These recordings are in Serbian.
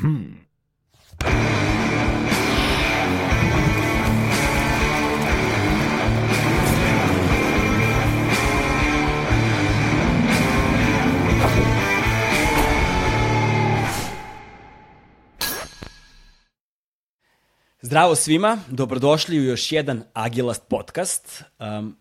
Hmm. Zdravo svima, dobrodošli u još jedan Agilast podcast. Um,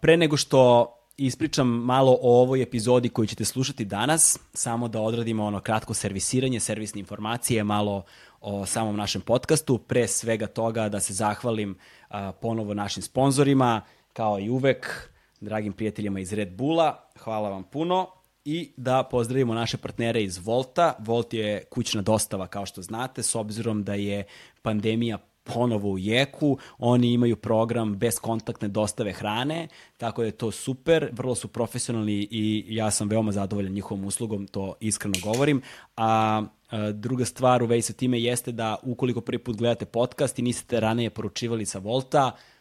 pre nego što ispričam malo o ovoj epizodi koju ćete slušati danas, samo da odradimo ono kratko servisiranje, servisne informacije, malo o samom našem podcastu. Pre svega toga da se zahvalim uh, ponovo našim sponzorima, kao i uvek, dragim prijateljima iz Red Bulla. Hvala vam puno i da pozdravimo naše partnere iz Volta. Volt je kućna dostava, kao što znate, s obzirom da je pandemija ponovo u jeku, oni imaju program bez kontaktne dostave hrane, tako da je to super, vrlo su profesionalni i ja sam veoma zadovoljan njihovom uslugom, to iskreno govorim. A, druga stvar u vezi sa time jeste da ukoliko prvi put gledate podcast i niste ranije poručivali sa Volta, E,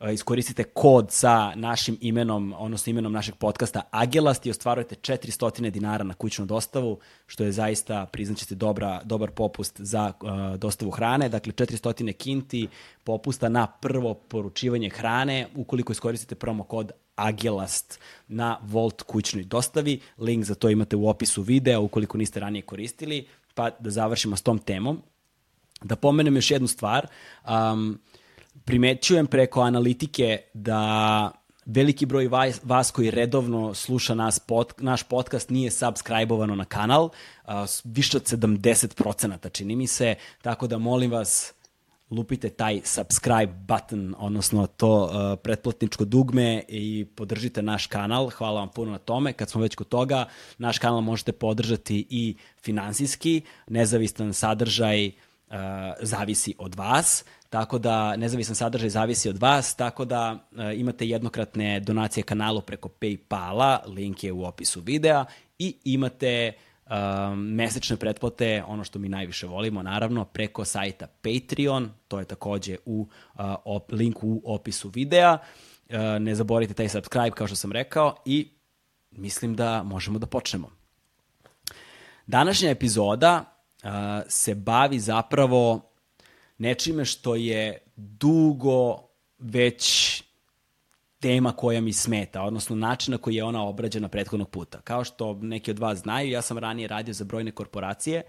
iskoristite kod sa našim imenom, odnosno imenom našeg podcasta Agelast i ostvarujete 400 dinara na kućnu dostavu, što je zaista, priznaćete, dobra, dobar popust za uh, dostavu hrane. Dakle, 400 kinti popusta na prvo poručivanje hrane ukoliko iskoristite promo kod Agelast na Volt kućnoj dostavi. Link za to imate u opisu videa ukoliko niste ranije koristili. Pa da završimo s tom temom. Da pomenem još jednu stvar. Um, primećujem preko analitike da veliki broj vas, koji redovno sluša nas pod, naš podcast nije subscribe-ovano na kanal, uh, više od 70% čini mi se, tako da molim vas lupite taj subscribe button, odnosno to uh, pretplatničko dugme i podržite naš kanal. Hvala vam puno na tome. Kad smo već kod toga, naš kanal možete podržati i finansijski. Nezavistan sadržaj uh, zavisi od vas. Tako da nezavisan sadržaj zavisi od vas, tako da e, imate jednokratne donacije kanalu preko Paypala, link je u opisu videa i imate um, mesečne pretplate, ono što mi najviše volimo, naravno, preko sajta Patreon, to je takođe u uh, op, linku u opisu videa. Uh, ne zaboravite taj subscribe, kao što sam rekao, i mislim da možemo da počnemo. Današnja epizoda uh, se bavi zapravo nečime što je dugo već tema koja mi smeta, odnosno način na koji je ona obrađena prethodnog puta. Kao što neki od vas znaju, ja sam ranije radio za brojne korporacije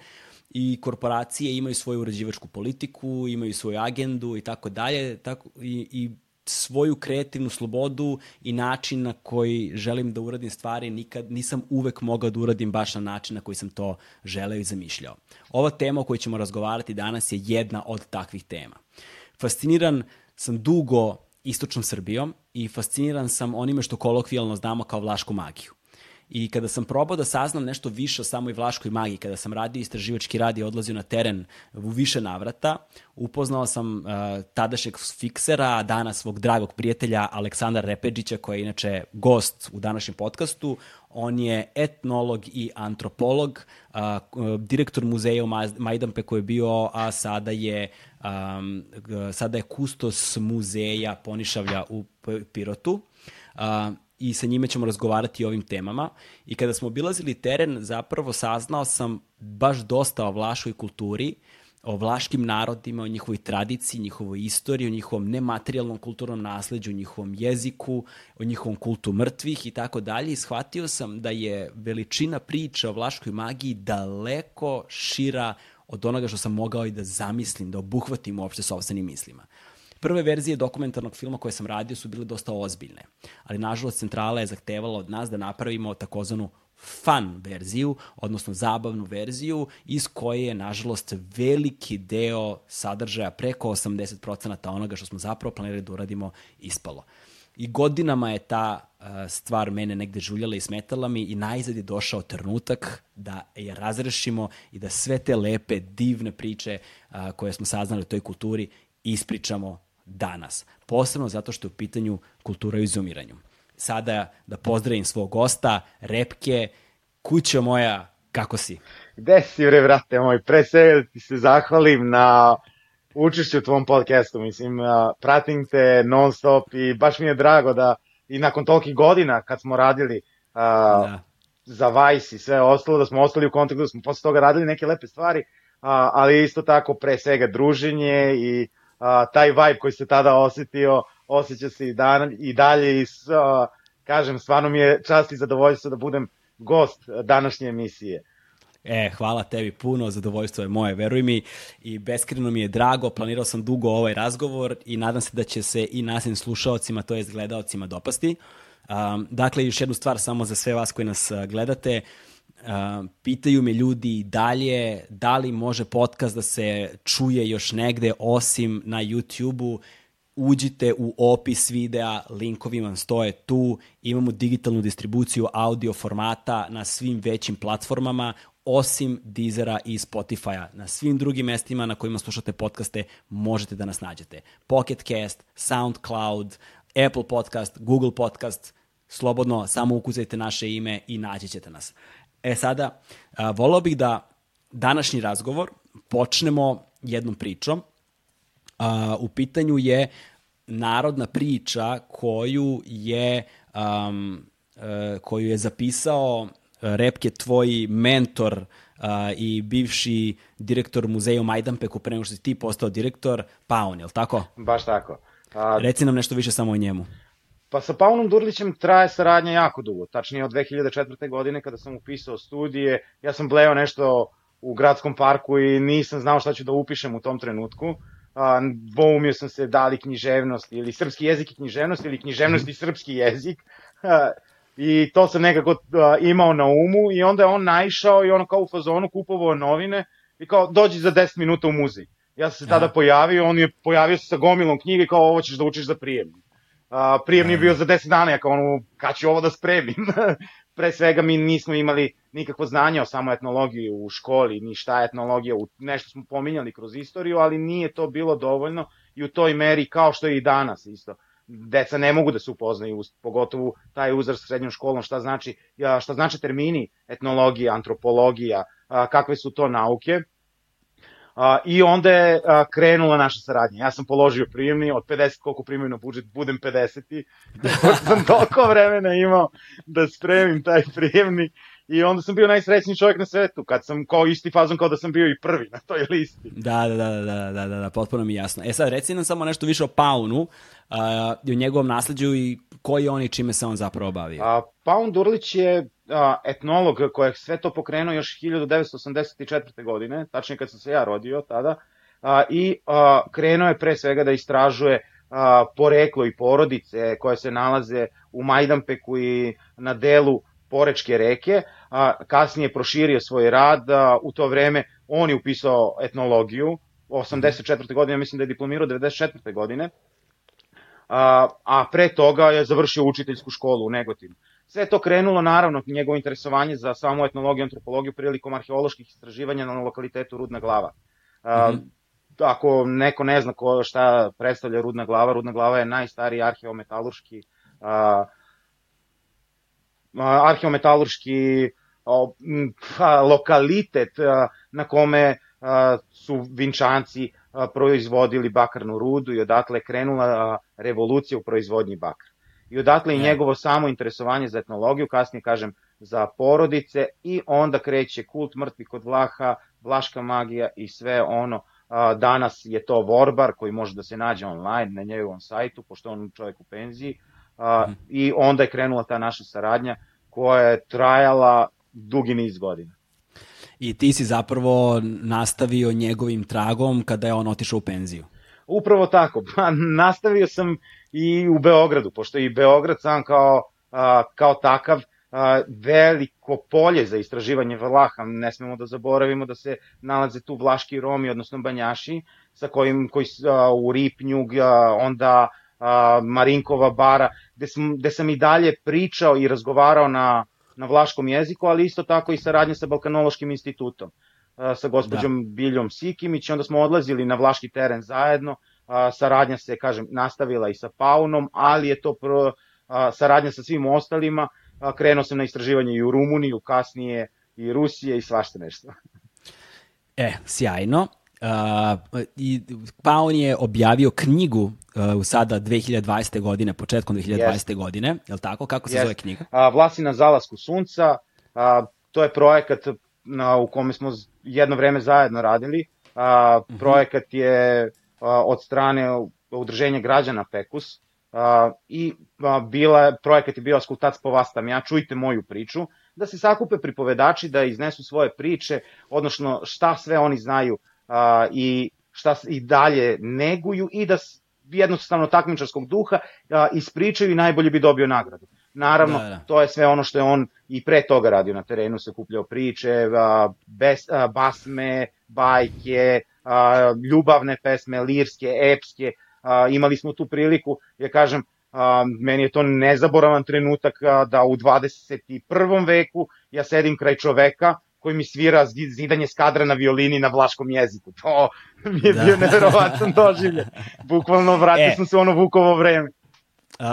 i korporacije imaju svoju uređivačku politiku, imaju svoju agendu i tako dalje, tako i, i svoju kreativnu slobodu i način na koji želim da uradim stvari, nikad nisam uvek mogao da uradim baš na način na koji sam to želeo i zamišljao. Ova tema o kojoj ćemo razgovarati danas je jedna od takvih tema. Fasciniran sam dugo istočnom Srbijom i fasciniran sam onime što kolokvijalno znamo kao vlašku magiju. I kada sam probao da saznam nešto više o samoj vlaškoj magiji, kada sam radio istraživački rad i odlazio na teren u više navrata, upoznao sam uh, tadašnjeg fiksera, danas svog dragog prijatelja Aleksandra Repeđića, koji je inače gost u današnjem podcastu. On je etnolog i antropolog, uh, direktor muzeja u Majdanpeku je bio, a sada je um, sada je kustos muzeja Ponišavlja u Pirotu. Uh, i sa njime ćemo razgovarati o ovim temama. I kada smo obilazili teren, zapravo saznao sam baš dosta o vlaškoj kulturi, o vlaškim narodima, o njihovoj tradiciji, njihovoj istoriji, o njihovom nematerijalnom kulturnom nasledđu, o njihovom jeziku, o njihovom kultu mrtvih i tako dalje. I shvatio sam da je veličina priča o vlaškoj magiji daleko šira od onoga što sam mogao i da zamislim, da obuhvatim uopšte sobstvenim mislima. Prve verzije dokumentarnog filma koje sam radio su bile dosta ozbiljne, ali nažalost centrala je zahtevala od nas da napravimo takozvanu fun verziju, odnosno zabavnu verziju, iz koje je, nažalost, veliki deo sadržaja, preko 80% onoga što smo zapravo planirali da uradimo, ispalo. I godinama je ta uh, stvar mene negde žuljala i smetala mi i najzad je došao trenutak da je razrešimo i da sve te lepe, divne priče uh, koje smo saznali o toj kulturi ispričamo danas. Posebno zato što je u pitanju kultura u izumiranju. Sada da pozdravim svog gosta, Repke, kuća moja, kako si? Gde si, bre, vrate moj? Pre svega ti se zahvalim na učešću u tvom podcastu. Mislim, pratim te non stop i baš mi je drago da i nakon tolikih godina kad smo radili da. za Vice i sve ostalo, da smo ostali u kontaktu, da smo posle toga radili neke lepe stvari, a, ali isto tako pre svega druženje i a, taj vibe koji se tada osetio, osjeća se i, dan, i dalje i a, kažem, stvarno mi je čast i zadovoljstvo da budem gost današnje emisije. E, hvala tebi puno, zadovoljstvo je moje, veruj mi i beskreno mi je drago, planirao sam dugo ovaj razgovor i nadam se da će se i nasim slušaocima, to jest gledaocima dopasti. Um, dakle, još jednu stvar samo za sve vas koji nas gledate, um, pitaju me ljudi dalje da li može podcast da se čuje još negde osim na YouTube-u, uđite u opis videa, linkovi vam stoje tu, imamo digitalnu distribuciju audio formata na svim većim platformama, osim Deezera i Spotify-a. Na svim drugim mestima na kojima slušate podcaste možete da nas nađete. Pocket Cast, SoundCloud, Apple Podcast, Google Podcast, slobodno samo ukuzajte naše ime i naći ćete nas. E sada, a, volao bih da današnji razgovor počnemo jednom pričom. A, u pitanju je narodna priča koju je um, koju je zapisao Repke tvoj mentor uh, i bivši direktor muzeja u Majdanpeku pre nego što si ti postao direktor, Paun, je li tako? Baš tako. A, Reci nam nešto više samo o njemu. Pa sa Paunom Durlićem traje saradnja jako dugo, tačnije od 2004. godine kada sam upisao studije, ja sam bleo nešto u gradskom parku i nisam znao šta ću da upišem u tom trenutku. A, dvoumio sam se da li književnost ili srpski jezik i književnost ili književnost i srpski jezik. I to sam nekako imao na umu i onda je on naišao i ono kao u fazonu kupovao novine i kao dođi za 10 minuta u muzej. Ja sam se tada pojavio, on je pojavio se sa gomilom knjige kao ovo ćeš da učiš za prijemni. Uh, prijemni je bio za 10 dana, ja kao ono, kad ću ovo da spremim? Pre svega mi nismo imali nikakvo znanje o samo etnologiji u školi, ni šta je etnologija, nešto smo pominjali kroz istoriju, ali nije to bilo dovoljno i u toj meri kao što je i danas isto deca ne mogu da se upoznaju, pogotovo taj uzrast srednjom školom, šta znači, šta znači termini etnologija, antropologija, kakve su to nauke. I onda je krenula naša saradnja. Ja sam položio prijemni, od 50 koliko primaju na budžet, budem 50. sam toliko vremena imao da spremim taj prijemni I onda sam bio najsrećniji čovjek na svetu, kad sam kao isti fazon kao da sam bio i prvi na toj listi. Da, da, da, da, da, da, da potpuno mi jasno. E sad, reci nam samo nešto više o Paunu uh, i o njegovom nasledđu i koji on i čime se on zapravo bavio. A, Paun Durlić je a, etnolog koji je sve to pokrenuo još 1984. godine, tačnije kad sam se ja rodio tada, a, i krenuo je pre svega da istražuje poreklo i porodice koje se nalaze u Majdanpeku i na delu Porečke reke, a kasnije proširio svoj rad, a, u to vreme on je upisao etnologiju, 84. godine, mislim da je diplomirao 94. godine, a, a pre toga je završio učiteljsku školu u Negotinu. Sve to krenulo, naravno, njegovo interesovanje za samu etnologiju i antropologiju prilikom arheoloških istraživanja na lokalitetu Rudna glava. A, mm -hmm. Ako neko ne zna ko, šta predstavlja Rudna glava, Rudna glava je najstariji arheometalurški a, arheometalurški lokalitet na kome su Vinčanci proizvodili bakarnu rudu i odatle krenula revolucija u proizvodnji bakra. I odatle i njegovo samo interesovanje za etnologiju, kasnije kažem za porodice i onda kreće kult mrtvi kod Vlaha, Vlaška magija i sve ono. Danas je to Vorbar koji može da se nađe online na njegovom sajtu, pošto on čovjek u penziji. Mm. I onda je krenula ta naša saradnja koja je trajala dugi niz godina. I ti si zapravo nastavio njegovim tragom kada je on otišao u penziju. Upravo tako. Pa, nastavio sam i u Beogradu, pošto i Beograd sam kao, a, kao takav a, veliko polje za istraživanje Vlaha. Ne smemo da zaboravimo da se nalaze tu Vlaški Romi, odnosno Banjaši, sa kojim, koji a, u Ripnju, a, onda a, Marinkova bara, gde sam, gde sam i dalje pričao i razgovarao na, na vlaškom jeziku, ali isto tako i saradnje sa Balkanološkim institutom, sa gospođom da. Biljom Sikimić, onda smo odlazili na vlaški teren zajedno, saradnja se, kažem, nastavila i sa Paunom, ali je to pro, saradnja sa svim ostalima, krenuo sam na istraživanje i u Rumuniju, kasnije i Rusije i svašta nešto. E, sjajno. Uh, i, pa on je objavio knjigu uh, sada 2020. godine, početkom 2020. Yes. godine, je li tako? Kako se yes. zove knjiga? Uh, Vlasi na zalasku sunca, a, to je projekat na, u kome smo jedno vreme zajedno radili. A, mm -hmm. Projekat je a, od strane udruženja građana PEKUS a, i a, bila, projekat je bio Askultac po vas tam ja, čujte moju priču, da se sakupe pripovedači da iznesu svoje priče, odnosno šta sve oni znaju a, i šta i dalje neguju i da jednostavno takmičarskog duha a, ispričaju i najbolje bi dobio nagradu. Naravno, da, da. to je sve ono što je on i pre toga radio na terenu, se kupljao priče, a, bes, a, basme, bajke, a, ljubavne pesme, lirske, epske, a, imali smo tu priliku, ja kažem, a, meni je to nezaboravan trenutak a, da u 21. veku ja sedim kraj čoveka koji mi svira zidanje skadra na violini na vlaškom jeziku. To mi je da. bio neverovatan doživlje. Bukvalno vratio e. sam se u ono Vukovo vreme.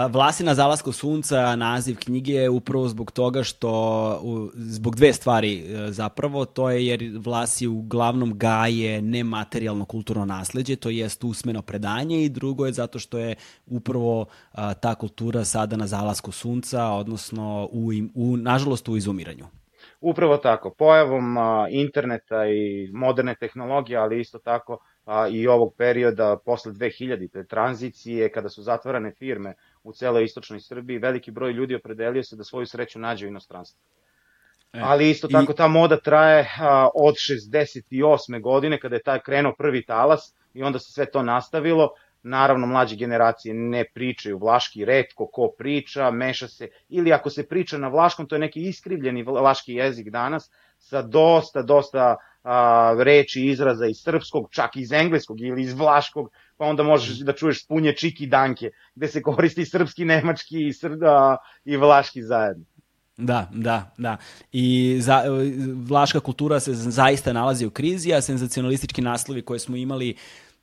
Vlasi na zalasku sunca, naziv knjige je upravo zbog toga što, zbog dve stvari e, zapravo, to je jer Vlasi uglavnom gaje nematerijalno kulturno nasledđe, to jest usmeno predanje i drugo je zato što je upravo ta kultura sada na zalasku sunca, odnosno u, u, nažalost u izumiranju. Upravo tako, pojavom a, interneta i moderne tehnologije, ali isto tako a, i ovog perioda posle 2000. te tranzicije, kada su zatvorane firme u celoj istočnoj Srbiji, veliki broj ljudi opredelio se da svoju sreću nađe u inostranstvu. E, Ali isto tako i... ta moda traje a, od 68. godine kada je taj krenuo prvi talas i onda se sve to nastavilo. Naravno, mlađe generacije ne pričaju vlaški, redko ko priča, meša se, ili ako se priča na vlaškom, to je neki iskrivljeni vlaški jezik danas, sa dosta, dosta a, reči, izraza iz srpskog, čak iz engleskog ili iz vlaškog, pa onda možeš da čuješ spunje čiki danke, gde se koristi srpski, nemački i, srda, i vlaški zajedno. Da, da, da. I za, vlaška kultura se zaista nalazi u krizi, a senzacionalistički naslovi koje smo imali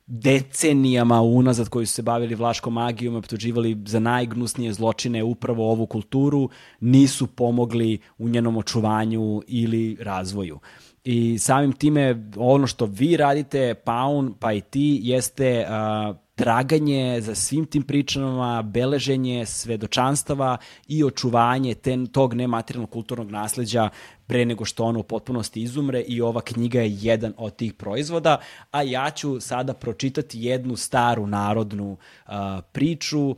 decenijama unazad koji su se bavili vlaškom magijom, optuživali za najgnusnije zločine upravo ovu kulturu, nisu pomogli u njenom očuvanju ili razvoju. I samim time ono što vi radite, Paun, pa i ti, jeste uh, traganje za svim tim pričama, beleženje svedočanstava i očuvanje ten, tog nematerijalnog kulturnog nasleđa pre nego što ono u potpunosti izumre i ova knjiga je jedan od tih proizvoda, a ja ću sada pročitati jednu staru narodnu uh, priču uh,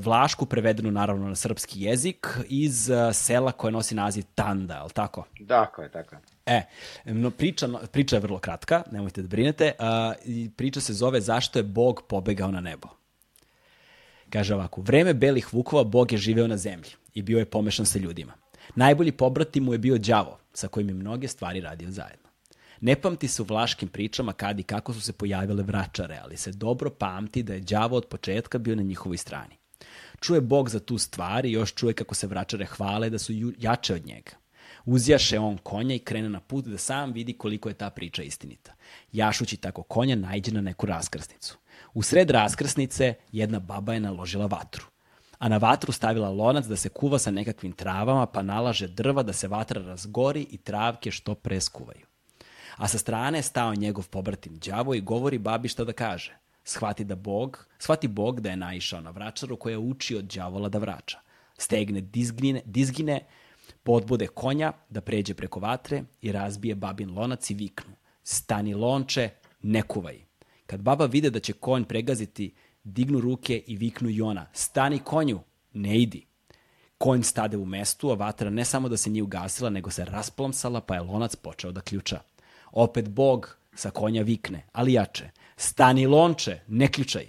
Vlašku, prevedenu naravno na srpski jezik, iz sela koje nosi naziv Tanda, je li tako? Tako je, tako je. E, no, priča, priča je vrlo kratka, nemojte da brinete. Uh, priča se zove Zašto je Bog pobegao na nebo. Kaže ovako, vreme belih vukova Bog je živeo na zemlji i bio je pomešan sa ljudima. Najbolji pobratim mu je bio đavo, sa kojim je mnoge stvari radio zajedno. Ne pamti se u vlaškim pričama kad i kako su se pojavile vračare, ali se dobro pamti da je đavo od početka bio na njihovoj strani. Čuje Bog za tu stvar i još čuje kako se vračare hvale da su jače od njega. Uzjaše on konja i krene na put da sam vidi koliko je ta priča istinita. Jašući tako konja najđe na neku raskrsnicu. U sred raskrsnice jedna baba je naložila vatru a na vatru stavila lonac da se kuva sa nekakvim travama, pa nalaže drva da se vatra razgori i travke što pre skuvaju a sa strane je stao njegov pobratim đavo i govori babi šta da kaže. Shvati da Bog, shvati Bog da je naišao na vračaru koja uči od đavola da vrača. Stegne dizgine, dizgine, podbude konja da pređe preko vatre i razbije babin lonac i viknu. Stani lonče, ne kuvaj. Kad baba vide da će konj pregaziti, dignu ruke i viknu i ona. Stani konju, ne idi. Konj stade u mestu, a vatra ne samo da se nije ugasila, nego se rasplomsala, pa je lonac počeo da ključa. Opet Bog sa konja vikne, ali jače. Stani lonče, ne ključaj.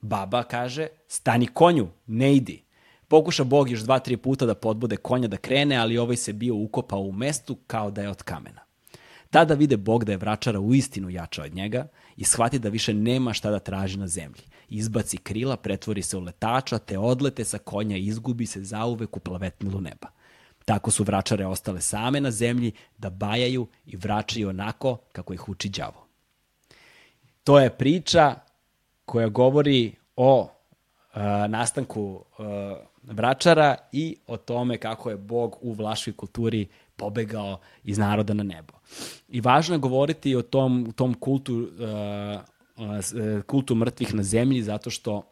Baba kaže, stani konju, ne idi. Pokuša Bog još dva, tri puta da podbude konja da krene, ali ovaj se bio ukopao u mestu kao da je od kamena. Tada vide Bog da je vračara u istinu jača od njega i shvati da više nema šta da traži na zemlji. Izbaci krila, pretvori se u letača, te odlete sa konja i izgubi se zauvek u plavetnilu neba. Tako su vračare ostale same na zemlji da bajaju i vraćaju onako kako ih uči đavo. To je priča koja govori o uh, nastanku uh, vračara i o tome kako je Bog u vlaškoj kulturi pobegao iz naroda na nebo. I važno je govoriti o tom, tom kultu, uh, uh, kultu mrtvih na zemlji zato što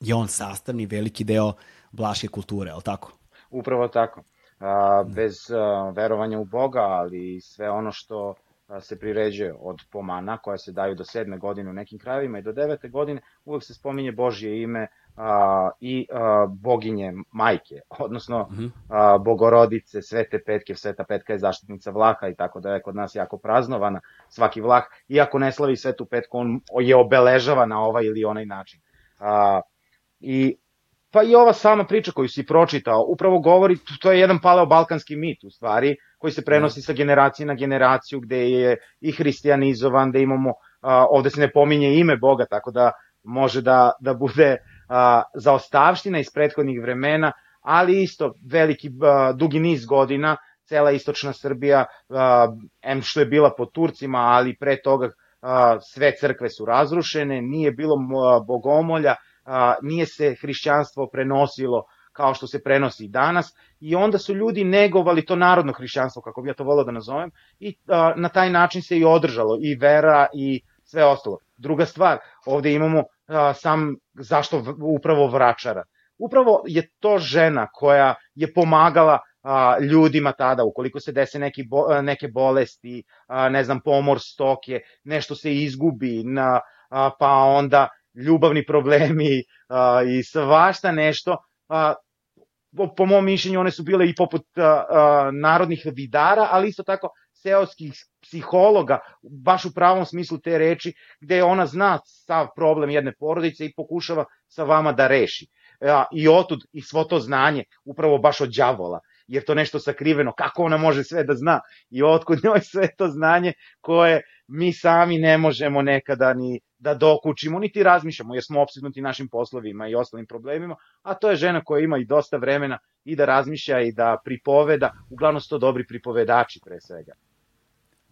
je on sastavni veliki deo vlaške kulture, je li tako? Upravo tako. a, bez a, verovanja u Boga, ali sve ono što a, se priređuje od pomana koja se daju do sedme godine u nekim krajevima i do devete godine, uvek se spominje Božje ime a, i a, boginje majke, odnosno mhm. a, bogorodice, svete petke, sveta petka je zaštitnica Vlaha i tako da je kod nas jako praznovana svaki Vlah, iako ne slavi svetu petku, on je obeležava na ovaj ili onaj način. A, I pa i ova sama priča koju si pročitao, upravo govori, to je jedan paleo-balkanski mit u stvari, koji se prenosi sa generacije na generaciju, gde je i hristianizovan, gde imamo, a, ovde se ne pominje ime Boga, tako da može da, da bude a, zaostavština iz prethodnih vremena, ali isto veliki, dugi niz godina, cela istočna Srbija, em što je bila pod Turcima, ali pre toga sve crkve su razrušene, nije bilo bogomolja, nije se hrišćanstvo prenosilo kao što se prenosi danas i onda su ljudi negovali to narodno hrišćanstvo, kako bi ja to volao da nazovem, i na taj način se i održalo i vera i sve ostalo. Druga stvar, ovde imamo a, sam, zašto upravo vračara. Upravo je to žena koja je pomagala a, ljudima tada, ukoliko se dese neki bo, neke bolesti, a, ne znam, pomor stoke, nešto se izgubi, na, a, pa onda ljubavni problemi a, i svašta nešto, a, po, po mom mišljenju one su bile i poput a, a, narodnih vidara, ali isto tako seoskih psihologa, baš u pravom smislu te reči, gde ona zna sav problem jedne porodice i pokušava sa vama da reši. A, I otud i svo to znanje, upravo baš od đavola, jer to nešto sakriveno, kako ona može sve da zna i otkud njoj sve to znanje koje mi sami ne možemo nekada ni da dokučimo, niti razmišljamo, jer smo obsednuti našim poslovima i ostalim problemima, a to je žena koja ima i dosta vremena i da razmišlja i da pripoveda, uglavnom su to dobri pripovedači pre svega.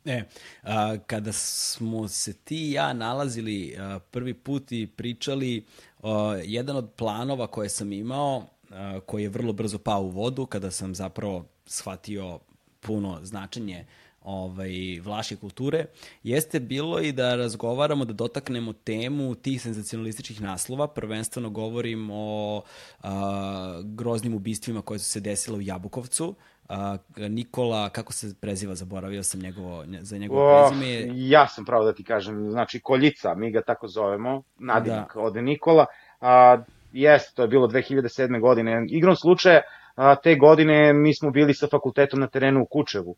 E, a, kada smo se ti i ja nalazili a, prvi put i pričali, a, jedan od planova koje sam imao, a, koji je vrlo brzo pao u vodu, kada sam zapravo shvatio puno značenje ovaj, vlaške kulture, jeste bilo i da razgovaramo, da dotaknemo temu tih senzacionalističkih naslova. Prvenstveno govorim o a, groznim ubistvima koje su se desile u Jabukovcu. A, Nikola, kako se preziva, zaboravio sam njegovo, za njegovo oh, prezime. Ja sam pravo da ti kažem, znači Koljica, mi ga tako zovemo, nadimak da. od Nikola. A, jeste, to je bilo 2007. godine. Igrom slučaja, a, te godine mi smo bili sa fakultetom na terenu u Kučevu.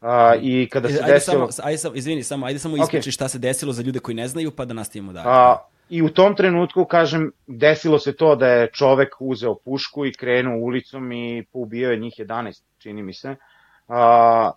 A, I kada se ajde desilo... Samo, ajde, samo, izvini, samo, ajde samo ispriči okay. šta se desilo za ljude koji ne znaju, pa da nastavimo dalje. A, I u tom trenutku, kažem, desilo se to da je čovek uzeo pušku i krenuo ulicom i poubio je njih 11, čini mi se. A,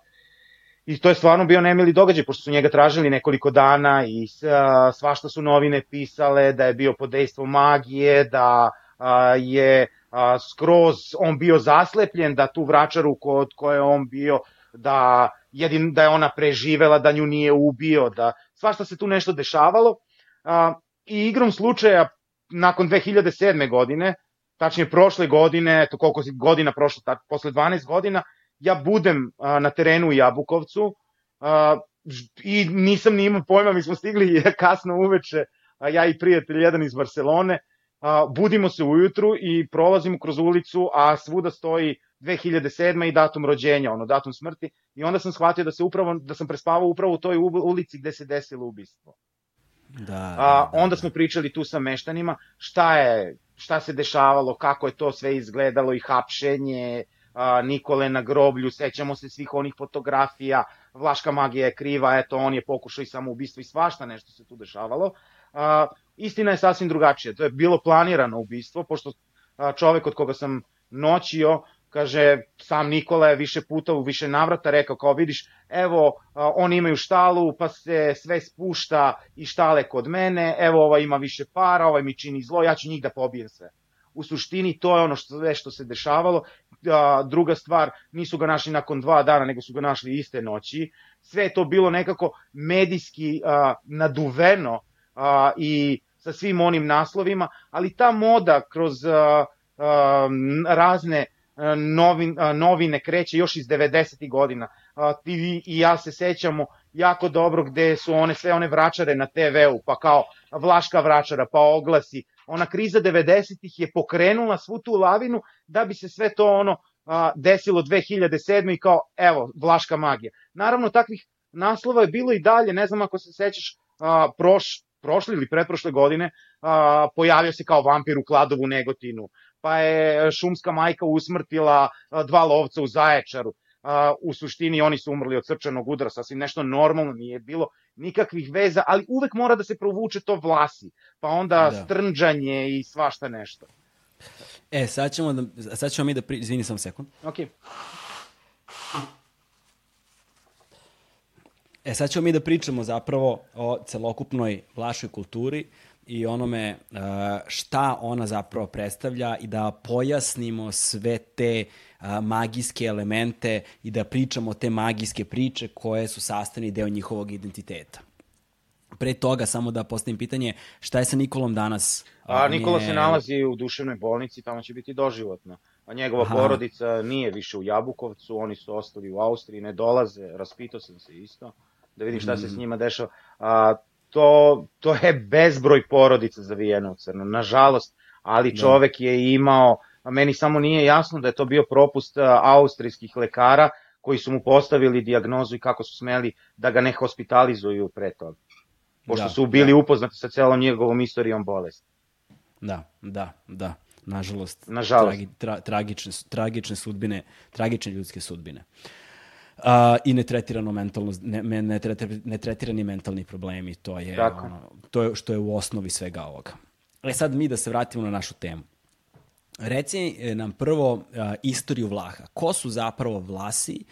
I to je stvarno bio nemili događaj, pošto su njega tražili nekoliko dana i a, svašta su novine pisale da je bio pod dejstvom magije, da a, je a, skroz on bio zaslepljen, da tu vračaru kod koje on bio da, jedin, da je ona preživela, da nju nije ubio, da svašta se tu nešto dešavalo. A, I igrom slučaja, nakon 2007. godine, tačnije prošle godine, eto koliko godina prošlo, ta, posle 12 godina, ja budem a, na terenu u Jabukovcu a, i nisam ni imao pojma, mi smo stigli kasno uveče, a ja i prijatelj jedan iz Barcelone, a, budimo se ujutru i prolazimo kroz ulicu, a svuda stoji 2007. i datum rođenja, ono, datum smrti, i onda sam shvatio da se upravo, da sam prespavao upravo u toj ulici gde se desilo ubistvo. Da, da, A, da, onda da. smo pričali tu sa meštanima šta je, šta se dešavalo, kako je to sve izgledalo i hapšenje, Nikole na groblju, sećamo se svih onih fotografija, Vlaška magija je kriva, eto on je pokušao i samoubistvo i svašta nešto se tu dešavalo. A, istina je sasvim drugačija, to je bilo planirano ubistvo, pošto čovek od koga sam noćio kaže, sam Nikola je više puta u više navrata rekao, kao vidiš, evo, oni imaju štalu, pa se sve spušta i štale kod mene, evo, ova ima više para, ovaj mi čini zlo, ja ću njih da pobijem sve. U suštini to je ono što, sve što se dešavalo. Druga stvar, nisu ga našli nakon dva dana, nego su ga našli iste noći. Sve to bilo nekako medijski a, naduveno a, i sa svim onim naslovima, ali ta moda kroz a, a, razne novin, e, novine kreće još iz 90. godina. Ti i ja se sećamo jako dobro gde su one sve one vračare na TV-u, pa kao Vlaška vračara, pa oglasi. Ona kriza 90-ih je pokrenula svu tu lavinu da bi se sve to ono desilo 2007. i kao, evo, Vlaška magija. Naravno, takvih naslova je bilo i dalje, ne znam ako se sećaš, proš, prošle ili pretprošle godine pojavio se kao vampir u Kladovu Negotinu, pa je šumska majka usmrtila a, dva lovca u Zaječaru. A, u suštini oni su umrli od srčanog udara, sasvim nešto normalno, nije bilo nikakvih veza, ali uvek mora da se provuče to vlasi, pa onda da. strnđanje i svašta nešto. E, sad ćemo, da, sad ćemo mi da... Pri... Izvini sam sekund. Ok. E, sad ćemo mi da pričamo zapravo o celokupnoj vlašoj kulturi i onome e, šta ona zapravo predstavlja i da pojasnimo sve te e, magijske elemente i da pričamo te magijske priče koje su sastavni deo njihovog identiteta. Pre toga, samo da postavim pitanje, šta je sa Nikolom danas? A, Nikola je... se nalazi u duševnoj bolnici, tamo će biti doživotno. A njegova Aha. porodica nije više u Jabukovcu, oni su ostali u Austriji, ne dolaze, raspitao sam se isto, da vidim šta se s mm. njima dešava. A, to, to je bezbroj porodica zavijena u crno, nažalost, ali da. čovek je imao, a meni samo nije jasno da je to bio propust austrijskih lekara koji su mu postavili diagnozu i kako su smeli da ga ne hospitalizuju pre toga pošto da, su bili da. upoznati sa celom njegovom istorijom bolesti. Da, da, da. Nažalost, Nažalost. Tragi, tra, tragične, tragične sudbine, tragične ljudske sudbine. Uh, I netretirano mentalno, ne, ne, tretir, netretirani mentalni problemi, to je, Tako. ono, to je što je u osnovi svega ovoga. E sad mi da se vratimo na našu temu. Reci e, nam prvo uh, istoriju Vlaha. Ko su zapravo Vlasi?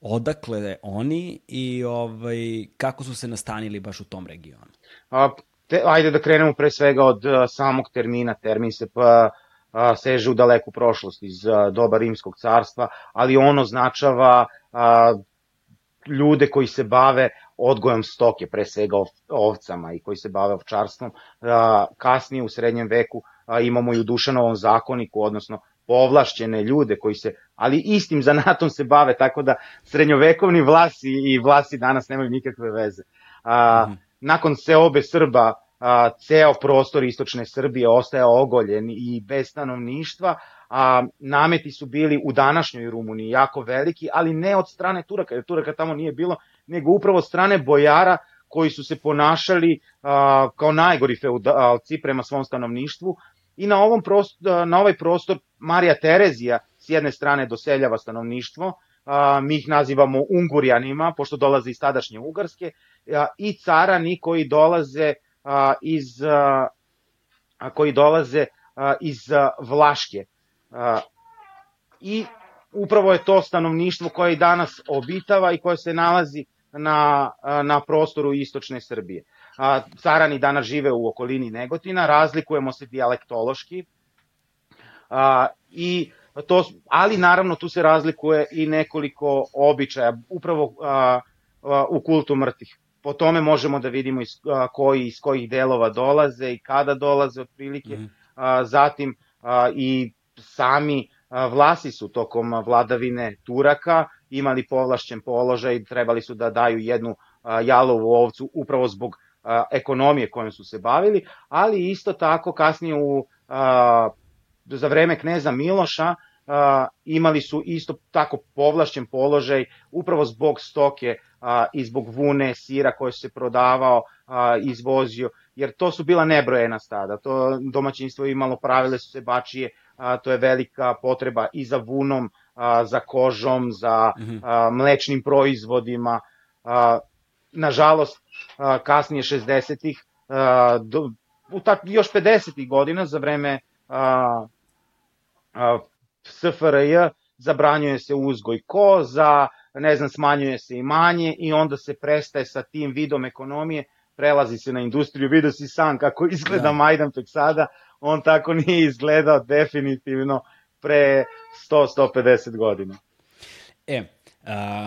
odakle oni i ovaj, kako su se nastanili baš u tom regionu? A, te, ajde da krenemo pre svega od a, samog termina. Termin se pa a, seže u daleku prošlost iz a, doba Rimskog carstva, ali on označava a, ljude koji se bave odgojem stoke, pre svega ov, ovcama i koji se bave ovčarstvom. A, kasnije u srednjem veku a, imamo i u Dušanovom zakoniku, odnosno povlašćene ljude koji se, ali istim zanatom se bave, tako da srednjovekovni vlasi i vlasi danas nemaju nikakve veze. A, mm. Nakon seobe Srba, a, ceo prostor istočne Srbije ostaje ogoljen i bez stanovništva, a nameti su bili u današnjoj Rumuniji jako veliki, ali ne od strane Turaka, jer Turaka tamo nije bilo, nego upravo od strane bojara koji su se ponašali a, kao najgori feudalci prema svom stanovništvu i na, ovom prostor, na ovaj prostor Marija Terezija s jedne strane doseljava stanovništvo, a, mi ih nazivamo Ungurjanima, pošto dolaze iz tadašnje Ugarske, a, i carani koji dolaze a, iz, a, koji dolaze iz Vlaške. I upravo je to stanovništvo koje i danas obitava i koje se nalazi na, na prostoru istočne Srbije a, carani danas žive u okolini Negotina, razlikujemo se dijalektološki, i to, ali naravno tu se razlikuje i nekoliko običaja, upravo a, a, u kultu mrtvih. Po tome možemo da vidimo iz, a, koji iz kojih delova dolaze i kada dolaze otprilike. Mm. A, zatim a, i sami vlasi su tokom vladavine Turaka imali povlašćen položaj, trebali su da daju jednu jalovu ovcu upravo zbog ekonomije kojom su se bavili, ali isto tako kasnije u, za vreme kneza Miloša imali su isto tako povlašćen položaj upravo zbog stoke i zbog vune, sira koje se prodavao, izvozio, jer to su bila nebrojena stada, to domaćinstvo imalo pravile su se bačije, a, to je velika potreba i za vunom, a, za kožom, za mhm. a, mlečnim proizvodima, a, nažalost, kasnije 60-ih, do, u tak, još 50-ih godina za vreme a, a, SFRJ zabranjuje se uzgoj koza, ne znam, smanjuje se imanje i onda se prestaje sa tim vidom ekonomije, prelazi se na industriju, vidio si sam kako izgleda da. Majdanpek sada, on tako nije izgledao definitivno pre 100-150 godina. E,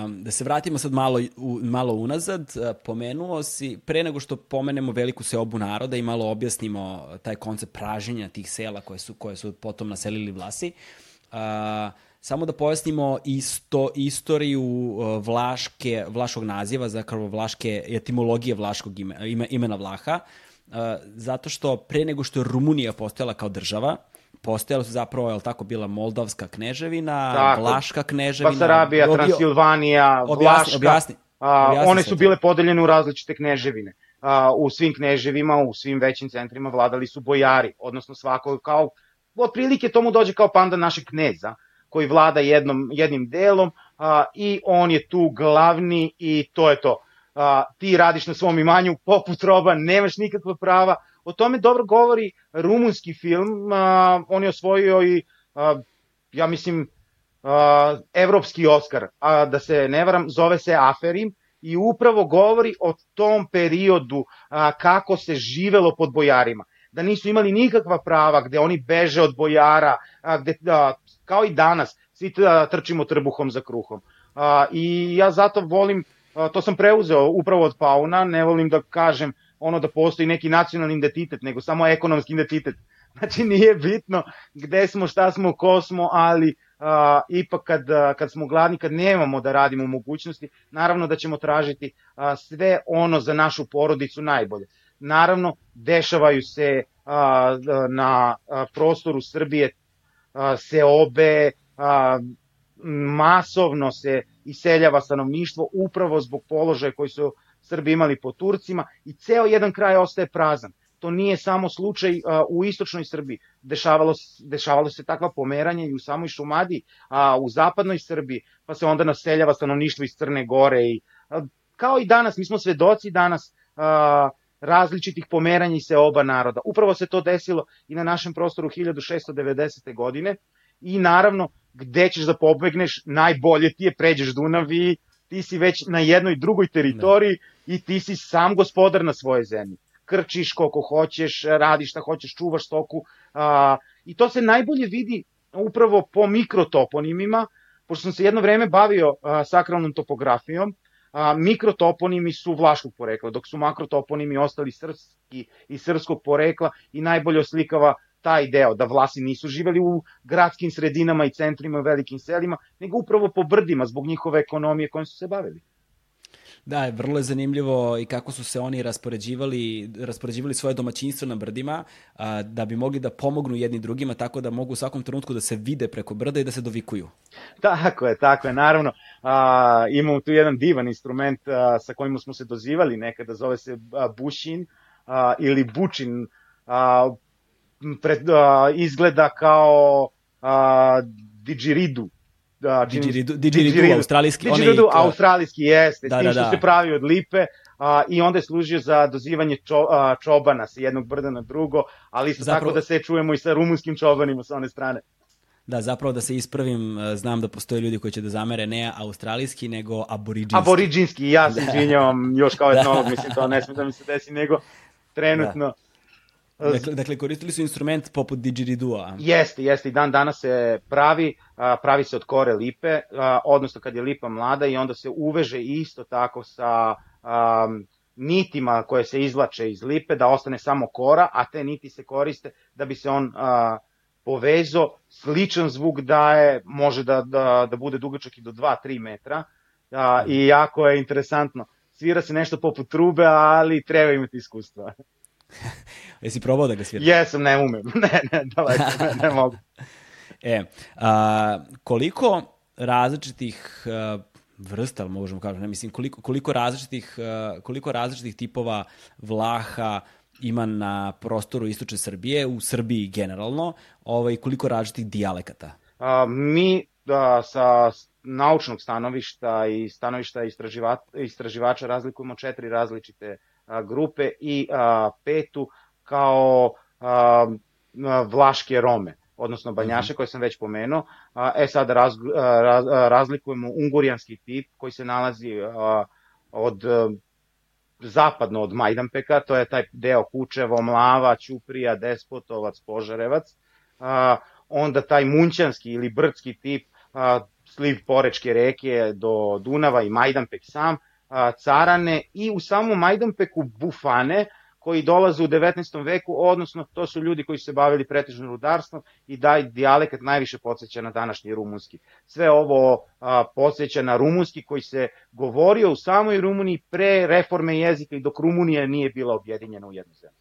da se vratimo sad malo, u, malo unazad, pomenuo si, pre nego što pomenemo veliku seobu naroda i malo objasnimo taj koncept praženja tih sela koje su, koje su potom naselili Vlasi, uh, samo da pojasnimo isto, istoriju Vlaške, Vlaškog naziva, zapravo Vlaške, etimologije Vlaškog ime, imena Vlaha, uh, zato što pre nego što je Rumunija postojala kao država, postojala su zapravo, je li tako, bila Moldavska kneževina, Tako. Vlaška kneževina. Basarabija, Obio- Transilvanija, Objasni, Vlaška. objasni. Objasni one su bile podeljene u različite kneževine. A, u svim kneževima, u svim većim centrima vladali su bojari, odnosno svako kao, otprilike tomu dođe kao panda našeg kneza, koji vlada jednom, jednim delom a, i on je tu glavni i to je to. A, ti radiš na svom imanju poput roba, nemaš nikakva prava. O tome dobro govori rumunski film, a, on je osvojio i, a, ja mislim, a, evropski Oskar, a da se ne varam, zove se Aferim i upravo govori o tom periodu a, kako se živelo pod bojarima da nisu imali nikakva prava, gde oni beže od bojara, a, gde, a, kao i danas, svi trčimo trbuhom za kruhom. A, I ja zato volim, to sam preuzeo upravo od Pauna, ne volim da kažem ono da postoji neki nacionalni identitet, nego samo ekonomski identitet. Znači nije bitno gde smo, šta smo, ko smo, ali a, ipak kad, a, kad smo gladni, kad nemamo da radimo mogućnosti, naravno da ćemo tražiti a, sve ono za našu porodicu najbolje. Naravno, dešavaju se a, na a, prostoru Srbije a, seobe, a, masovno se iseljava stanovništvo upravo zbog položaja koji su Srbi imali po Turcima i ceo jedan kraj ostaje prazan. To nije samo slučaj u istočnoj Srbiji. Dešavalo, dešavalo se takva pomeranja i u samoj Šumadiji, a u zapadnoj Srbiji, pa se onda naseljava stanovništvo iz Crne Gore. I, kao i danas, mi smo svedoci danas a, različitih pomeranja i se oba naroda. Upravo se to desilo i na našem prostoru 1690. godine i naravno gde ćeš da pobegneš, najbolje ti je pređeš Dunav i ti si već na jednoj drugoj teritoriji i ti si sam gospodar na svojoj zemlji. Krčiš koliko hoćeš, radiš šta hoćeš, čuvaš stoku a, i to se najbolje vidi upravo po mikrotoponimima, pošto sam se jedno vreme bavio a, sakralnom topografijom, a, mikrotoponimi su vlaškog porekla, dok su makrotoponimi ostali srpski i srpskog porekla i najbolje oslikava taj deo, da Vlasi nisu živeli u gradskim sredinama i centrima, velikim selima, nego upravo po brdima zbog njihove ekonomije kojom su se bavili. Da, vrlo je zanimljivo i kako su se oni raspoređivali, raspoređivali svoje domaćinstvo na brdima a, da bi mogli da pomognu jedni drugima tako da mogu u svakom trenutku da se vide preko brda i da se dovikuju. Tako je, tako je, naravno. A, imamo tu jedan divan instrument a, sa kojim smo se dozivali nekada, zove se a, bušin a, ili bučin. A, pred, a, izgleda kao a, didžiridu. Da, didgeridoo, australijski, onaj, Didgeridoo, kao- australijski jeste, Da, s tim da, što da. se pravi od lipe a, i onda je služio za dozivanje čo, a, čobana sa jednog brda na drugo, ali isto Zapravo- tako da se čujemo i sa rumunskim čobanima sa one strane. Da, zapravo da se ispravim, e, znam da postoje ljudi koji će da zamere ne australijski, nego aboriđinski. Aboriđinski, ja se Da. izvinjavam još kao etnolog, mislim to ne sme da mi se desi, nego trenutno. Dakle, dakle, koristili su instrument poput didgeridoo-a. Jeste, jeste, i dan danas se pravi, a, pravi se od kore lipe, a, odnosno kad je lipa mlada i onda se uveže isto tako sa a, nitima koje se izvlače iz lipe, da ostane samo kora, a te niti se koriste da bi se on a, povezo, sličan zvuk daje, može da, da, da bude dugačak i do 2-3 metra a, i jako je interesantno. Svira se nešto poput trube, ali treba imati iskustva. Jesi probao da ga sviraš? Jesam, ne umem, ne, ne, daleko, ne, ne mogu. E, a, koliko različitih a, vrsta, možemo kažem, ne mislim, koliko, koliko, različitih, a, koliko različitih tipova vlaha ima na prostoru istočne Srbije, u Srbiji generalno, ovaj, koliko različitih dijalekata? A, mi da, sa naučnog stanovišta i stanovišta istraživa, istraživača razlikujemo četiri različite a, grupe i a, petu kao vlaške Rome odnosno banjaše koje sam već pomenuo. A, e sad raz, raz, razlikujemo ungurijanski tip koji se nalazi a, od zapadno od Majdanpeka, to je taj deo Kučevo, Mlava, Ćuprija, Despotovac, Požarevac. A, onda taj munćanski ili brdski tip a, sliv Porečke reke do Dunava i Majdanpek sam, Carane i u samom Majdanpeku Bufane, koji dolaze u 19. veku, odnosno to su ljudi koji su se bavili pretežno rudarstvom i daj dijalekt najviše podsjeća na današnji rumunski. Sve ovo a, podsjeća na rumunski koji se govorio u samoj Rumuniji pre reforme jezika i dok Rumunija nije bila objedinjena u jednu zemlju.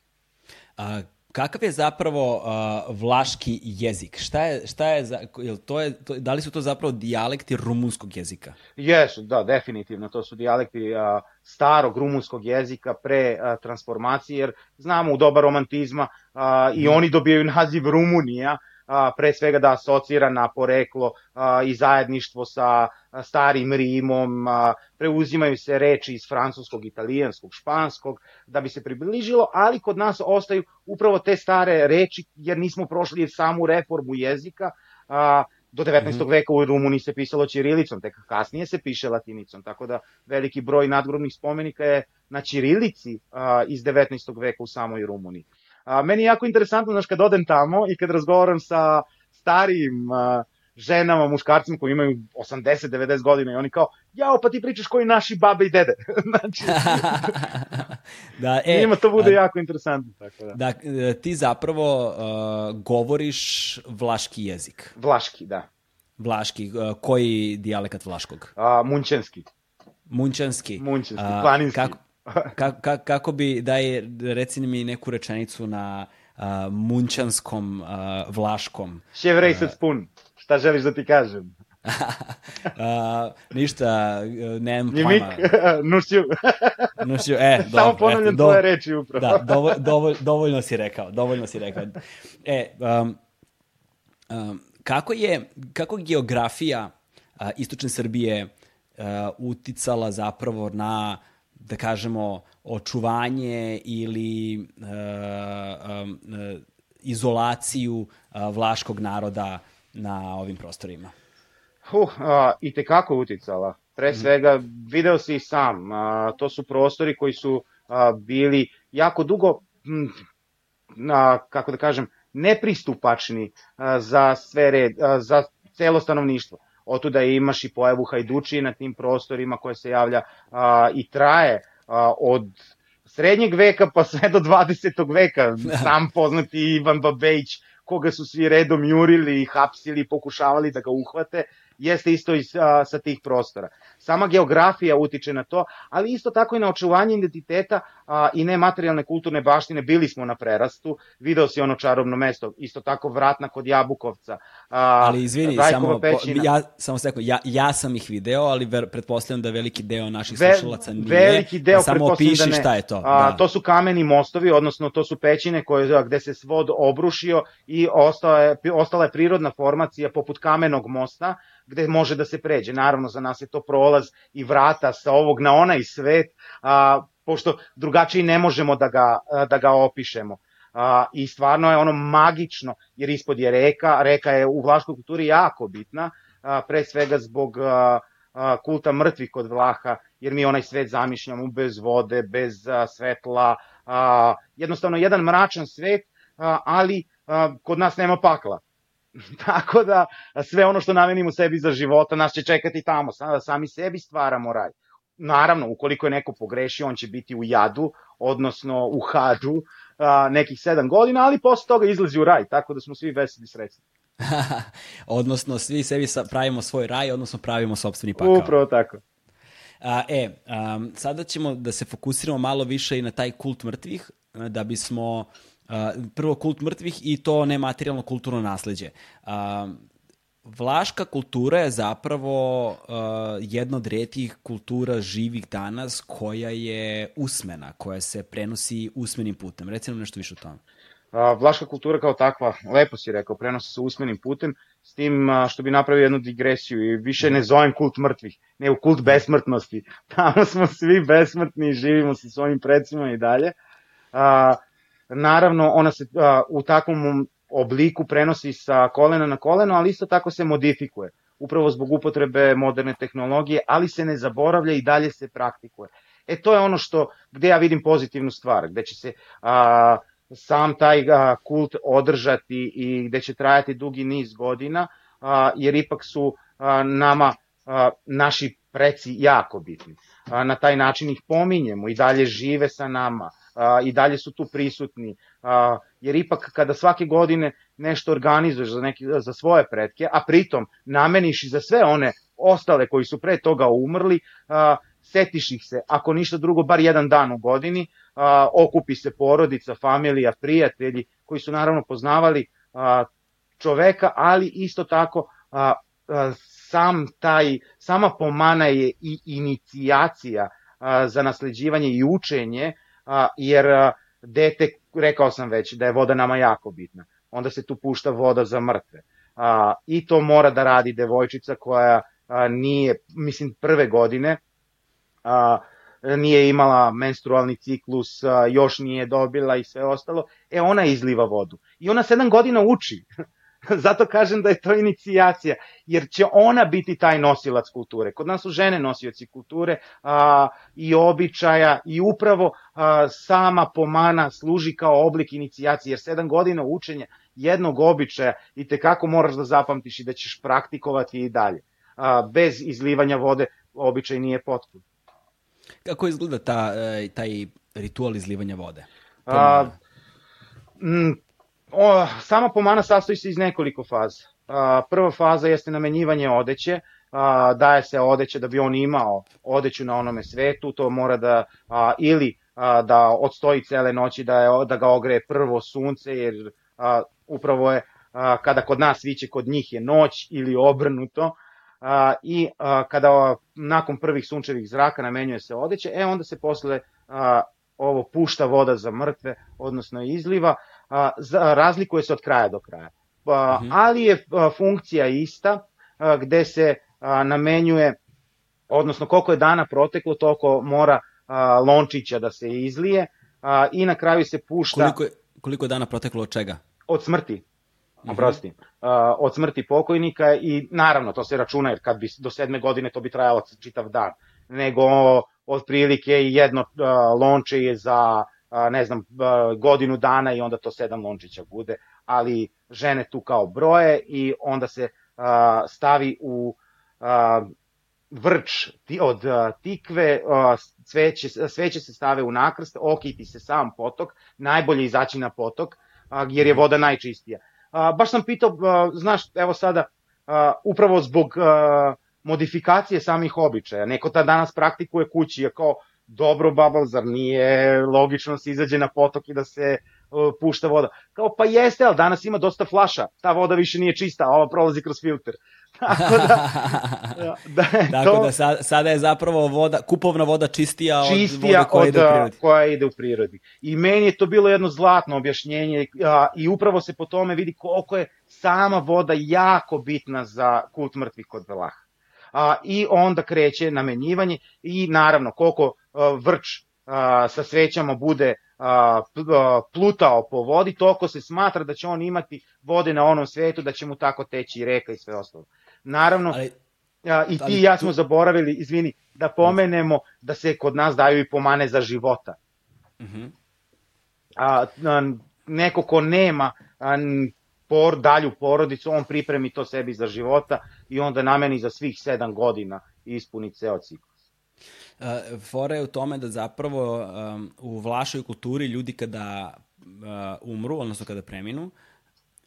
A, Kakav je zapravo uh, vlaški jezik? Šta je, šta je, za, jel to je, to, da li su to zapravo dijalekti rumunskog jezika? Jesu, da, definitivno. To su dijalekti uh, starog rumunskog jezika pre uh, transformacije, jer znamo u doba romantizma uh, i mhm. oni dobijaju naziv Rumunija, a, pre svega da asocira na poreklo a, i zajedništvo sa starim Rimom, a, preuzimaju se reči iz francuskog, italijanskog, španskog, da bi se približilo, ali kod nas ostaju upravo te stare reči, jer nismo prošli samu reformu jezika, a, do 19. Mm -hmm. veka u Rumuniji se pisalo ćirilicom, tek kasnije se piše latinicom, tako da veliki broj nadgrobnih spomenika je na ćirilici a, iz 19. veka u samoj Rumuniji. A, meni je jako interesantno, znaš, kad odem tamo i kad razgovaram sa starijim a, ženama, muškarcima koji imaju 80-90 godina i oni kao, jao, pa ti pričaš koji naši babe i dede. znači, da, e, njima to bude a, jako interesantno. Tako da. da, e, ti zapravo uh, govoriš vlaški jezik. Vlaški, da. Vlaški, uh, koji dijalekat vlaškog? A, munčanski. Munčanski. Munčanski, planinski. Kako, ka, ka, kako bi, daj, reci mi neku rečenicu na uh, munčanskom, uh, vlaškom. Ševrej se spun, šta želiš da ti kažem? uh, ništa, nemam Njimik, pojma. nušću. nušću, e, dobro. Samo ponavljam tvoje reči upravo. Da, dovolj, dovolj, dovoljno si rekao, dovoljno si rekao. E, um, um, kako je, kako geografija uh, istočne Srbije uh, uticala zapravo na da kažemo, očuvanje ili uh, uh, izolaciju uh, vlaškog naroda na ovim prostorima? Uh, uh, I tekako uticala. Pre mhm. svega, video si i sam, uh, to su prostori koji su uh, bili jako dugo, hm, uh, kako da kažem, nepristupačni uh, za sve red, uh, za celo stanovništvo otuda imaš i pojavu hajdučije na tim prostorima koja se javlja a, i traje a, od srednjeg veka pa sve do 20. veka. Sam poznati Ivan Babejić, koga su svi redom jurili i hapsili, pokušavali da ga uhvate, jeste isto i sa, sa tih prostora. Sama geografija utiče na to, ali isto tako i na očuvanje identiteta a, i nematerijalne kulturne baštine. Bili smo na prerastu, video si ono čarobno mesto, isto tako vratna kod Jabukovca. A, ali izvini, samo, po, ja, samo seko, ja, ja sam ih video, ali ver, pretpostavljam da veliki deo naših Ve, slušalaca nije. Veliki deo, da samo opiši da ne. šta je to. A, da. To su kameni mostovi, odnosno to su pećine koje, gde se svod obrušio i ostala je, ostala je prirodna formacija poput kamenog mosta, gde može da se pređe. Naravno, za nas je to prolaz i vrata sa ovog na onaj svet, a, pošto drugačije ne možemo da ga, da ga opišemo. A, I stvarno je ono magično, jer ispod je reka, reka je u vlaškoj kulturi jako bitna, a, pre svega zbog a, a, kulta mrtvih kod Vlaha, jer mi onaj svet zamišljamo bez vode, bez a, svetla, a, jednostavno jedan mračan svet, a, ali a, kod nas nema pakla. Tako da sve ono što namenimo sebi za života nas će čekati tamo, sami sebi stvaramo raj. Naravno, ukoliko je neko pogrešio, on će biti u jadu, odnosno u hadu a, nekih sedam godina, ali posle toga izlazi u raj, tako da smo svi veseli srećni. odnosno, svi sebi pravimo svoj raj, odnosno pravimo sobstveni pakao. Upravo tako. A, e, um, sada ćemo da se fokusiramo malo više i na taj kult mrtvih, da bismo prvo kult mrtvih i to nematerijalno kulturno nasledđe. Vlaška kultura je zapravo uh, jedna od redkih kultura živih danas koja je usmena, koja se prenosi usmenim putem. Reci nam nešto više o tome. Vlaška kultura kao takva, lepo si rekao, prenosi se usmenim putem, s tim što bi napravio jednu digresiju i više ne zovem kult mrtvih, nego kult besmrtnosti. Tamo smo svi besmrtni i živimo sa svojim predcima i dalje. A, Naravno, ona se a, u takvom obliku prenosi sa kolena na koleno, ali isto tako se modifikuje, upravo zbog upotrebe moderne tehnologije, ali se ne zaboravlja i dalje se praktikuje. E to je ono što, gde ja vidim pozitivnu stvar, gde će se a, sam taj a, kult održati i gde će trajati dugi niz godina, a, jer ipak su a, nama a, naši preci jako bitni. Na taj način ih pominjemo i dalje žive sa nama i dalje su tu prisutni, jer ipak kada svake godine nešto organizuješ za, neki, za svoje pretke, a pritom nameniš i za sve one ostale koji su pre toga umrli, setiš ih se, ako ništa drugo, bar jedan dan u godini, okupi se porodica, familija, prijatelji, koji su naravno poznavali čoveka, ali isto tako sam taj, sama pomana je i inicijacija za nasleđivanje i učenje, jer dete, rekao sam već da je voda nama jako bitna, onda se tu pušta voda za mrtve. A, I to mora da radi devojčica koja nije, mislim, prve godine, a, nije imala menstrualni ciklus, još nije dobila i sve ostalo, e ona izliva vodu. I ona sedam godina uči. Zato kažem da je to inicijacija, jer će ona biti taj nosilac kulture. Kod nas su žene nosioci kulture a, i običaja i upravo a, sama pomana služi kao oblik inicijacije, jer sedam godina učenja jednog običaja i te kako moraš da zapamtiš i da ćeš praktikovati i dalje. A, bez izlivanja vode običaj nije potpun. Kako izgleda ta, e, taj ritual izlivanja vode? A, m, o, sama pomana sastoji se iz nekoliko faza. A, prva faza jeste namenjivanje odeće, a, daje se odeće da bi on imao odeću na onome svetu, to mora da a, ili a, da odstoji cele noći, da, je, da ga ogreje prvo sunce, jer a, upravo je a, kada kod nas viće, kod njih je noć ili obrnuto, a, i a, kada nakon prvih sunčevih zraka namenjuje se odeće, e onda se posle a, ovo pušta voda za mrtve, odnosno izliva, a, za, razlikuje se od kraja do kraja. A, mhm. Ali je a, funkcija ista, a, gde se a, namenjuje, odnosno koliko je dana proteklo, toliko mora a, lončića da se izlije a, i na kraju se pušta... Koliko je, koliko je dana proteklo od čega? Od smrti oprosti, uh, od smrti pokojnika i naravno to se računa jer kad bi do sedme godine to bi trajalo čitav dan, nego otprilike jedno uh, lonče je za ne znam godinu dana i onda to sedam lončića bude, ali žene tu kao broje i onda se stavi u vrč od tikve, sveće, sveće se stave u nakrst, okiti se sam potok, najbolje izaći na potok, jer je voda najčistija. Baš sam pitao, znaš, evo sada, upravo zbog modifikacije samih običaja, neko ta danas praktikuje kući, je kao, dobro babal, zar nije logično da se izađe na potok i da se uh, pušta voda? Kao, pa jeste, ali danas ima dosta flaša, ta voda više nije čista, a ova prolazi kroz filter. Tako da, da, Tako to, da sad, sada je zapravo voda, kupovna voda čistija, čistija od vode koja od, ide u prirodi. koja ide u prirodi. I meni je to bilo jedno zlatno objašnjenje a, i upravo se po tome vidi koliko je sama voda jako bitna za kult mrtvih kod Velaha. A, I onda kreće namenjivanje i naravno koliko vrč sa svećama bude plutao po vodi, toliko se smatra da će on imati vode na onom svetu, da će mu tako teći reka i sve ostalo. Naravno, ali, i ti i ja smo zaboravili, izvini, da pomenemo da se kod nas daju i pomane za života. Mhm. a, a, neko ko nema a, por, dalju porodicu, on pripremi to sebi za života i onda nameni za svih sedam godina i ispuni ceo ciklus. Uh, fora je u tome da zapravo um, u vlašoj kulturi ljudi kada uh, umru, odnosno kada preminu,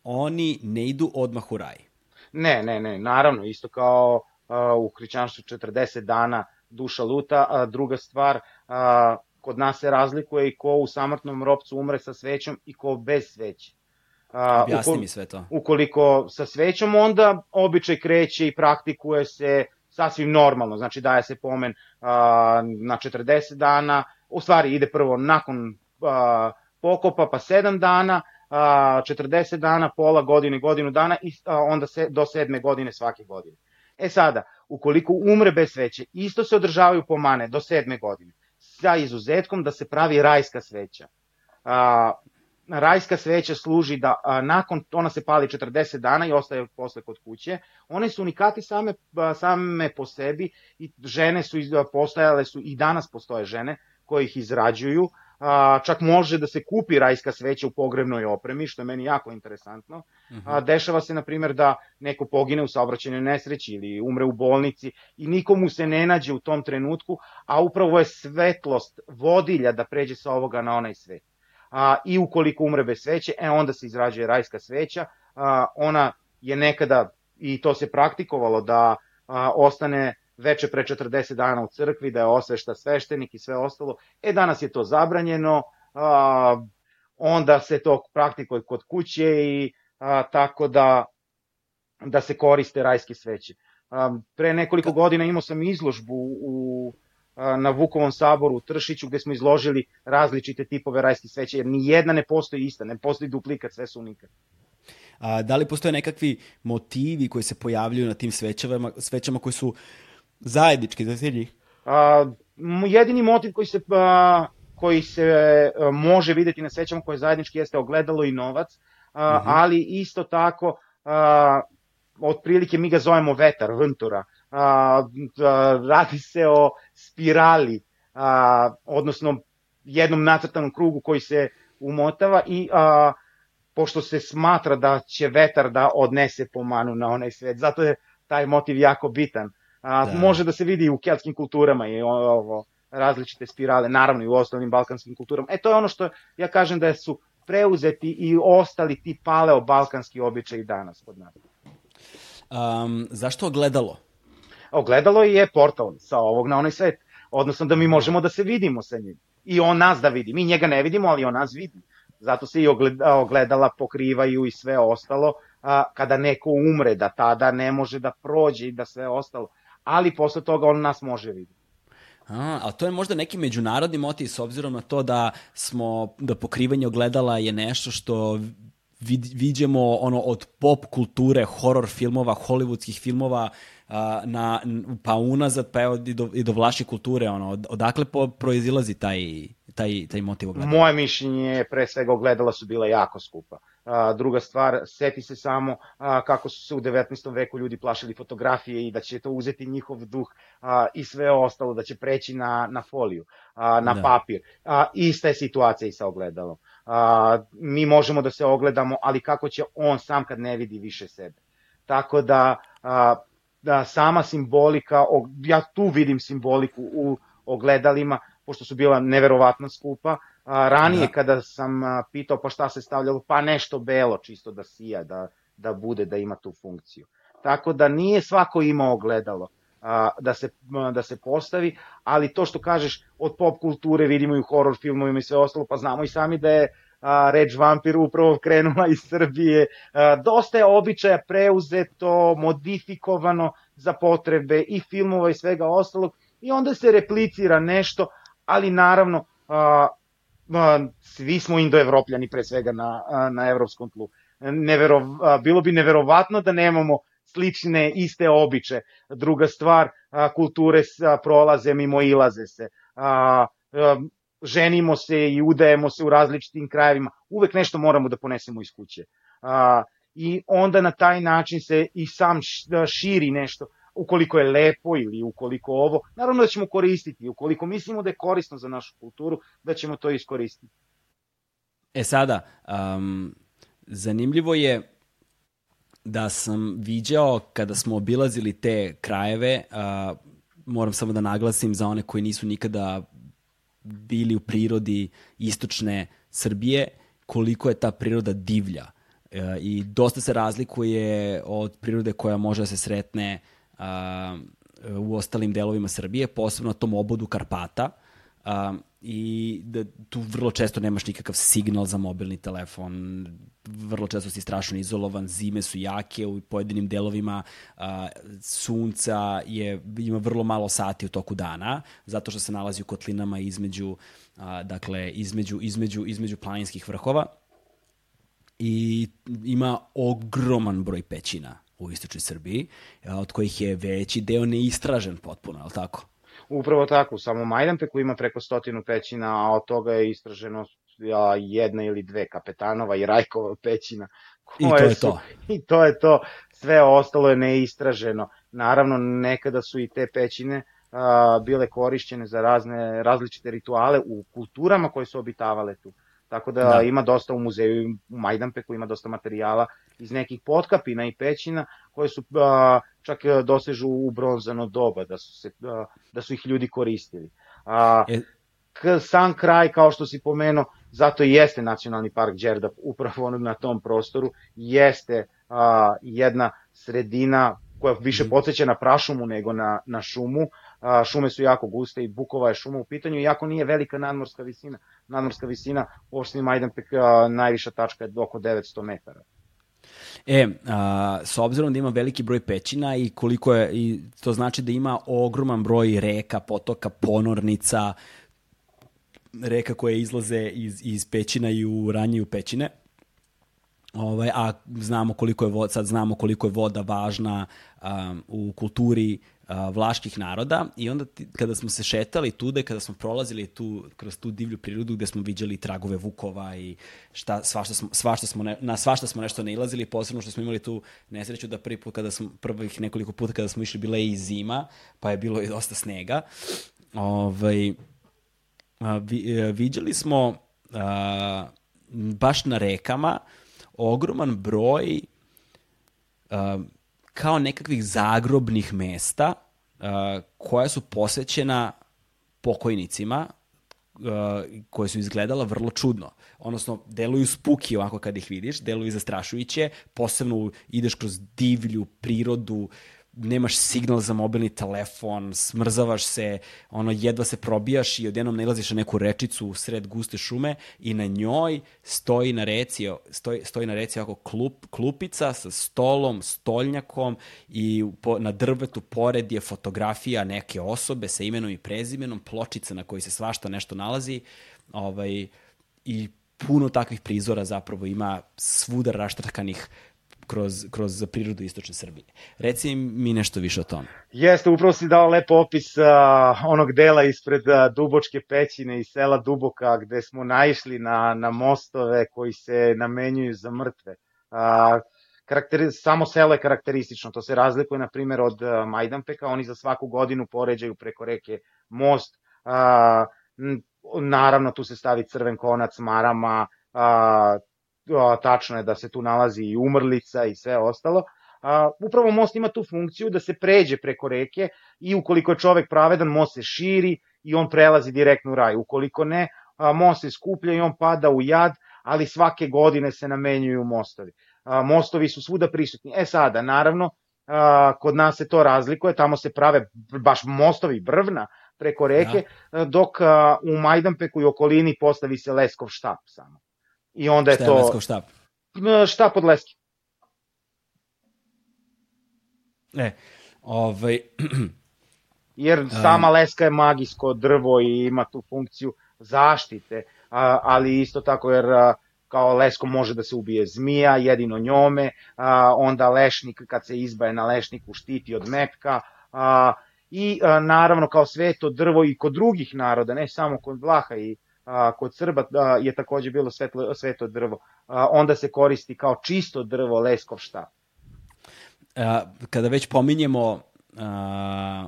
oni ne idu odmah u raj. Ne, ne, ne, naravno, isto kao uh, u hrišćanstvu 40 dana duša luta, a druga stvar, uh, kod nas se razlikuje i ko u samrtnom ropcu umre sa svećom i ko bez sveće. Uh, Objasni mi sve to. Ukoliko sa svećom, onda običaj kreće i praktikuje se sasvim normalno, znači daje se pomen uh, na 40 dana, u stvari ide prvo nakon uh, pokopa pa 7 dana, 40 dana, pola godine, godinu dana i onda se do sedme godine svake godine. E sada, ukoliko umre bez sveće, isto se održavaju pomane do sedme godine, sa izuzetkom da se pravi rajska sveća. A, rajska sveća služi da a, nakon, ona se pali 40 dana i ostaje posle kod kuće, one su unikati same, a, same po sebi i žene su, postojale su i danas postoje žene koje ih izrađuju, a, čak može da se kupi rajska sveća u pogrebnoj opremi, što je meni jako interesantno. -huh. a, mhm. dešava se, na primjer, da neko pogine u saobraćenoj nesreći ili umre u bolnici i nikomu se ne nađe u tom trenutku, a upravo je svetlost vodilja da pređe sa ovoga na onaj svet. A, I ukoliko umre bez sveće, e onda se izrađuje rajska sveća. A, ona je nekada, i to se praktikovalo, da a, ostane veče pre 40 dana u crkvi, da je osvešta sveštenik i sve ostalo. E, danas je to zabranjeno, a, onda se to praktikuje kod kuće i a, tako da, da se koriste rajske sveće. A, pre nekoliko godina imao sam izložbu u na Vukovom saboru u Tršiću gde smo izložili različite tipove rajskih sveća, jer ni jedna ne postoji ista, ne postoji duplikat, sve su unikat. A, da li postoje nekakvi motivi koji se pojavljuju na tim svećama, svećama koji su zajednički za sve njih? A, jedini motiv koji se, a, koji se a, može videti na svećama koje zajednički jeste ogledalo i novac, a, uh mhm. -huh. ali isto tako a, otprilike mi ga zovemo vetar, ventura, a, a, radi se o spirali, a, odnosno jednom nacrtanom krugu koji se umotava i a, pošto se smatra da će vetar da odnese pomanu na onaj svet, zato je taj motiv jako bitan. A, da. Može da se vidi u keltskim kulturama i ovo, različite spirale, naravno i u ostalim balkanskim kulturama. E to je ono što ja kažem da su preuzeti i ostali ti paleo-balkanski običaji danas kod nas. Um, zašto ogledalo? Ogledalo je portal sa ovog na onaj svet. Odnosno da mi možemo da se vidimo sa njim. I on nas da vidi. Mi njega ne vidimo, ali on nas vidi. Zato se i ogledala pokrivaju i sve ostalo. A, kada neko umre, da tada ne može da prođe i da sve ostalo. Ali posle toga on nas može vidjeti. A, a to je možda neki međunarodni motiv s obzirom na to da smo da pokrivanje ogledala je nešto što vid, viđemo ono od pop kulture, horor filmova, hollywoodskih filmova na, pa unazad, pa evo i do, i do vlaške kulture, ono, od, odakle po, proizilazi taj, taj, taj motiv ogledala? Moje mišljenje je, pre svega, ogledala su bila jako skupa. A, druga stvar, seti se samo a, kako su se u 19. veku ljudi plašili fotografije i da će to uzeti njihov duh a, i sve ostalo, da će preći na, na foliju, a, na da. papir. A, ista je situacija i sa ogledalom. A, mi možemo da se ogledamo, ali kako će on sam kad ne vidi više sebe. Tako da, a, da sama simbolika, ja tu vidim simboliku u ogledalima, pošto su bila neverovatno skupa. A, ranije da. kada sam a, pitao pa šta se stavljalo, pa nešto belo čisto da sija, da, da bude, da ima tu funkciju. Tako da nije svako imao ogledalo a, da, se, da se postavi, ali to što kažeš od pop kulture vidimo i u horror filmovima i sve ostalo, pa znamo i sami da je reč vampir upravo krenula iz Srbije. Dosta je običaja preuzeto, modifikovano za potrebe i filmova i svega ostalog i onda se replicira nešto, ali naravno svi smo indoevropljani pre svega na, na evropskom tlu. Nevero, bilo bi neverovatno da nemamo slične iste običe. Druga stvar, kulture prolaze mimo ilaze se. Ženimo se i udajemo se u različitim krajevima, uvek nešto moramo da ponesemo iz kuće. A, I onda na taj način se i sam širi nešto, ukoliko je lepo ili ukoliko ovo, naravno da ćemo koristiti, ukoliko mislimo da je korisno za našu kulturu, da ćemo to iskoristiti. E sada, um, zanimljivo je da sam viđao kada smo obilazili te krajeve, uh, moram samo da naglasim za one koji nisu nikada bili u prirodi istočne Srbije, koliko je ta priroda divlja. E, I dosta se razlikuje od prirode koja može da se sretne u ostalim delovima Srbije, posebno na tom obodu Karpata. I da tu vrlo često nemaš nikakav signal za mobilni telefon, vrlo često si strašno izolovan, zime su jake u pojedinim delovima, a, sunca je, ima vrlo malo sati u toku dana, zato što se nalazi u kotlinama između, a, dakle, između, između, između planinskih vrhova i ima ogroman broj pećina u istočnoj Srbiji, od kojih je veći deo neistražen potpuno, je li tako? Upravo tako, samo Majdanpeku ima preko stotinu pećina, a od toga je istraženo jedna ili dve kapetanova i Rajkova pećina. I to je su, to. I to je to. Sve ostalo je neistraženo. Naravno, nekada su i te pećine a, bile korišćene za razne različite rituale u kulturama koje su obitavale tu. Tako da, da. ima dosta u muzeju u Majdanpeku, ima dosta materijala iz nekih potkapina i pećina koje su a, čak e, dosežu u bronzano doba, da su, se, a, da su ih ljudi koristili. A, e... K, sam kraj, kao što si pomenuo, zato i jeste nacionalni park Đerdap upravo na tom prostoru, jeste a, jedna sredina koja više mhm. podsjeća na prašumu nego na, na šumu. A, šume su jako guste i Bukova je šuma u pitanju, iako nije velika nadmorska visina. Nadmorska visina u opštini Majdanpek a, najviša tačka je oko 900 metara. E, a, s obzirom da ima veliki broj pećina i koliko je, i to znači da ima ogroman broj reka, potoka, ponornica, reka koje izlaze iz, iz pećina i u pećine. Ovaj, a znamo koliko je voda, sad znamo koliko je voda važna um, u kulturi uh, vlaških naroda i onda ti, kada smo se šetali tude, kada smo prolazili tu, kroz tu divlju prirodu gde smo viđali tragove vukova i šta, svašta smo, svašta smo ne, na svašta smo nešto nailazili, posebno što smo imali tu nesreću da prvi put kada smo, prvih nekoliko puta kada smo išli bila je i zima, pa je bilo i dosta snega. Ovaj, a, a, e, viđali smo a, baš na rekama ogroman broj a, kao nekakvih zagrobnih mesta uh, koja su posvećena pokojnicima uh, koje su izgledala vrlo čudno. Odnosno, deluju spuki ovako kad ih vidiš, deluju zastrašujuće, posebno ideš kroz divlju prirodu, nemaš signal za mobilni telefon, smrzavaš se, ono, jedva se probijaš i odjednom nalaziš na neku rečicu u sred guste šume i na njoj stoji na reci, stoji, stoji na reci ovako klup, klupica sa stolom, stolnjakom i po, na drvetu pored je fotografija neke osobe sa imenom i prezimenom, pločica na kojoj se svašta nešto nalazi ovaj, i puno takvih prizora zapravo ima svuda raštrkanih kroz, kroz prirodu istočne Srbije. Reci mi nešto više o tome. Jeste, upravo si dao lep opis uh, onog dela ispred uh, Dubočke pećine i sela Duboka gde smo naišli na, na mostove koji se namenjuju za mrtve. Uh, karakteri, samo selo je karakteristično, to se razlikuje na primjer od uh, Majdanpeka, oni za svaku godinu poređaju preko reke most, uh, naravno tu se stavi crven konac marama, uh, tačno je da se tu nalazi i umrlica i sve ostalo, a, upravo most ima tu funkciju da se pređe preko reke i ukoliko je čovek pravedan, most se širi i on prelazi direktno u raj. Ukoliko ne, a, most se skuplja i on pada u jad, ali svake godine se namenjuju mostovi. A, mostovi su svuda prisutni. E sada, naravno, a, kod nas se to razlikuje, tamo se prave baš mostovi brvna preko reke, da. dok a, u Majdanpeku i okolini postavi se Leskov štap samo. I onda je Šta to... Šta je štap? Štap od leske. E, ovaj... Jer sama leska je magijsko drvo i ima tu funkciju zaštite, ali isto tako jer kao leskom može da se ubije zmija, jedino njome, a, onda lešnik kad se izbaje na lešniku štiti od metka, a, i a, naravno kao sveto drvo i kod drugih naroda, ne samo kod Vlaha i a, kod Srba a, je takođe bilo svetlo, sveto drvo. A, onda se koristi kao čisto drvo leskov štap. A, kada već pominjemo a,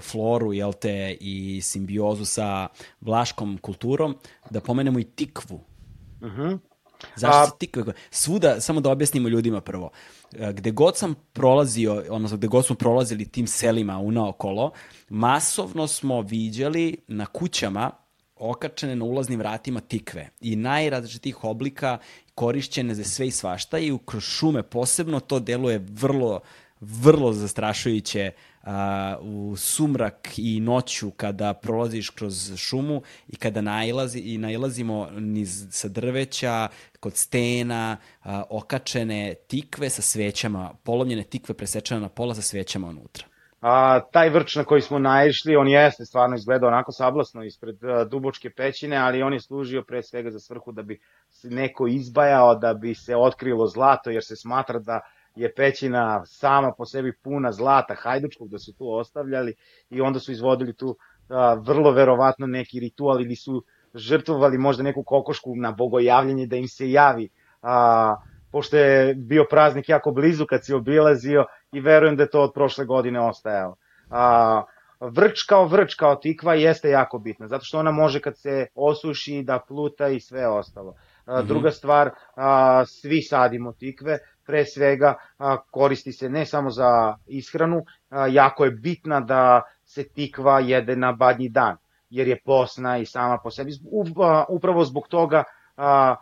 floru, jel te, i simbiozu sa vlaškom kulturom, da pomenemo i tikvu. Uh mhm. -huh. Zašto se tikve? Svuda, samo da objasnimo ljudima prvo, gde god sam prolazio, odnosno gde god smo prolazili tim selima unaokolo, masovno smo viđali na kućama okačene na ulaznim vratima tikve i najrazličitih oblika korišćene za sve i svašta i kroz šume posebno to deluje vrlo vrlo zastrašujuće a, u sumrak i noću kada prolaziš kroz šumu i kada nailazi, i nailazimo niz sa drveća, kod stena, a, okačene tikve sa svećama, polomljene tikve presečene na pola sa svećama unutra. A, taj vrč na koji smo naišli, on jeste stvarno izgledao onako sablasno ispred a, Dubočke pećine, ali on je služio pre svega za svrhu da bi neko izbajao, da bi se otkrilo zlato, jer se smatra da je pećina sama po sebi puna zlata hajdučkog, da su tu ostavljali i onda su izvodili tu a, vrlo verovatno neki ritual ili su žrtvovali možda neku kokošku na bogojavljenje da im se javi a, pošto je bio praznik jako blizu kad si obilazio i verujem da je to od prošle godine ostajalo. A, vrč kao vrč kao tikva jeste jako bitna, zato što ona može kad se osuši da pluta i sve ostalo. A, -hmm. Druga stvar, a, svi sadimo tikve, pre svega a, koristi se ne samo za ishranu, a, jako je bitna da se tikva jede na badnji dan, jer je posna i sama po sebi. Upravo zbog toga a,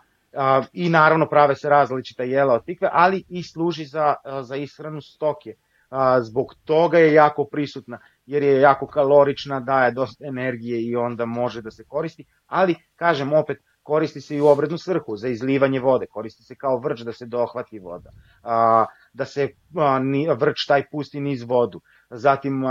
i naravno prave se različita jela od tikve, ali i služi za, za ishranu stoke. zbog toga je jako prisutna, jer je jako kalorična, daje dosta energije i onda može da se koristi, ali, kažem opet, koristi se i u obrednu svrhu, za izlivanje vode, koristi se kao vrč da se dohvati voda, da se vrč taj pusti niz vodu, zatim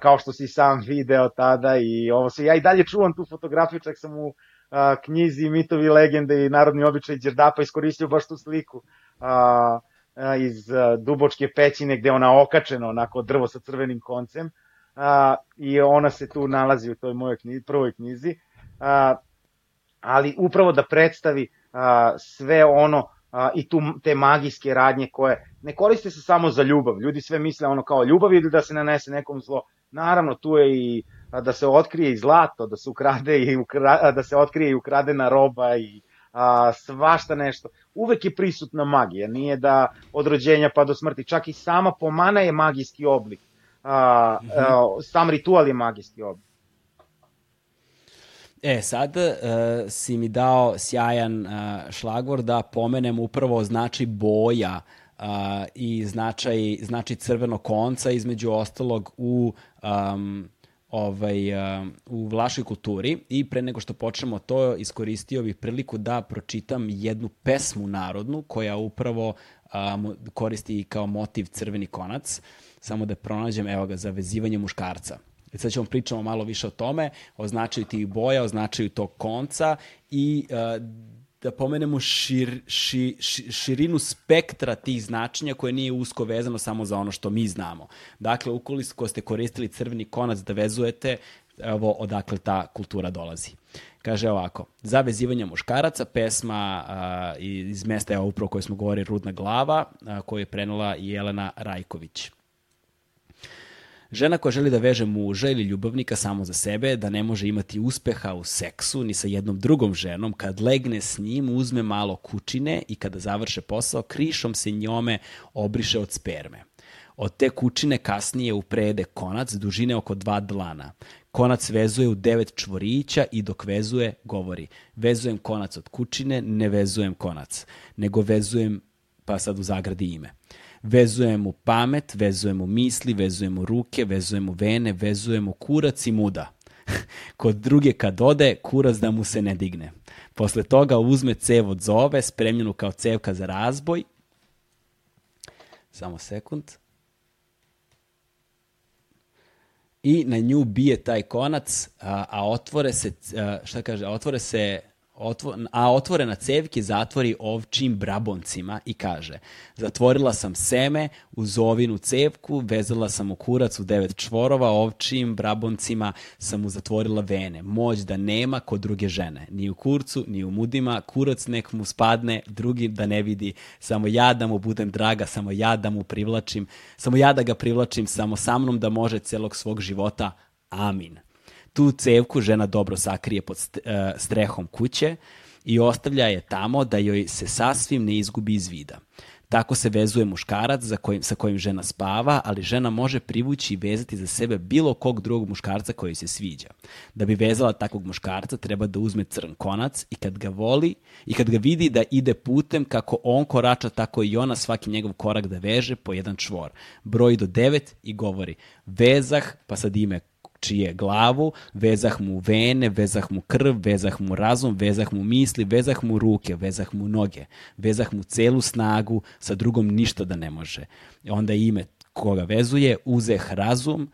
kao što si sam video tada i ovo se, ja i dalje čuvam tu fotografiju, čak sam u a, knjizi Mitovi legende i narodni običaj Đerdapa iskoristio baš tu sliku a, a, iz a, Dubočke pećine gde ona okačena onako drvo sa crvenim koncem a, i ona se tu nalazi u toj mojoj knjizi, prvoj knjizi a, ali upravo da predstavi a, sve ono a, i tu te magijske radnje koje ne koriste se samo za ljubav. Ljudi sve misle ono kao ljubav ili da se nanese nekom zlo. Naravno, tu je i da se otkrije i zlato, da se ukrade i ukra, da se otkrije i ukradena roba i a, svašta nešto. Uvek je prisutna magija, nije da od rođenja pa do smrti. Čak i sama pomana je magijski oblik. A, a, mhm. sam ritual je magijski oblik. E, sad uh, si mi dao sjajan uh, šlagvor da pomenem upravo znači boja uh, i značaj, znači crveno konca između ostalog u um, ovaj, u vlašoj kulturi i pre nego što počnemo to iskoristio bih priliku da pročitam jednu pesmu narodnu koja upravo koristi kao motiv crveni konac. Samo da pronađem, evo ga, za vezivanje muškarca. I sad ćemo pričamo malo više o tome, o tih boja, o značaju tog konca i da pomenemo šir, ši, ši, širinu spektra tih značenja koje nije usko vezano samo za ono što mi znamo. Dakle, ukoliko ste koristili crveni konac da vezujete, evo odakle ta kultura dolazi. Kaže ovako, za vezivanje muškaraca, pesma uh, iz mesta, evo upravo koje smo govorili, Rudna glava, uh, koju je prenula Jelena Rajković. Žena koja želi da veže muža ili ljubavnika samo za sebe, da ne može imati uspeha u seksu ni sa jednom drugom ženom, kad legne s njim, uzme malo kučine i kada završe posao, krišom se njome obriše od sperme. Od te kučine kasnije uprede konac dužine oko dva dlana. Konac vezuje u devet čvorića i dok vezuje, govori vezujem konac od kučine, ne vezujem konac, nego vezujem, pa sad u zagradi ime. Vezujem mu pamet, vezujem mu misli, vezujem mu ruke, vezujem mu vene, vezujem mu kurac i muda. Kod druge kad ode, kurac da mu se ne digne. Posle toga uzme cev od zove, spremljenu kao cevka za razboj. Samo sekund. I na nju bije taj konac, a, a otvore se, a, šta kaže, otvore se a otvorena cevke zatvori ovčim braboncima i kaže zatvorila sam seme u zovinu cevku, vezala sam u kurac u devet čvorova, ovčim braboncima sam mu zatvorila vene. Moć da nema kod druge žene. Ni u kurcu, ni u mudima, kurac nek mu spadne, drugi da ne vidi, samo ja da mu budem draga, samo ja da mu privlačim, samo ja da ga privlačim, samo sa mnom da može celog svog života. Amin tu cevku žena dobro sakrije pod e, strehom kuće i ostavlja je tamo da joj se sasvim ne izgubi iz vida. Tako se vezuje muškarac za kojim, sa kojim žena spava, ali žena može privući i vezati za sebe bilo kog drugog muškarca koji se sviđa. Da bi vezala takvog muškarca treba da uzme crn konac i kad ga voli i kad ga vidi da ide putem kako on korača, tako i ona svaki njegov korak da veže po jedan čvor. Broji do devet i govori vezah, pa sad ime čije glavu, vezah mu vene, vezah mu krv, vezah mu razum, vezah mu misli, vezah mu ruke, vezah mu noge, vezah mu celu snagu, sa drugom ništa da ne može. Onda ime koga vezuje, uzeh razum,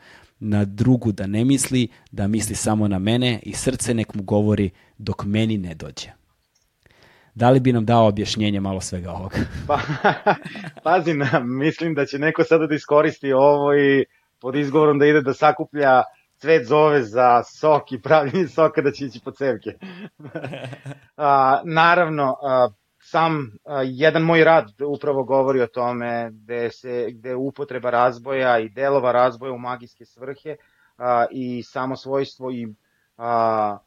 na drugu da ne misli, da misli samo na mene i srce nek mu govori dok meni ne dođe. Da li bi nam dao objašnjenje malo svega ovoga? Pa, pazi, na, mislim da će neko sada da iskoristi ovo i pod izgovorom da ide da sakuplja cvet zove za sok i pravljenje soka da će ići po cevke. a, naravno, a, sam a, jedan moj rad upravo govori o tome gde, se, gde upotreba razboja i delova razboja u magijske svrhe a, i samo svojstvo i, a,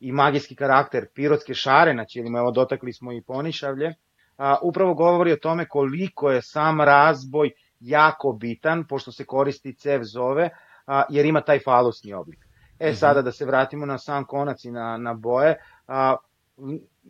i magijski karakter pirotske šare, znači ili evo dotakli smo i ponišavlje, a, upravo govori o tome koliko je sam razboj jako bitan, pošto se koristi cev zove, a, jer ima taj falusni oblik. E mhm. sada da se vratimo na sam konac i na, na boje, a,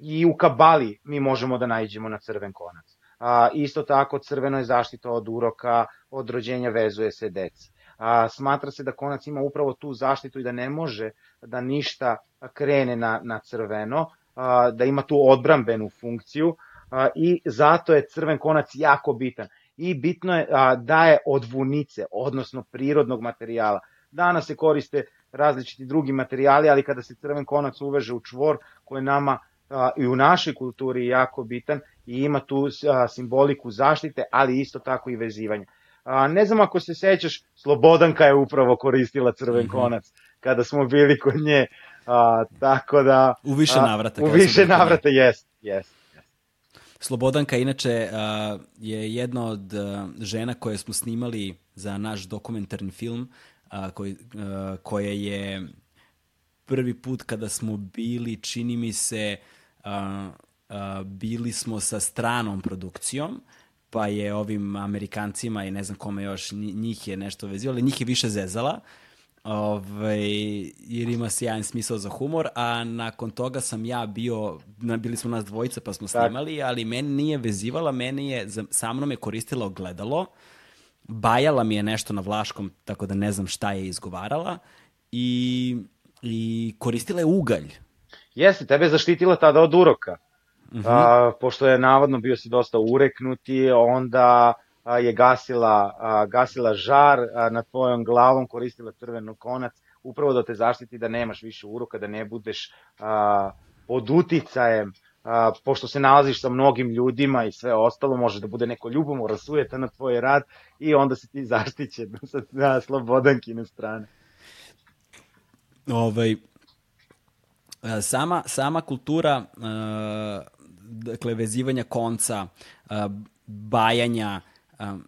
i u kabali mi možemo da najđemo na crven konac. A, isto tako crveno je zaštita od uroka, od rođenja vezuje se deci. A, smatra se da konac ima upravo tu zaštitu i da ne može da ništa krene na, na crveno, a, da ima tu odbrambenu funkciju a, i zato je crven konac jako bitan. I bitno je a, da je od vunice, odnosno prirodnog materijala. Danas se koriste različiti drugi materijali, ali kada se crven konac uveže u čvor koji je nama a, i u našoj kulturi jako bitan i ima tu a, simboliku zaštite, ali isto tako i vezivanja. A, ne znam ako se sećaš, Slobodanka je upravo koristila crven -hmm. konac kada smo bili kod nje, a, tako da... U više navrata. A, u više navrata, jest, jest. Slobodanka inače uh, je jedna od uh, žena koje smo snimali za naš dokumentarni film uh, koji, uh, koja je prvi put kada smo bili, čini mi se, uh, uh, bili smo sa stranom produkcijom, pa je ovim Amerikancima i ne znam kome još, njih je nešto vezio, ali njih je više zezala, ovaj, jer ima sjajan smisao za humor, a nakon toga sam ja bio, bili smo nas dvojica pa smo snimali, tak. ali meni nije vezivala, meni je, sa mnom je koristila ogledalo, bajala mi je nešto na vlaškom, tako da ne znam šta je izgovarala, i, i koristila je ugalj. Jeste, tebe je zaštitila tada od uroka. Uh mhm. -huh. a, pošto je navodno bio si dosta ureknuti, onda je gasila, gasila žar a, nad tvojom glavom, koristila crvenu konac, upravo da te zaštiti da nemaš više uroka, da ne budeš pod uticajem pošto se nalaziš sa mnogim ljudima i sve ostalo, može da bude neko ljubomora, sujeta na tvoj rad i onda si ti zaštićen sa na slobodankine strane. Ovaj, sama, sama kultura uh, dakle, vezivanja konca, uh, bajanja, um,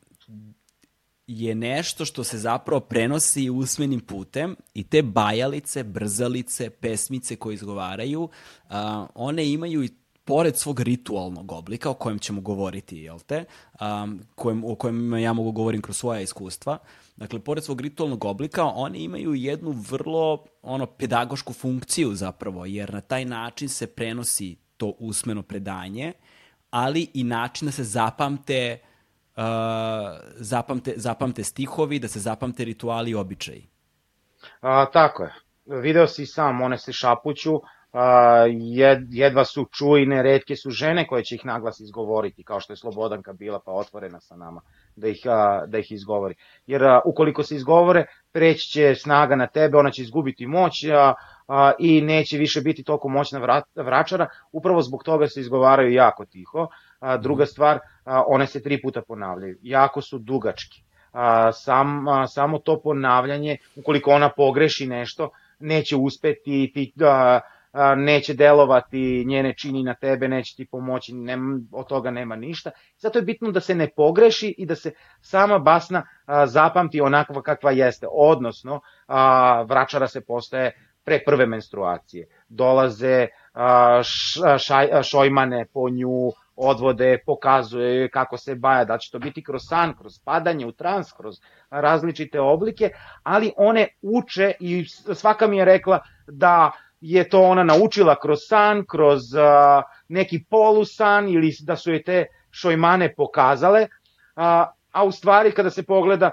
je nešto što se zapravo prenosi usmenim putem i te bajalice, brzalice, pesmice koje izgovaraju, uh, one imaju i pored svog ritualnog oblika, o kojem ćemo govoriti, jel te, um, kojem, o kojem ja mogu govorim kroz svoja iskustva, dakle, pored svog ritualnog oblika, one imaju jednu vrlo ono, pedagošku funkciju zapravo, jer na taj način se prenosi to usmeno predanje, ali i način da se zapamte uh, zapamte, zapamte stihovi, da se zapamte rituali i običaji. A, tako je. Video si sam, one se šapuću, a, jed, jedva su čujne, redke su žene koje će ih naglas izgovoriti, kao što je Slobodanka bila pa otvorena sa nama da ih, a, da ih izgovori. Jer a, ukoliko se izgovore, preći će snaga na tebe, ona će izgubiti moć a, a, i neće više biti toliko moćna vrat, vračara, upravo zbog toga se izgovaraju jako tiho. A, druga stvar, a, one se tri puta ponavljaju, jako su dugački. A, sam, a, samo to ponavljanje, ukoliko ona pogreši nešto, neće uspeti ti, a, neće delovati njene čini na tebe, neće ti pomoći, nema, od toga nema ništa. Zato je bitno da se ne pogreši i da se sama basna a, zapamti onakva kakva jeste, odnosno a, vračara se postaje pre prve menstruacije. Dolaze a, šaj, šojmane po nju, odvode, pokazuje kako se baja, da će to biti kroz san, kroz padanje u trans, kroz različite oblike, ali one uče i svaka mi je rekla da je to ona naučila kroz san, kroz neki polusan ili da su je te šojmane pokazale, uh, a u stvari kada se pogleda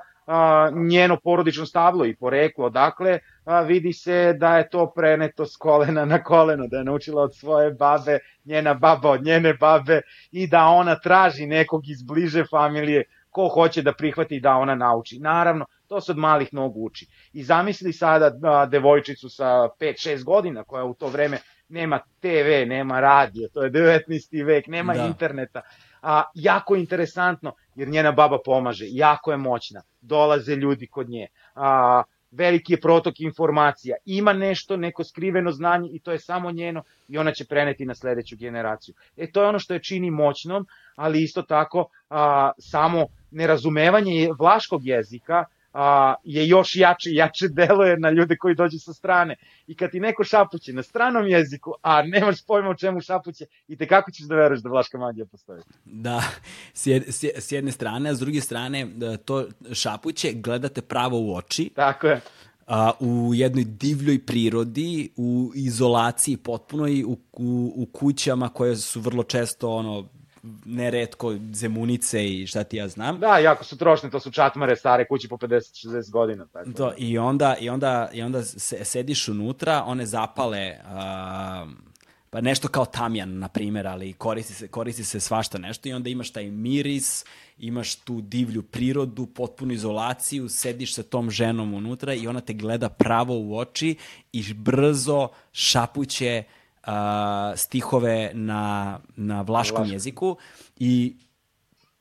njeno porodično stablo i poreklo odakle, uh, vidi se da je to preneto s kolena na koleno, da je naučila od svoje babe, njena baba od njene babe i da ona traži nekog iz bliže familije ko hoće da prihvati da ona nauči. Naravno, To se od malih nogu uči. I zamisli sada a, devojčicu sa 5-6 godina koja u to vreme nema TV, nema radio, to je 19. vek, nema da. interneta. A, jako interesantno, jer njena baba pomaže, jako je moćna, dolaze ljudi kod nje. A, veliki je protok informacija, ima nešto, neko skriveno znanje i to je samo njeno i ona će preneti na sledeću generaciju. E to je ono što je čini moćnom, ali isto tako a, samo nerazumevanje vlaškog jezika a, je još jače i jače deluje na ljude koji dođu sa strane. I kad ti neko šapuće na stranom jeziku, a nemaš pojma o čemu šapuće, i te kako ćeš da veruješ da vlaška magija postoji? Da, s, jed, s jedne strane, a s druge strane, da to šapuće gledate pravo u oči. Tako je. A, u jednoj divljoj prirodi, u izolaciji potpunoj, u, u, u kućama koje su vrlo često ono, neretko zemunice i šta ti ja znam. Da, jako su trošne, to su čatmare stare kući po 50-60 godina. Tako. To, i, onda, I onda, i onda se, sediš unutra, one zapale... Uh, pa nešto kao tamjan, na primjer, ali koristi se, koristi se svašta nešto i onda imaš taj miris, imaš tu divlju prirodu, potpunu izolaciju, sediš sa tom ženom unutra i ona te gleda pravo u oči i brzo šapuće uh, stihove na, na vlaškom Vlaško. jeziku i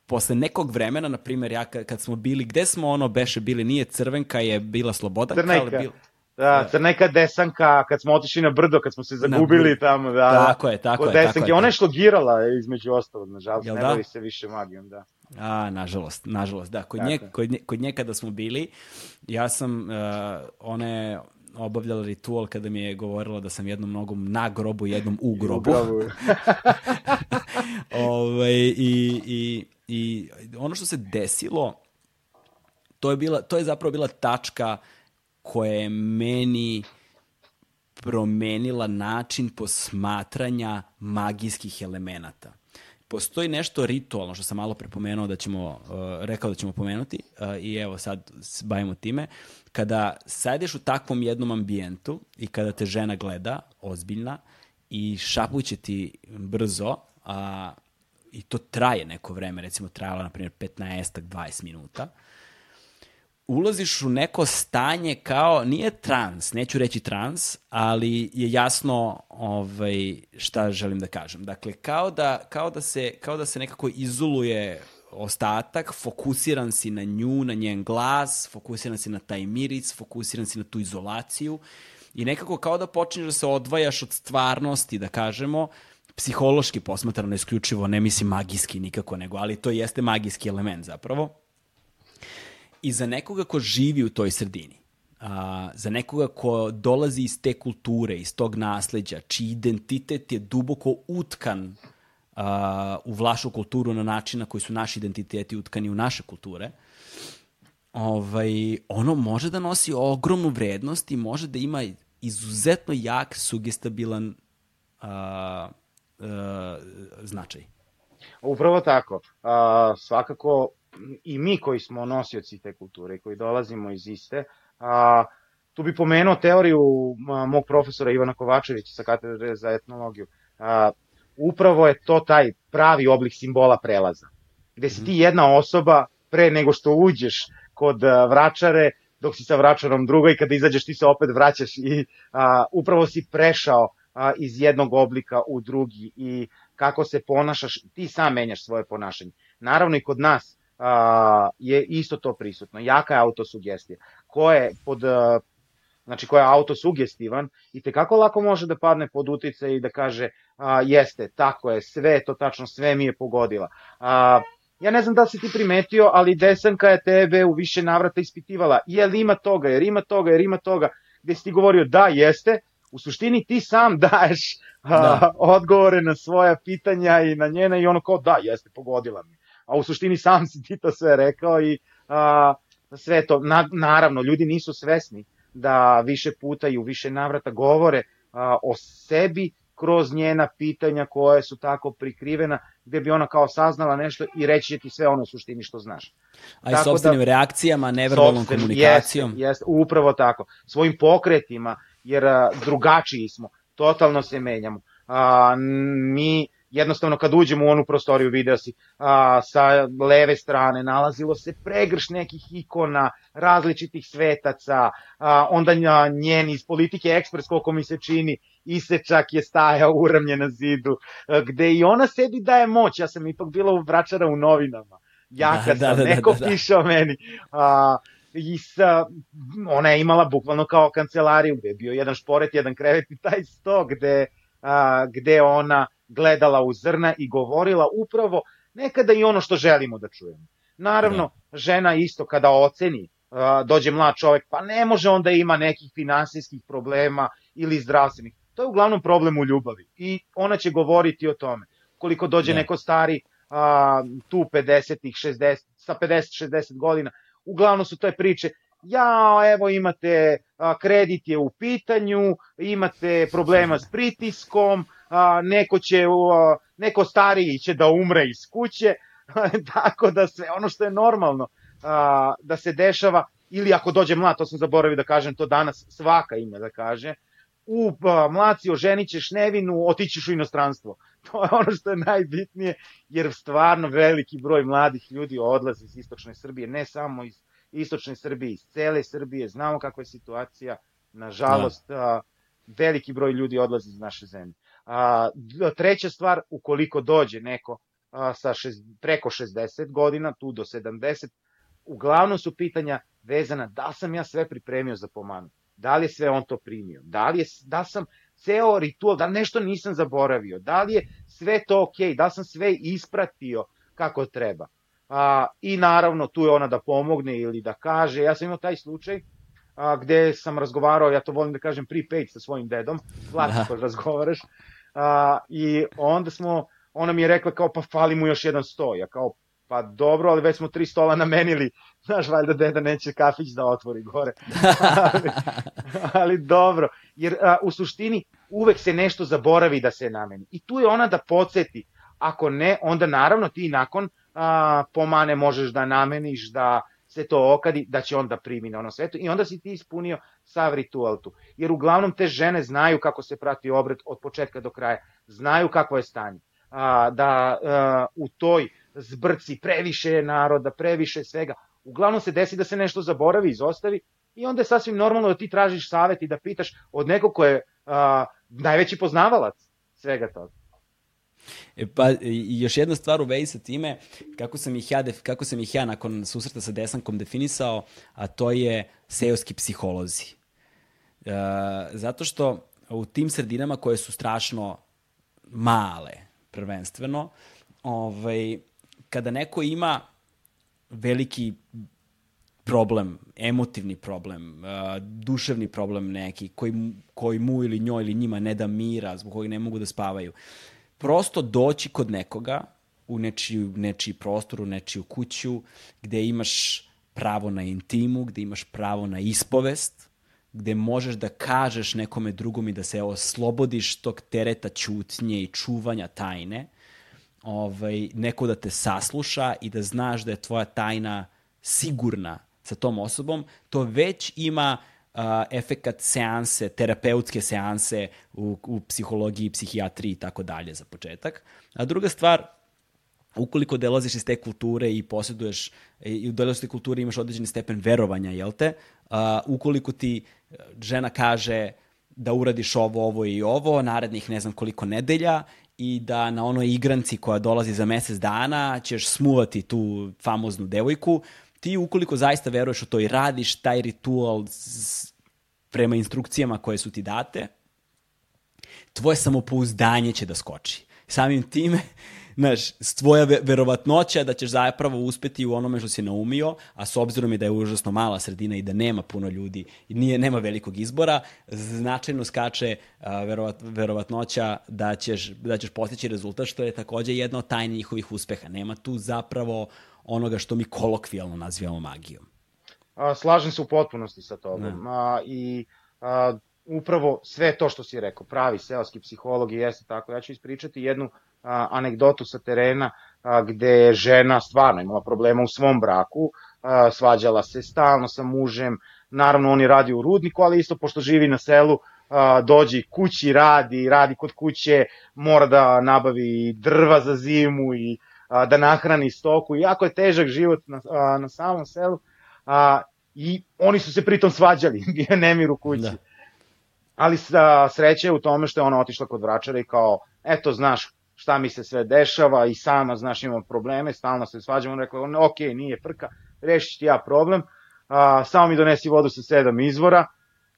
posle nekog vremena, na primjer, ja kad smo bili, gde smo ono beše bili, nije Crvenka, je bila Slobodanka, Crnejka. ali bila... Da, crneka desanka, kad smo otišli na brdo, kad smo se zagubili tamo, da. Tako je, tako je. Desanke. Tako je, ona je šlogirala, između ostalog, nažalost, Jel ne da? bavi se više magijom, da. A, nažalost, nažalost, da. Kod, nje, kod, nje, kod nje kada smo bili, ja sam, uh, one obavljala ritual kada mi je govorila da sam jednom nogom na grobu, jednom u grobu. Ove, i, i, I ono što se desilo, to je, bila, to je zapravo bila tačka koja je meni promenila način posmatranja magijskih elemenata. Postoji nešto ritualno, što sam malo prepomenuo da ćemo, uh, rekao da ćemo pomenuti uh, i evo sad bavimo time. Kada sediš u takvom jednom ambijentu i kada te žena gleda, ozbiljna, i šapuće ti brzo, a, i to traje neko vreme, recimo trajalo, na primjer, 15-20 minuta, uh, ulaziš u neko stanje kao, nije trans, neću reći trans, ali je jasno ovaj, šta želim da kažem. Dakle, kao da, kao da, se, kao da se nekako izoluje ostatak, fokusiran si na nju, na njen glas, fokusiran si na taj miris, fokusiran si na tu izolaciju i nekako kao da počneš da se odvajaš od stvarnosti, da kažemo, psihološki posmatrano isključivo, ne mislim magijski nikako, nego, ali to jeste magijski element zapravo. I za nekoga ko živi u toj sredini, a, za nekoga ko dolazi iz te kulture, iz tog nasleđa, čiji identitet je duboko utkan a, u vlašu kulturu na način na koji su naši identiteti utkani u naše kulture, ovaj, ono može da nosi ogromnu vrednost i može da ima izuzetno jak, sugestabilan a, a, značaj. Upravo tako. A, svakako i mi koji smo nosioci te kulture i koji dolazimo iz iste, a, tu bi pomenuo teoriju mog profesora Ivana Kovačevića sa katedre za etnologiju. A, upravo je to taj pravi oblik simbola prelaza, gde si ti mhm. jedna osoba pre nego što uđeš kod vračare, dok si sa vračarom druga i kada izađeš ti se opet vraćaš i a, upravo si prešao a, iz jednog oblika u drugi i kako se ponašaš, ti sam menjaš svoje ponašanje. Naravno i kod nas a, je isto to prisutno. Jaka je autosugestija. Ko je pod znači ko je autosugestivan i te kako lako može da padne pod utice i da kaže a, jeste, tako je, sve to tačno, sve mi je pogodila. A, ja ne znam da si ti primetio, ali desanka je tebe u više navrata ispitivala, jel ima toga, jer ima toga, jer ima toga, gde si ti govorio da, jeste, u suštini ti sam daješ a, da. odgovore na svoja pitanja i na njene i ono kao da, jeste, pogodila mi a u suštini sam si ti to sve rekao i a, sve to, na, naravno, ljudi nisu svesni da više puta i u više navrata govore a, o sebi kroz njena pitanja koje su tako prikrivena, gde bi ona kao saznala nešto i reći će ti sve ono u suštini što znaš. A i tako sobstvenim da, reakcijama, neverbalnom komunikacijom. Jeste, jeste, upravo tako. Svojim pokretima, jer a, drugačiji smo, totalno se menjamo. A, mi jednostavno kad uđemo u onu prostoriju video si a, sa leve strane nalazilo se pregrš nekih ikona, različitih svetaca, a, onda njen iz politike ekspres, koliko mi se čini, Isečak je stajao uramljen na zidu, a, gde i ona sebi daje moć, ja sam ipak bila u vračara u novinama, jaka da, da, sam, da, da, neko da, da. piše o meni, a, i sa, ona je imala bukvalno kao kancelariju gde je bio jedan šporet, jedan krevet i taj sto gde, a, gde ona gledala u zrna i govorila upravo nekada i ono što želimo da čujemo. Naravno, da. žena isto kada oceni, dođe mlad čovek, pa ne može onda ima nekih finansijskih problema ili zdravstvenih. To je uglavnom problem u ljubavi i ona će govoriti o tome. Koliko dođe da. neko stari a, tu 50-ih, 60, sa 50-60 godina, uglavnom su to priče, ja, evo imate, a, kredit je u pitanju, imate problema s pritiskom, a, neko će, a, neko stariji će da umre iz kuće, tako da sve ono što je normalno a, da se dešava, ili ako dođe mlad, to sam zaboravio da kažem, to danas svaka ima da kaže, u mlaci oženit ćeš nevinu, otićeš u inostranstvo. To je ono što je najbitnije, jer stvarno veliki broj mladih ljudi odlazi iz istočne Srbije, ne samo iz istočne Srbije, iz cele Srbije, znamo kakva je situacija, nažalost, da. veliki broj ljudi odlazi iz naše zemlje. A, treća stvar, ukoliko dođe neko a, sa šest, preko 60 godina, tu do 70, uglavnom su pitanja vezana da sam ja sve pripremio za pomanu, da li je sve on to primio, da li je, da sam ceo ritual, da nešto nisam zaboravio, da li je sve to ok, da sam sve ispratio kako treba. A, I naravno tu je ona da pomogne ili da kaže, ja sam imao taj slučaj a, gde sam razgovarao, ja to volim da kažem prepaid sa svojim dedom, plati da. razgovaraš, a, i onda smo, ona mi je rekla kao pa fali mu još jedan sto, ja kao pa dobro, ali već smo tri stola namenili, znaš, valjda deda neće kafić da otvori gore. ali, ali dobro, jer a, u suštini uvek se nešto zaboravi da se nameni. I tu je ona da podsjeti, ako ne, onda naravno ti nakon a, pomane možeš da nameniš, da se to okadi, da će onda primi na ono svetu i onda si ti ispunio sav ritual tu. Jer uglavnom te žene znaju kako se prati obred od početka do kraja, znaju kako je stanje. A, da a, u toj zbrci previše naroda, previše svega, uglavnom se desi da se nešto zaboravi, izostavi i onda je sasvim normalno da ti tražiš savet i da pitaš od nekog ko je a, najveći poznavalac svega toga. E pa, još jedna stvar u vezi sa time, kako sam ih ja, kako sam ih ja nakon susreta sa Desankom definisao, a to je seoski psiholozi. E, zato što u tim sredinama koje su strašno male, prvenstveno, ovaj, kada neko ima veliki problem, emotivni problem, uh, duševni problem neki, koji, koji mu ili njoj ili njima ne da mira, zbog kojeg ne mogu da spavaju. Prosto doći kod nekoga u nečiji, nečiji prostor, u nečiju kuću, gde imaš pravo na intimu, gde imaš pravo na ispovest, gde možeš da kažeš nekome drugom i da se oslobodiš tog tereta ćutnje i čuvanja tajne, ovaj, neko da te sasluša i da znaš da je tvoja tajna sigurna sa tom osobom, to već ima uh, efekat seanse, terapeutske seanse u, u psihologiji, psihijatriji i tako dalje za početak. A druga stvar, ukoliko dolaziš iz te kulture i posjeduješ i u dolaziš iz te kulture imaš određeni stepen verovanja, jel te? Uh, ukoliko ti žena kaže da uradiš ovo, ovo i ovo, narednih ne znam koliko nedelja i da na onoj igranci koja dolazi za mesec dana ćeš smuvati tu famoznu devojku, ti ukoliko zaista veruješ u to i radiš taj ritual prema instrukcijama koje su ti date, tvoje samopouzdanje će da skoči. Samim time znaš, tvoja verovatnoća da ćeš zapravo uspeti u onome što si naumio, a s obzirom je da je užasno mala sredina i da nema puno ljudi i nije, nema velikog izbora, značajno skače a, verovat, verovatnoća da ćeš, da ćeš postići rezultat, što je takođe jedna od tajni njihovih uspeha. Nema tu zapravo onoga što mi kolokvijalno nazivamo magijom. A, slažem se u potpunosti sa tobom. A, I a, upravo sve to što si rekao, pravi seoski psiholog i jeste tako. Ja ću ispričati jednu a, anegdotu sa terena a, gde je žena stvarno imala problema u svom braku, a, svađala se stalno sa mužem, naravno on je radi u rudniku, ali isto pošto živi na selu, a, dođe kući, radi, radi kod kuće, mora da nabavi drva za zimu i a, da nahrani stoku, jako je težak život na, a, na samom selu, a, i oni su se pritom svađali, bio nemir u kući. Da. Ali sa, sreće je u tome što je ona otišla kod vračara i kao, eto, znaš, šta mi se sve dešava i sama, znaš, imam probleme, stalno se svađamo, rekla, ok, nije frka, rešit ti ja problem, a, samo mi donesi vodu sa sedam izvora,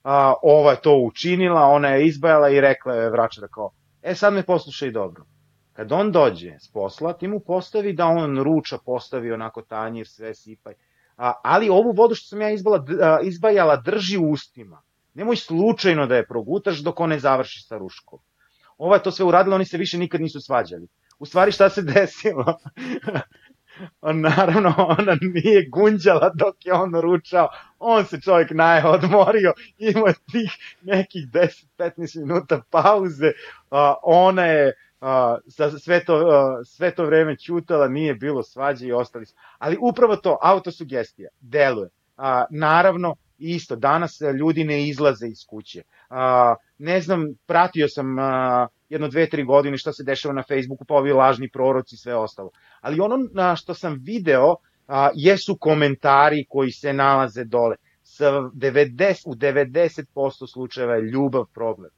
a, ova je to učinila, ona je izbajala i rekla je vračara kao, e sad me poslušaj dobro, kad on dođe s posla, ti mu postavi da on ruča, postavi onako tanjir, sve sipaj, a, ali ovu vodu što sam ja izbala, a, izbajala drži u ustima, nemoj slučajno da je progutaš dok on ne završi sa ruškom ova je to sve uradila, oni se više nikad nisu svađali. U stvari šta se desilo? naravno, ona nije gunđala dok je on ručao, on se čovjek naje odmorio, imao je tih nekih 10-15 minuta pauze, a, ona je sa sve to, a, sve to vreme čutala, nije bilo svađe i ostali su. Ali upravo to, autosugestija, deluje. A, naravno, isto, danas ljudi ne izlaze iz kuće. A, ne znam, pratio sam a, jedno, dve, tri godine šta se dešava na Facebooku, pa ovi lažni proroci i sve ostalo. Ali ono na što sam video a, jesu komentari koji se nalaze dole. Sa 90, u 90% slučajeva je ljubav problem.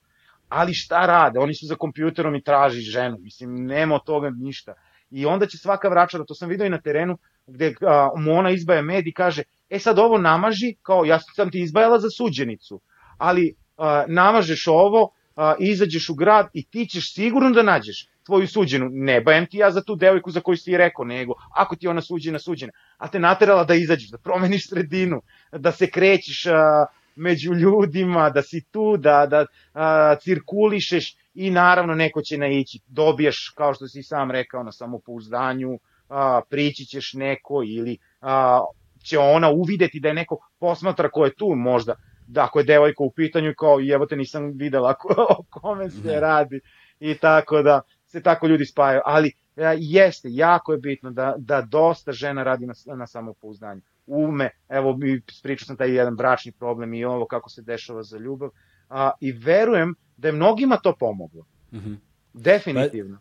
Ali šta rade? Oni su za kompjuterom i traži ženu. Mislim, nema od toga ništa. I onda će svaka vračara, to sam video i na terenu, gde a, mu ona izbaja med i kaže, e sad ovo namaži, kao ja sam ti izbajala za suđenicu, ali a, namažeš ovo, a, izađeš u grad i ti ćeš sigurno da nađeš tvoju suđenu. Ne bajem ti ja za tu devojku za koju si ti rekao, nego ako ti ona suđena, suđena. A te naterala da izađeš, da promeniš sredinu, da se krećeš a, među ljudima, da si tu, da, da a, cirkulišeš i naravno neko će naići. Dobiješ, kao što si sam rekao, na samopouzdanju, a, prići ćeš neko ili a, će ona uvideti da je neko posmatra ko je tu možda da, ako je devojka u pitanju, kao i evo te nisam videla ko, o kome se ne. radi i tako da se tako ljudi spajaju, ali ja, jeste, jako je bitno da, da dosta žena radi na, na samopouzdanju. Ume, evo, pričao sam taj jedan bračni problem i ovo kako se dešava za ljubav, a, i verujem da je mnogima to pomoglo. Mm -hmm. Definitivno.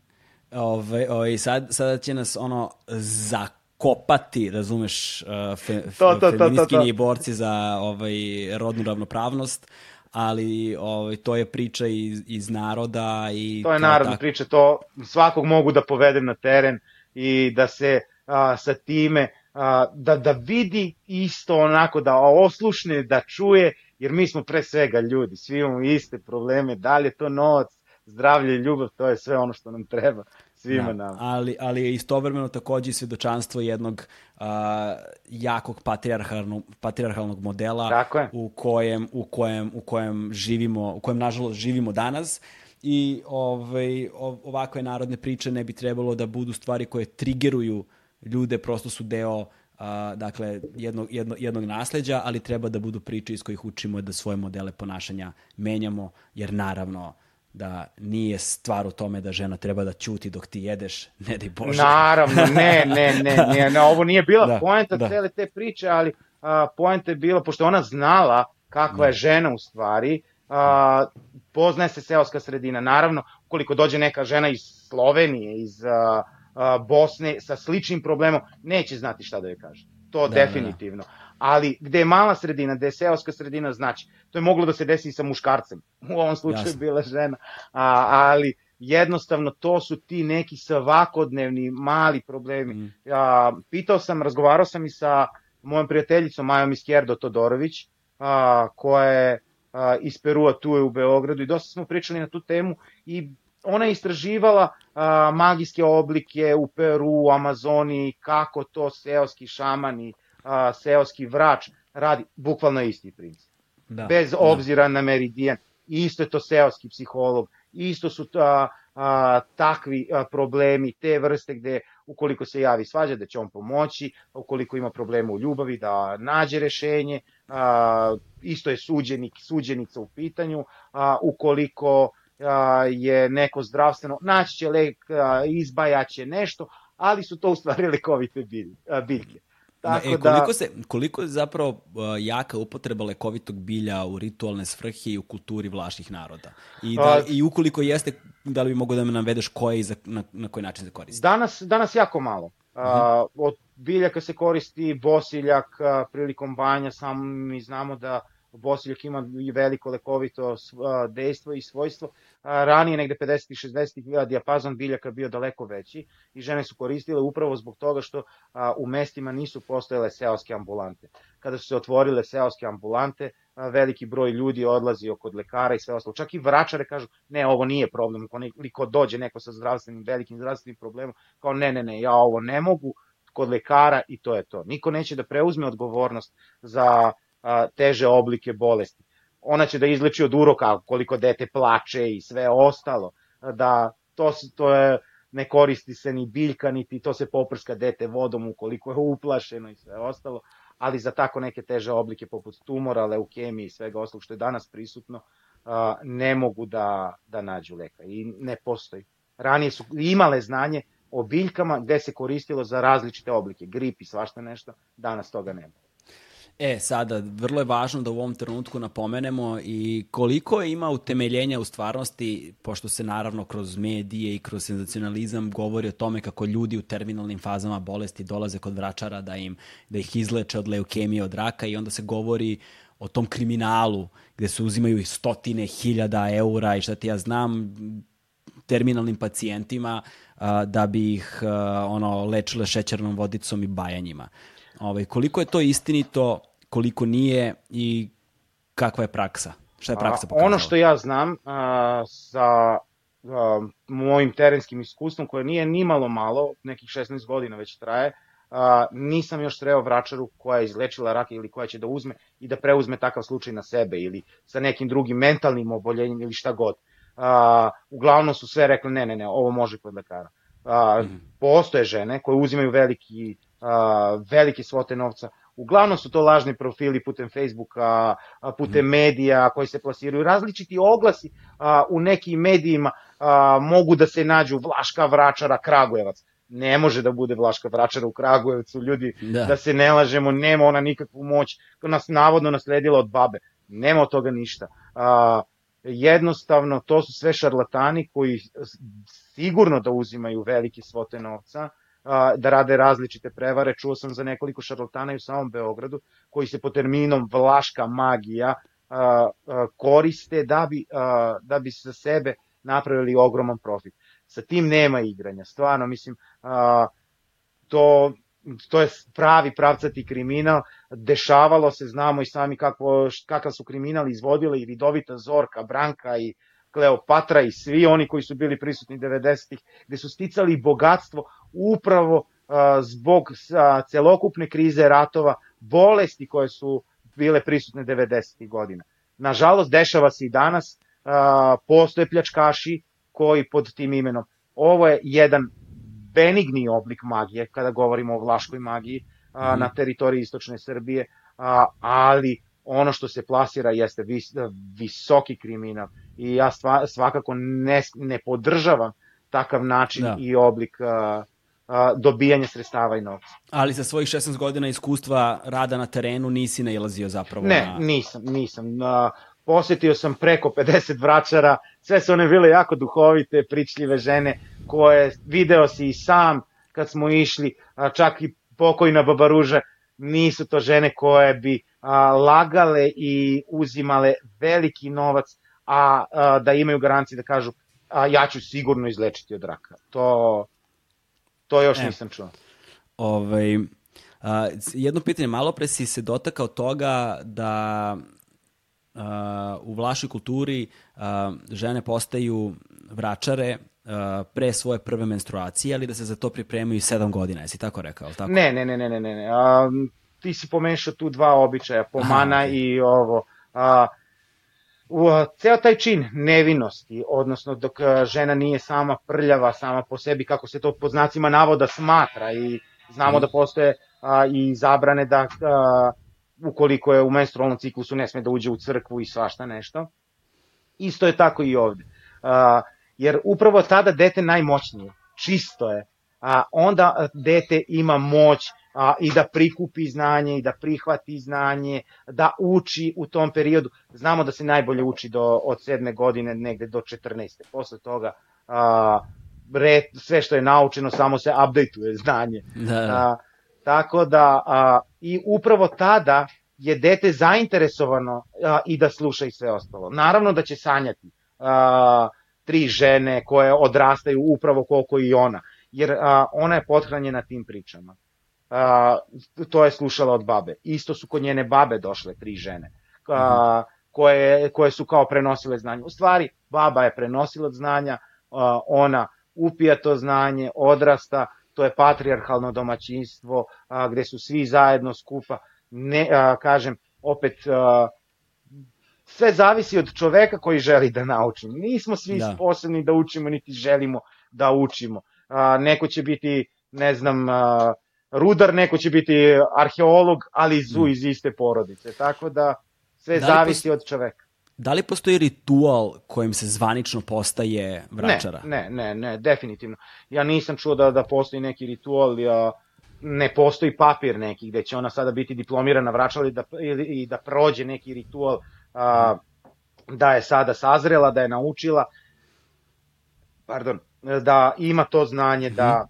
Pa, ove, ove, sad, sada će nas ono zakon kopati, razumeš, uh, fe, to, to, feministkinje i borci za ovaj, rodnu ravnopravnost, ali ovaj, to je priča iz, iz naroda. I to je narodna tako... priča, to svakog mogu da povedem na teren i da se a, sa time, a, da, da vidi isto onako, da oslušne, da čuje, jer mi smo pre svega ljudi, svi imamo iste probleme, da li je to novac, zdravlje ljubav, to je sve ono što nam treba svima da, nama. Ali, ali je istovremeno takođe i svedočanstvo jednog uh, jakog patrijarhalnog, patrijarhalnog modela u kojem, u, kojem, u kojem živimo, u kojem nažalost živimo danas i ovaj, ovakve narodne priče ne bi trebalo da budu stvari koje trigeruju ljude, prosto su deo uh, dakle, jednog, jedno, jednog nasleđa, ali treba da budu priče iz kojih učimo da svoje modele ponašanja menjamo, jer naravno da nije stvar u tome da žena treba da ćuti dok ti jedeš, ne di Bože. Naravno, ne, ne, ne, ne, ne ovo nije bila da, poenta da. cele te priče, ali a, poenta je bila, pošto ona znala kakva da. je žena u stvari, a, poznaje se seoska sredina. Naravno, koliko dođe neka žena iz Slovenije, iz a, a, Bosne sa sličnim problemom, neće znati šta da joj kaže. To da, definitivno. Da, da ali gde je mala sredina, gde je seoska sredina, znači, to je moglo da se desi i sa muškarcem, u ovom slučaju Jasne. bila žena, a, ali jednostavno to su ti neki svakodnevni mali problemi. Mm. A, pitao sam, razgovarao sam i sa mojom prijateljicom Majom Iskjerdo Todorović, a, koja je a, iz Perua, tu je u Beogradu i dosta smo pričali na tu temu i ona je istraživala magijske oblike u Peru, u Amazoniji, kako to seoski šamani seoski vrač radi bukvalno isti princip. Da, Bez da. obzira da. na meridijan. Isto je to seoski psiholog, isto su a, a, takvi a, problemi te vrste gde ukoliko se javi svađa da će on pomoći, ukoliko ima problema u ljubavi da nađe rešenje, a, isto je suđenik, suđenica u pitanju, a, ukoliko je neko zdravstveno, naći će lek, izbajaće nešto, ali su to u stvari lekovite biljke. Tako e, koliko, da... se, koliko je zapravo uh, jaka upotreba lekovitog bilja u ritualne svrhe i u kulturi vlašnih naroda? I, da, A... I ukoliko jeste, da li bi mogo da me navedeš koje i za, na, na koji način se koristi? Danas, danas jako malo. Uh -huh. od biljaka se koristi bosiljak uh, prilikom banja, samo mi znamo da bosiljak ima i veliko lekovito dejstvo i svojstvo. Ranije, negde 50. i 60. dijapazon biljaka bio daleko veći i žene su koristile upravo zbog toga što u mestima nisu postojale seoske ambulante. Kada su se otvorile seoske ambulante, veliki broj ljudi odlazi kod lekara i sve ostalo. Čak i vračare kažu, ne, ovo nije problem, koliko dođe neko sa zdravstvenim, velikim zdravstvenim problemom, kao ne, ne, ne, ja ovo ne mogu, kod lekara i to je to. Niko neće da preuzme odgovornost za a, teže oblike bolesti. Ona će da izleči od uroka koliko dete plače i sve ostalo. Da to, to je ne koristi se ni biljka, niti to se poprska dete vodom ukoliko je uplašeno i sve ostalo, ali za tako neke teže oblike poput tumora, leukemije i svega ostalog što je danas prisutno, ne mogu da, da nađu leka i ne postoji. Ranije su imale znanje o biljkama gde se koristilo za različite oblike, grip i svašta nešto, danas toga nema. E, sada, vrlo je važno da u ovom trenutku napomenemo i koliko ima utemeljenja u stvarnosti, pošto se naravno kroz medije i kroz senzacionalizam govori o tome kako ljudi u terminalnim fazama bolesti dolaze kod vračara da, im, da ih izleče od leukemije, od raka i onda se govori o tom kriminalu gde se uzimaju stotine hiljada eura i šta ti ja znam terminalnim pacijentima da bi ih ono lečile šećernom vodicom i bajanjima. Ovaj, koliko je to istinito, koliko nije i kakva je praksa? Šta je praksa pokazala? Ono što ja znam a, sa a, mojim terenskim iskustvom, koje nije ni malo malo, nekih 16 godina već traje, a, nisam još sreo vračaru koja je izlečila rak ili koja će da uzme i da preuzme takav slučaj na sebe ili sa nekim drugim mentalnim oboljenjem ili šta god. A, uglavnom su sve rekli ne, ne, ne, ovo može kod lekara. A, mm -hmm. Postoje žene koje uzimaju veliki velike svote novca. Uglavnom su to lažni profili putem Facebooka, putem mhm. medija koji se plasiraju. Različiti oglasi u nekim medijima mogu da se nađu Vlaška Vračara Kragujevac. Ne može da bude Vlaška Vračara u Kragujevcu, ljudi, da. da se ne lažemo, nema ona nikakvu moć, nas navodno nasledila od babe. Nema od toga ništa. A, jednostavno, to su sve šarlatani koji sigurno da uzimaju velike svote novca, da rade različite prevare. Čuo sam za nekoliko šarlatana i u samom Beogradu koji se po terminom vlaška magija koriste da bi, da bi sa sebe napravili ogroman profit. Sa tim nema igranja, stvarno, mislim, to, to je pravi pravcati kriminal, dešavalo se, znamo i sami kako, kakav su kriminal izvodile i Vidovita Zorka, Branka i Kleopatra i svi oni koji su bili prisutni 90-ih, gde su sticali bogatstvo upravo zbog celokupne krize ratova, bolesti koje su bile prisutne 90. godina. Nažalost, dešava se i danas, postoje pljačkaši koji pod tim imenom. Ovo je jedan benigni oblik magije, kada govorimo o vlaškoj magiji mm. na teritoriji istočne Srbije, ali ono što se plasira jeste vis, visoki kriminal i ja svakako ne, ne podržavam takav način da. i oblik uh, dobijanja sredstava i novca. Ali sa svojih 16 godina iskustva rada na terenu nisi nailazio zapravo ne, na... Ne, nisam, nisam. Uh, posetio sam preko 50 vračara, sve su one bile jako duhovite, pričljive žene, koje video si i sam kad smo išli, a, čak i pokojna babaruža, nisu to žene koje bi a, lagale i uzimale veliki novac, a, a da imaju garancije da kažu a, ja ću sigurno izlečiti od raka. To, To još e. nisam čuo. Ovaj, a, jedno pitanje, malo pre si se dotakao toga da a, u vlašoj kulturi a, žene postaju vračare a, pre svoje prve menstruacije, ali da se za to pripremaju sedam godina, jesi tako rekao? Tako? Ne, ne, ne, ne, ne, ne. A, ti si pomešao tu dva običaja, pomana Aha, okay. i ovo. A, u, ceo taj čin nevinosti, odnosno dok žena nije sama prljava, sama po sebi, kako se to po znacima navoda smatra i znamo mm. da postoje a, i zabrane da a, ukoliko je u menstrualnom ciklusu ne sme da uđe u crkvu i svašta nešto. Isto je tako i ovde. A, jer upravo tada dete najmoćnije, čisto je, a onda dete ima moć a, i da prikupi znanje i da prihvati znanje, da uči u tom periodu. Znamo da se najbolje uči do, od sedme godine negde do 14. Posle toga a, re, sve što je naučeno samo se updateuje znanje. Da, da. A, tako da a, i upravo tada je dete zainteresovano a, i da sluša i sve ostalo. Naravno da će sanjati a, tri žene koje odrastaju upravo koliko i ona, jer a, ona je pothranjena tim pričama a, to je slušala od babe. Isto su kod njene babe došle tri žene, a, koje, koje su kao prenosile znanje. U stvari, baba je prenosila znanja, a, ona upija to znanje, odrasta, to je patrijarhalno domaćinstvo, a, gde su svi zajedno skupa, ne, a, kažem, opet, a, sve zavisi od čoveka koji želi da nauči. Nismo svi da. sposobni da učimo, niti želimo da učimo a, neko će biti, ne znam, a, rudar, neko će biti arheolog, ali iz, mm. iz iste porodice. Tako da sve da zavisi od čoveka. Da li postoji ritual kojim se zvanično postaje vračara? Ne, ne, ne, ne, definitivno. Ja nisam čuo da, da postoji neki ritual, ja, ne postoji papir neki gde će ona sada biti diplomirana vračara i da, ili, i da prođe neki ritual a, da je sada sazrela, da je naučila, pardon, da ima to znanje, da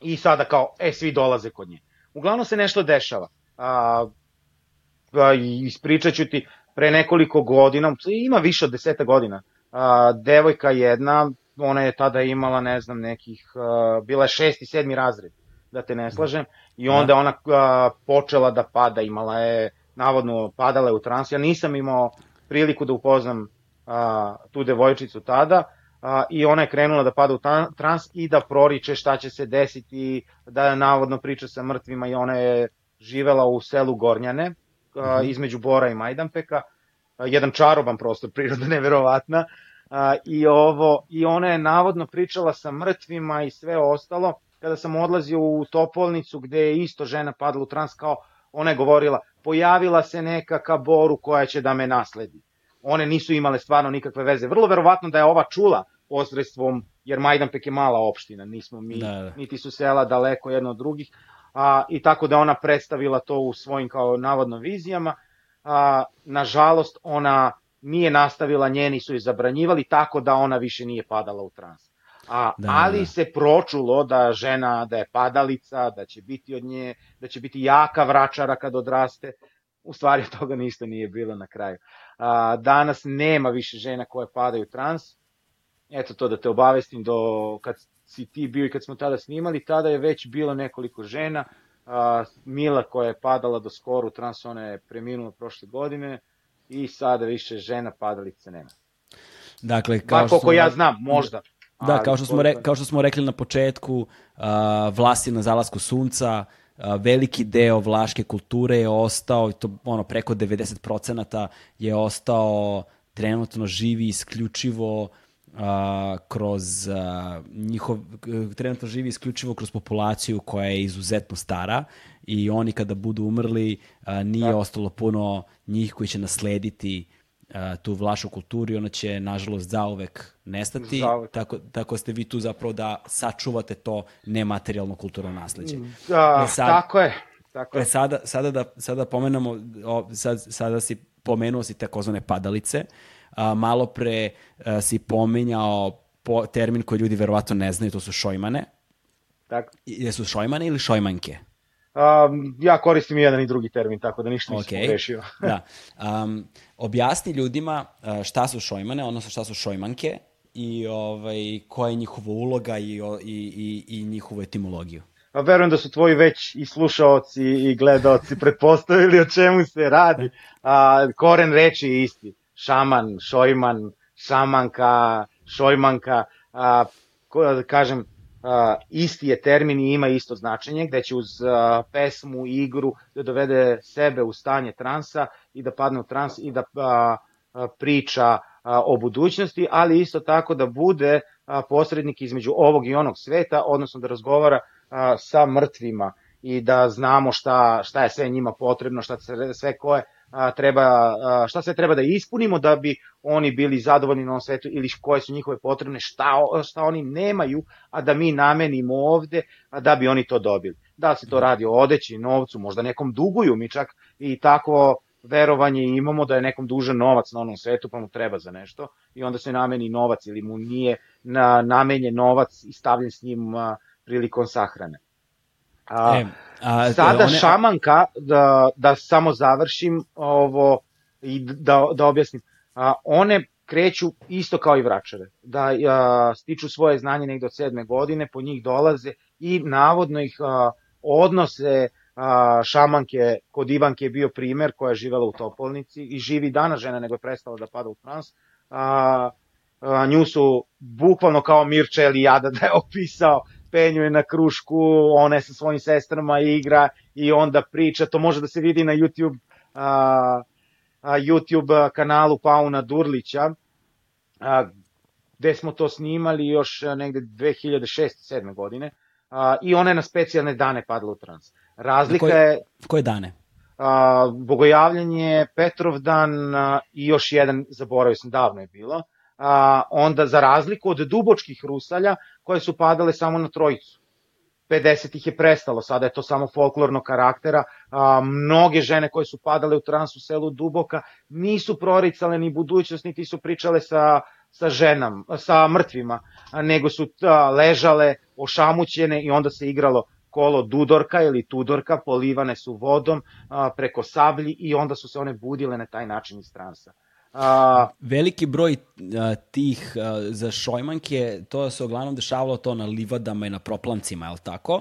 i sada kao, e, svi dolaze kod nje. Uglavnom se nešto dešava. A, a, ispričat ću ti, pre nekoliko godina, ima više od deseta godina, a, devojka jedna, ona je tada imala, ne znam, nekih, a, bila je šesti, sedmi razred, da te ne slažem, i da. onda ona a, počela da pada, imala je, navodno, padala je u trans, ja nisam imao priliku da upoznam a, tu devojčicu tada, a, i ona je krenula da pada u trans i da proriče šta će se desiti, da navodno priča sa mrtvima i ona je živela u selu Gornjane, a, mhm. između Bora i Majdanpeka, a, jedan čaroban prostor, priroda neverovatna, a, i, ovo, i ona je navodno pričala sa mrtvima i sve ostalo, kada sam odlazio u Topolnicu gde je isto žena padala u trans kao ona je govorila, pojavila se neka ka Boru koja će da me nasledi one nisu imale stvarno nikakve veze. Vrlo verovatno da je ova čula posredstvom, jer Majdanpek je mala opština, nismo mi, da, da. niti su sela daleko jedno od drugih, a, i tako da ona predstavila to u svojim kao navodno vizijama. A, nažalost, ona nije nastavila, njeni su je zabranjivali, tako da ona više nije padala u trans. A, da, ali da. se pročulo da žena, da je padalica, da će biti od nje, da će biti jaka vračara kad odraste. U stvari toga ništa nije bilo na kraju. A, danas nema više žena koje padaju trans. Eto to da te obavestim do kad si ti bio i kad smo tada snimali, tada je već bilo nekoliko žena. A, Mila koja je padala do skoro u trans, ona je preminula prošle godine i sada više žena padalice nema. Dakle, kao što smo... ja znam, možda. Da, kao što, smo re, kao što smo rekli na početku, uh, vlasti na zalasku sunca, veliki deo vlaške kulture je ostao, to ono preko 90% je ostao trenutno živi isključivo uh, kroz uh, njihov trenutno živi isključivo kroz populaciju koja je izuzetno stara i oni kada budu umrli uh, nije da. ostalo puno njih koji će naslediti tu vlašu kulturu i ona će, nažalost, zauvek nestati. Zauvek. Tako, tako ste vi tu zapravo da sačuvate to nematerijalno kulturno nasledđe. Da, e sad, tako je. Tako je. E sada, sada, da, sada pomenamo, o, sad, sada si pomenuo si takozvane padalice, a, malo pre a, si pomenjao po, termin koji ljudi verovatno ne znaju, to su šojmane. Tako. Jesu šojmane ili šojmanke? Um, ja koristim i jedan i drugi termin, tako da ništa nisam okay. pogrešio. da. Um, objasni ljudima šta su šojmane, odnosno šta su šojmanke i ovaj, koja je njihova uloga i, i, i, i njihovu etimologiju. Pa verujem da su tvoji već i slušaoci i gledaoci pretpostavili o čemu se radi. A, koren reči je isti. Šaman, šojman, šamanka, šojmanka. A, ko, da kažem, uh, isti je termin i ima isto značenje, gde će uz uh, pesmu i igru da dovede sebe u stanje transa i da padne u trans i da uh, priča uh, o budućnosti, ali isto tako da bude uh, posrednik između ovog i onog sveta, odnosno da razgovara uh, sa mrtvima i da znamo šta, šta je sve njima potrebno, šta sve koje a, treba, a, šta sve treba da ispunimo da bi oni bili zadovoljni na ovom svetu ili koje su njihove potrebne, šta, šta oni nemaju, a da mi namenimo ovde, a da bi oni to dobili. Da se to radi o odeći, novcu, možda nekom duguju, mi čak i tako verovanje imamo da je nekom dužan novac na onom svetu pa mu treba za nešto i onda se nameni novac ili mu nije na, namenjen novac i stavljen s njim a, prilikom sahrane. A, e, a, sada one... šamanka, da, da samo završim ovo i da, da objasnim, a, one kreću isto kao i vračare, da a, stiču svoje znanje negde od sedme godine, po njih dolaze i navodno ih a, odnose a, šamanke, kod Ivanke je bio primer koja je živela u Topolnici i živi dana žena nego je prestala da pada u trans, a, a, nju su bukvalno kao Mirča Elijada da je opisao penjuje na krušku, ona je sa svojim sestrama igra i onda priča, to može da se vidi na YouTube a, a, YouTube kanalu Pauna Durlića, a, gde smo to snimali još negde 2006-2007 godine a, i ona je na specijalne dane padla u trans. Razlika koje, je... Koje dane? A, bogojavljanje, Petrovdan a, i još jedan, zaboravio sam, davno je bilo. A, onda za razliku od dubočkih rusalja koje su padale samo na trojicu. 50 ih je prestalo, sada je to samo folklornog karaktera. A, mnoge žene koje su padale u trans u selu Duboka nisu proricale ni budućnost, niti su pričale sa, sa ženam, sa mrtvima, nego su a, ležale ošamućene i onda se igralo kolo Dudorka ili Tudorka, polivane su vodom a, preko sablji i onda su se one budile na taj način iz transa. A, Veliki broj a, tih a, za šojmanke, to se uglavnom dešavalo to na livadama i na proplancima, je li tako?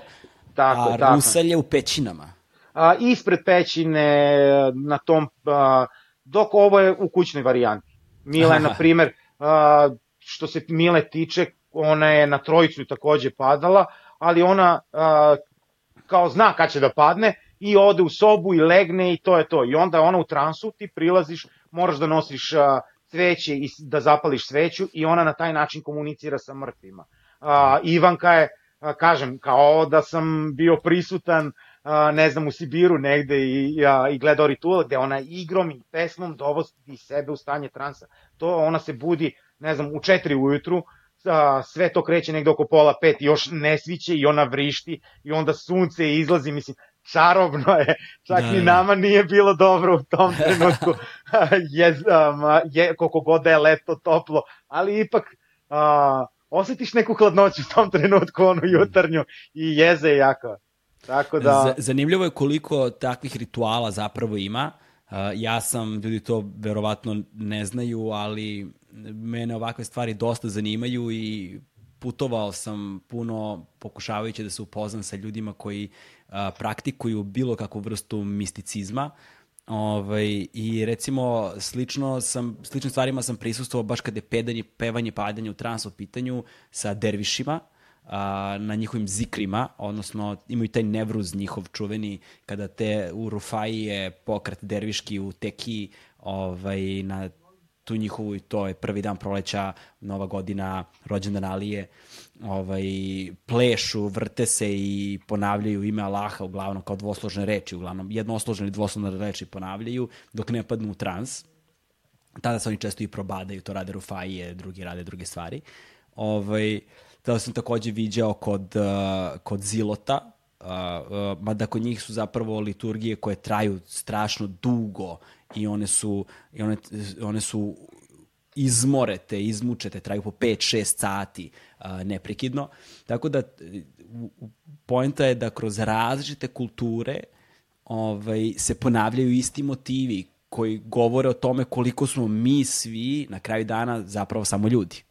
Tako, a tako. rusalje u pećinama. A, ispred pećine, na tom, a, dok ovo je u kućnoj varijanti. Mila je, na primer, a, što se Mile tiče, ona je na trojicu takođe padala, ali ona a, kao zna kad će da padne i ode u sobu i legne i to je to. I onda ona u transu, ti prilaziš, moraš da nosiš a, cveće i da zapališ sveću i ona na taj način komunicira sa mrtvima. A, Ivanka je, a, kažem, kao da sam bio prisutan, a, ne znam, u Sibiru negde i, a, i gledao ritual gde ona igrom i pesmom dovodi sebe u stanje transa. To ona se budi, ne znam, u četiri ujutru, a, sve to kreće negde oko pola pet, još ne sviće i ona vrišti i onda sunce izlazi, mislim, čarobno je, čak da, ni da. nama nije bilo dobro u tom trenutku, je, um, je, koliko god da je leto toplo, ali ipak a, osetiš neku hladnoću u tom trenutku, onu jutarnju i jeze jako. Tako da... Zanimljivo je koliko takvih rituala zapravo ima. Uh, ja sam, ljudi to verovatno ne znaju, ali mene ovakve stvari dosta zanimaju i putovao sam puno pokušavajući da se upoznam sa ljudima koji a, praktikuju bilo kakvu vrstu misticizma. Ovaj, I recimo, slično sam, sličnim stvarima sam prisustovao baš kada je pedanje, pevanje, padanje u trans u pitanju sa dervišima, a, na njihovim zikrima, odnosno imaju taj nevruz njihov čuveni, kada te u Rufaji je pokret derviški u teki ovaj, na tu njihovu i to je prvi dan proleća, nova godina, rođendan Alije, ovaj, plešu, vrte se i ponavljaju ime Allaha uglavnom kao dvosložne reči, uglavnom jednosložne ili dvosložne reči ponavljaju dok ne padnu u trans. Tada se oni često i probadaju, to rade Rufaije, drugi rade druge stvari. Ovaj, tada sam takođe viđao kod, uh, kod Zilota, uh, uh, mada kod njih su zapravo liturgije koje traju strašno dugo i one su, i one, one su izmorete, izmučete, traju po 5-6 sati a, neprekidno. Tako da poenta je da kroz različite kulture ovaj, se ponavljaju isti motivi koji govore o tome koliko smo mi svi na kraju dana zapravo samo ljudi.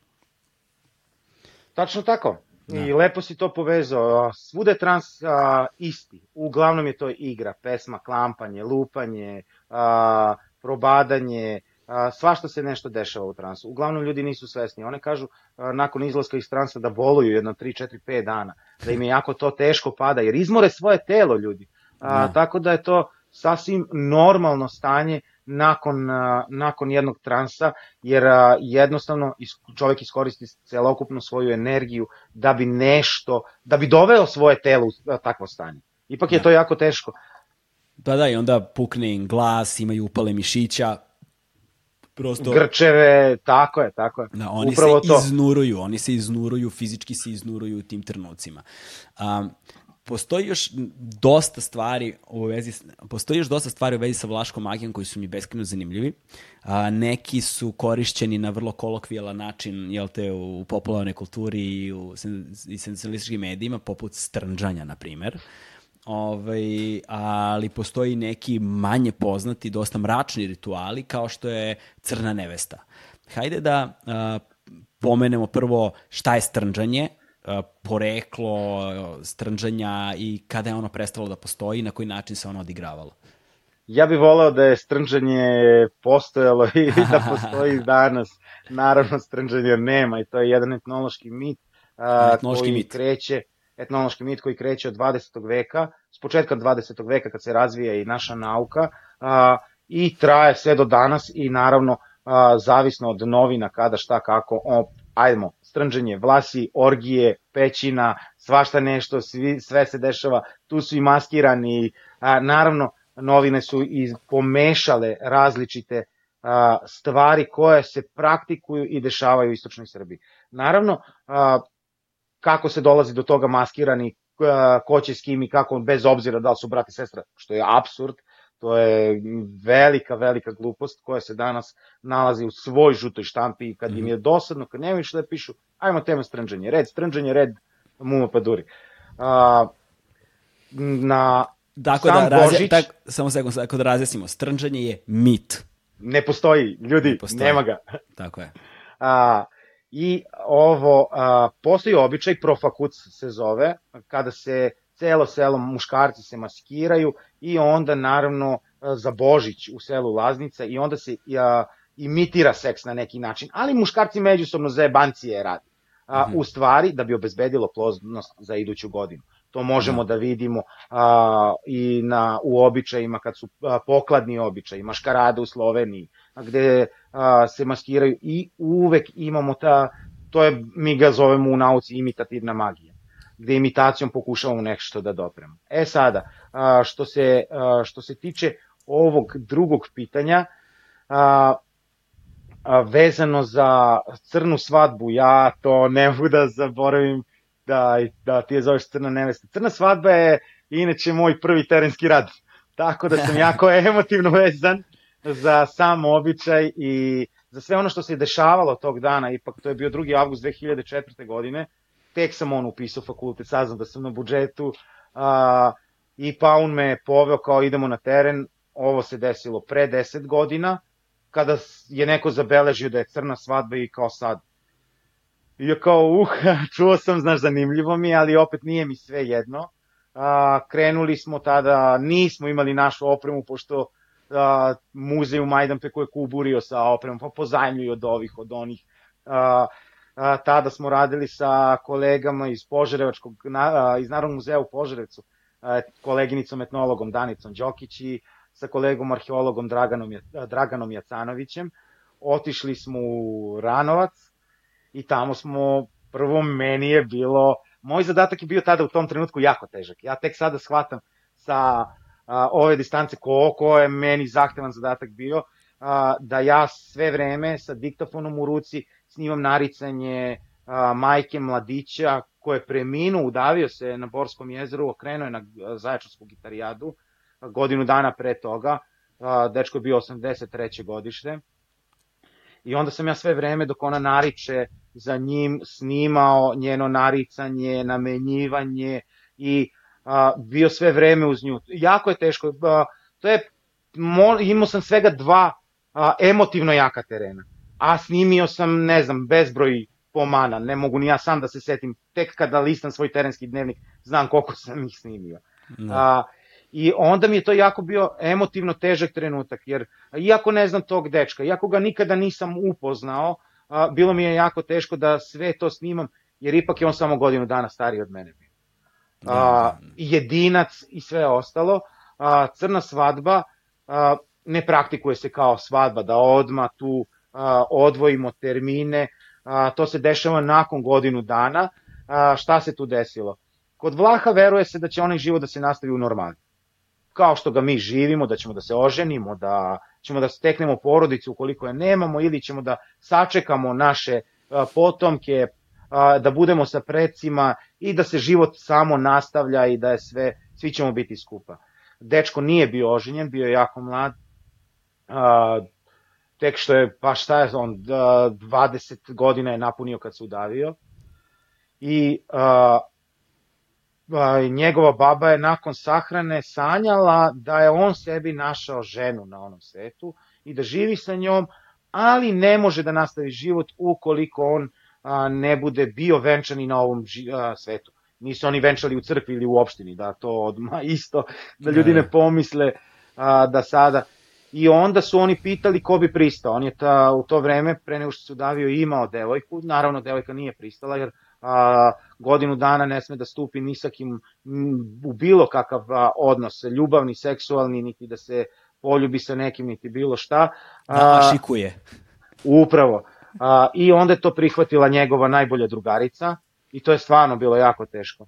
Tačno tako. Da. I lepo si to povezao. Svude je trans a, isti. Uglavnom je to igra, pesma, klampanje, lupanje, a, probadanje, a, svašta se nešto dešava u transu. Uglavnom ljudi nisu svesni. One kažu a, nakon izlaska iz transa da boluju jedno 3, 4, 5 dana. Da im je jako to teško pada, jer izmore svoje telo ljudi. A. Tako da je to sasvim normalno stanje nakon, nakon jednog transa, jer jednostavno čovjek iskoristi celokupnu svoju energiju da bi nešto, da bi doveo svoje telo u takvo stanje. Ipak je to jako teško. Da, da, i onda pukne im glas, imaju upale mišića, prosto... Grčeve, tako je, tako je. Da, oni Upravo se to. iznuruju, oni se iznuruju, fizički se iznuruju u tim trenucima. Um, postoji još dosta stvari u vezi postoji još dosta stvari u vezi sa vlaškom magijom koji su mi beskreno zanimljivi. A, neki su korišćeni na vrlo kolokvijalan način, jel te, u popularnoj kulturi i u i sensacionalističkim medijima, poput strnđanja, na primer. Ovaj, ali postoji neki manje poznati, dosta mračni rituali, kao što je crna nevesta. Hajde da a, pomenemo prvo šta je strnđanje, poreklo strnđanja i kada je ono prestalo da postoji i na koji način se ono odigravalo? Ja bih voleo da je strnđanje postojalo i da postoji danas. Naravno, strnđanje nema i to je jedan etnološki mit a, etnološki koji mit. kreće etnološki mit koji kreće od 20. veka, s početka 20. veka kad se razvija i naša nauka a, i traje sve do danas i naravno a, zavisno od novina kada šta kako ajdemo, strnđenje, vlasi, orgije, pećina, svašta nešto, svi, sve se dešava, tu su i maskirani, a, naravno, novine su i pomešale različite a, stvari koje se praktikuju i dešavaju u istočnoj Srbiji. Naravno, a, kako se dolazi do toga maskirani, ko će s kim i kako, bez obzira da li su brat i sestra, što je absurd, to je velika, velika glupost koja se danas nalazi u svoj žutoj štampi i kad im je mhm. dosadno, kad nemaju što da pišu, ajmo tema strnđenje, red strnđenje, red muma paduri. A, na Dakle, sam da, razje, Božić, tak, samo sekund, tako da razjasnimo, strnđenje je mit. Ne postoji, ljudi, ne postoji. nema ga. Tako je. A, I ovo, a, postoji običaj, profakuc se zove, kada se celo selo muškarci se maskiraju i onda naravno za Božić u selu Laznica i onda se a, imitira seks na neki način, ali muškarci međusobno zajebancije radi. A, mm -hmm. U stvari, da bi obezbedilo plodnost za iduću godinu. To možemo da, da vidimo a, i na, u običajima kad su a, pokladni običaji, maškarade u Sloveniji, gde a, se maskiraju i uvek imamo ta, to je, mi ga zovemo u nauci imitativna magija gde imitacijom pokušavamo nešto da dopremo. E sada, a, što, se, a, što se tiče ovog drugog pitanja, a, a, vezano za crnu svadbu, ja to ne mogu da zaboravim da, da ti je zoveš Crna nevesta. Crna svadba je inače moj prvi terenski rad, tako da sam jako emotivno vezan za sam običaj i za sve ono što se je dešavalo tog dana, ipak to je bio 2. avgust 2004. godine, tek sam on upisao fakultet, saznam da sam na budžetu a, i Paun me poveo kao idemo na teren, ovo se desilo pre 10 godina, kada je neko zabeležio da je crna svadba i kao sad. I ja kao, uh, čuo sam, znaš, zanimljivo mi, ali opet nije mi sve jedno. A, krenuli smo tada, nismo imali našu opremu, pošto a, muzej u Majdanpeku je kuburio sa opremom, pa pozajmljuju od ovih, od onih. A, a, tada smo radili sa kolegama iz Požarevačkog, na, a, iz Narodnog muzeja u Požarevcu, a, koleginicom etnologom Danicom Đokić i sa kolegom arheologom Draganom, Draganom Jacanovićem. Otišli smo u Ranovac i tamo smo, prvo meni je bilo, moj zadatak je bio tada u tom trenutku jako težak. Ja tek sada shvatam sa a, ove distance koliko je meni zahtevan zadatak bio, a, da ja sve vreme sa diktafonom u ruci snimam naricanje a, majke mladića koje je preminuo, udavio se na Borskom jezeru, okrenuo je na Zaječarsku gitarijadu godinu dana pre toga, a, dečko je bio 83. godište, i onda sam ja sve vreme dok ona nariče za njim snimao njeno naricanje, namenjivanje i a, bio sve vreme uz nju. Jako je teško, a, to je, mo, imao sam svega dva a, emotivno jaka terena a snimio sam, ne znam, bezbroj pomana, ne mogu ni ja sam da se setim, tek kada listam svoj terenski dnevnik, znam koliko sam ih snimio. No. A, I onda mi je to jako bio emotivno težak trenutak, jer iako ne znam tog dečka, iako ga nikada nisam upoznao, a, bilo mi je jako teško da sve to snimam, jer ipak je on samo godinu dana stariji od mene bio. A, jedinac i sve ostalo. A, crna svadba a, ne praktikuje se kao svadba, da odma tu a, odvojimo termine, a, to se dešava nakon godinu dana. A, šta se tu desilo? Kod Vlaha veruje se da će onaj život da se nastavi u normali. Kao što ga mi živimo, da ćemo da se oženimo, da ćemo da steknemo porodicu ukoliko je nemamo ili ćemo da sačekamo naše potomke, da budemo sa predcima i da se život samo nastavlja i da je sve, svi ćemo biti skupa. Dečko nije bio oženjen, bio je jako mlad, a, tek što je, pa šta je on, 20 godina je napunio kad se udavio. I a, a, njegova baba je nakon sahrane sanjala da je on sebi našao ženu na onom svetu i da živi sa njom, ali ne može da nastavi život ukoliko on a, ne bude bio venčani na ovom ži, a, svetu. Nisu oni venčali u crkvi ili u opštini, da to odma isto, da ljudi ne pomisle a, da sada i onda su oni pitali ko bi pristao. On je ta, u to vreme, pre nego što se udavio, imao devojku, naravno devojka nije pristala, jer a, godinu dana ne sme da stupi ni sa kim u bilo kakav a, odnos, ljubavni, seksualni, niti da se poljubi sa nekim, niti bilo šta. Da šikuje. Upravo. A, I onda je to prihvatila njegova najbolja drugarica i to je stvarno bilo jako teško.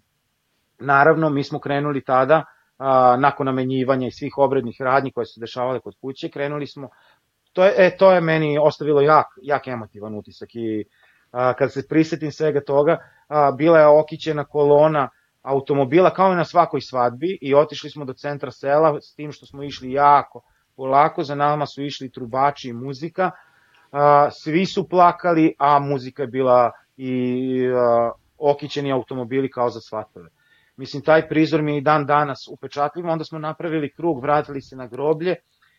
Naravno, mi smo krenuli tada, a, nakon namenjivanja i svih obrednih radnji koje su dešavale kod kuće, krenuli smo, to je, e, to je meni ostavilo jak, jak emotivan utisak i a, kad se prisetim svega toga, a, bila je okićena kolona automobila kao i na svakoj svadbi i otišli smo do centra sela s tim što smo išli jako polako, za nama su išli trubači i muzika, a, svi su plakali, a muzika je bila i a, okićeni automobili kao za svatove. Mislim, taj prizor mi je i dan danas upečatljiv, onda smo napravili krug, vratili se na groblje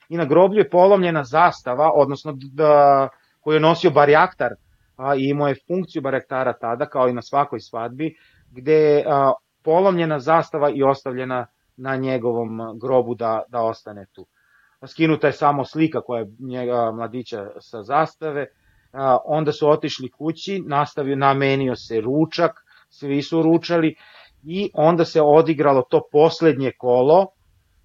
i na groblju je polomljena zastava, odnosno da, koju je nosio barjaktar a, i imao je funkciju barjaktara tada, kao i na svakoj svadbi, gde je polomljena zastava i ostavljena na njegovom grobu da, da ostane tu. Skinuta je samo slika koja je njega mladića sa zastave, onda su otišli kući, nastavio, namenio se ručak, svi su ručali i onda se odigralo to poslednje kolo,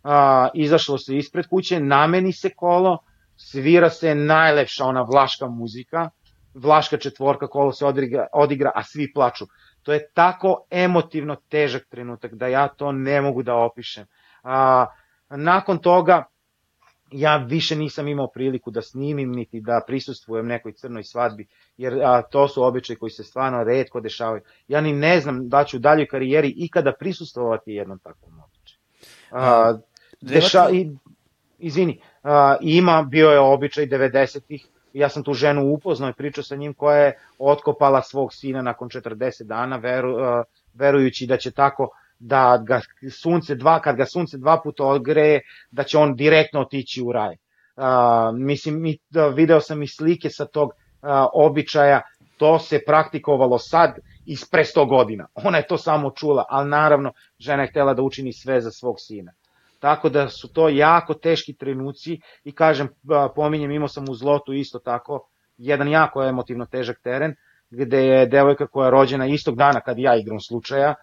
a, izašlo se ispred kuće, nameni se kolo, svira se najlepša ona vlaška muzika, vlaška četvorka, kolo se odigra, odigra, a svi plaču. To je tako emotivno težak trenutak da ja to ne mogu da opišem. A, nakon toga ja više nisam imao priliku da snimim niti da prisustvujem nekoj crnoj svadbi, jer a, to su običaje koji se stvarno redko dešavaju. Ja ni ne znam da ću u daljoj karijeri ikada prisustvovati jednom takvom običaju. A, deša, i, izvini, a, ima, bio je običaj 90-ih, ja sam tu ženu upoznao i pričao sa njim koja je otkopala svog sina nakon 40 dana, veru, a, verujući da će tako da ga sunce dva, kad ga sunce dva puta ogreje, da će on direktno otići u raj. Uh, mislim, mi, da, video sam i slike sa tog uh, običaja, to se praktikovalo sad ispre 100 godina. Ona je to samo čula, ali naravno žena je htela da učini sve za svog sina. Tako da su to jako teški trenuci i kažem, pominjem, imao sam u Zlotu isto tako, jedan jako emotivno težak teren, gde je devojka koja je rođena istog dana kad ja igram slučaja, a,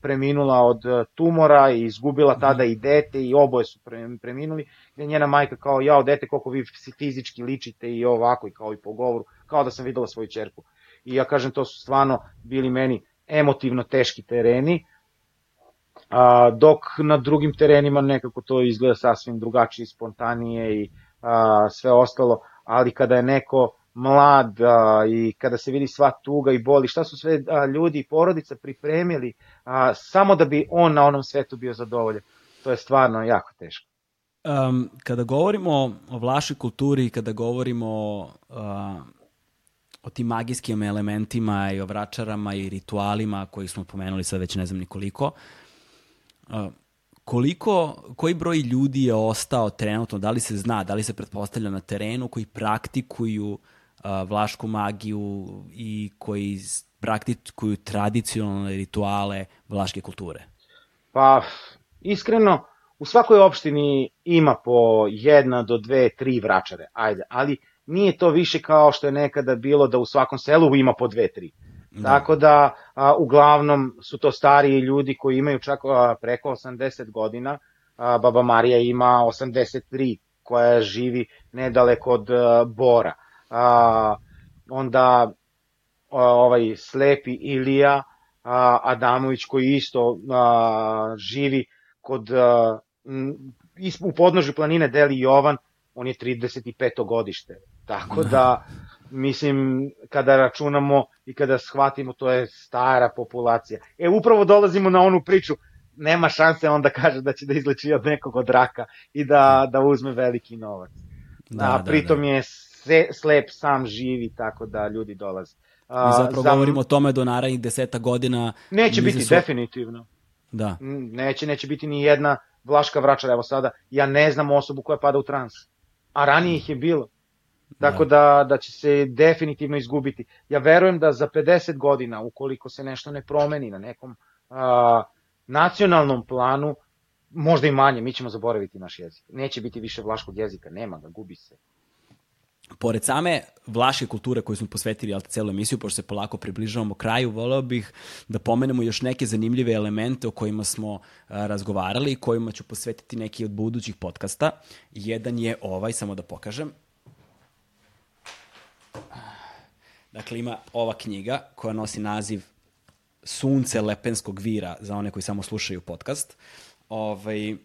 preminula od e, tumora i izgubila tada i dete i oboje su preminuli, gde njena majka kao, jao dete, koliko vi fizički ličite i ovako i kao i po govoru, kao da sam videla svoju čerku. I ja kažem, to su stvarno bili meni emotivno teški tereni, a, dok na drugim terenima nekako to izgleda sasvim drugačije, spontanije i a, sve ostalo, ali kada je neko mlad a, i kada se vidi sva tuga i boli, šta su sve a, ljudi i porodica pripremili a, samo da bi on na onom svetu bio zadovoljen. To je stvarno jako teško. Um, kada govorimo o vlašoj kulturi, kada govorimo uh, o tim magijskim elementima i o vračarama i ritualima koji smo pomenuli sad već ne znam nikoliko, uh, koliko, koji broj ljudi je ostao trenutno, da li se zna, da li se pretpostavlja na terenu, koji praktikuju uh, vlašku magiju i koji praktikuju tradicionalne rituale vlaške kulture? Pa, iskreno, u svakoj opštini ima po jedna do dve, tri vračare, ajde, ali nije to više kao što je nekada bilo da u svakom selu ima po dve, tri. Da. Tako da, a, uglavnom su to stariji ljudi koji imaju čak a, preko 80 godina, a, baba Marija ima 83, koja živi nedaleko od a, Bora a, onda a, ovaj slepi Ilija a, Adamović koji isto a, živi kod a, u podnožju planine Deli Jovan, on je 35. godište. Tako da, mislim, kada računamo i kada shvatimo, to je stara populacija. E, upravo dolazimo na onu priču, nema šanse on da kaže da će da izleči od nekog od raka i da, da uzme veliki novac. Da, A da, pritom da. je sve, slep sam živi, tako da ljudi dolaze. A, I zapravo za... govorimo o tome do narednih deseta godina. Neće biti su... definitivno. Da. Neće, neće biti ni jedna vlaška vračara, evo sada, ja ne znam osobu koja pada u trans. A ranije ih je bilo. Tako da. da, da će se definitivno izgubiti. Ja verujem da za 50 godina, ukoliko se nešto ne promeni na nekom a, nacionalnom planu, možda i manje, mi ćemo zaboraviti naš jezik. Neće biti više vlaškog jezika, nema ga, gubi se pored same vlaške kulture koju smo posvetili al celu emisiju, pošto se polako približavamo kraju, voleo bih da pomenemo još neke zanimljive elemente o kojima smo a, razgovarali i kojima ću posvetiti neki od budućih podcasta. Jedan je ovaj, samo da pokažem. Dakle, ima ova knjiga koja nosi naziv Sunce Lepenskog vira za one koji samo slušaju podcast. Ovaj,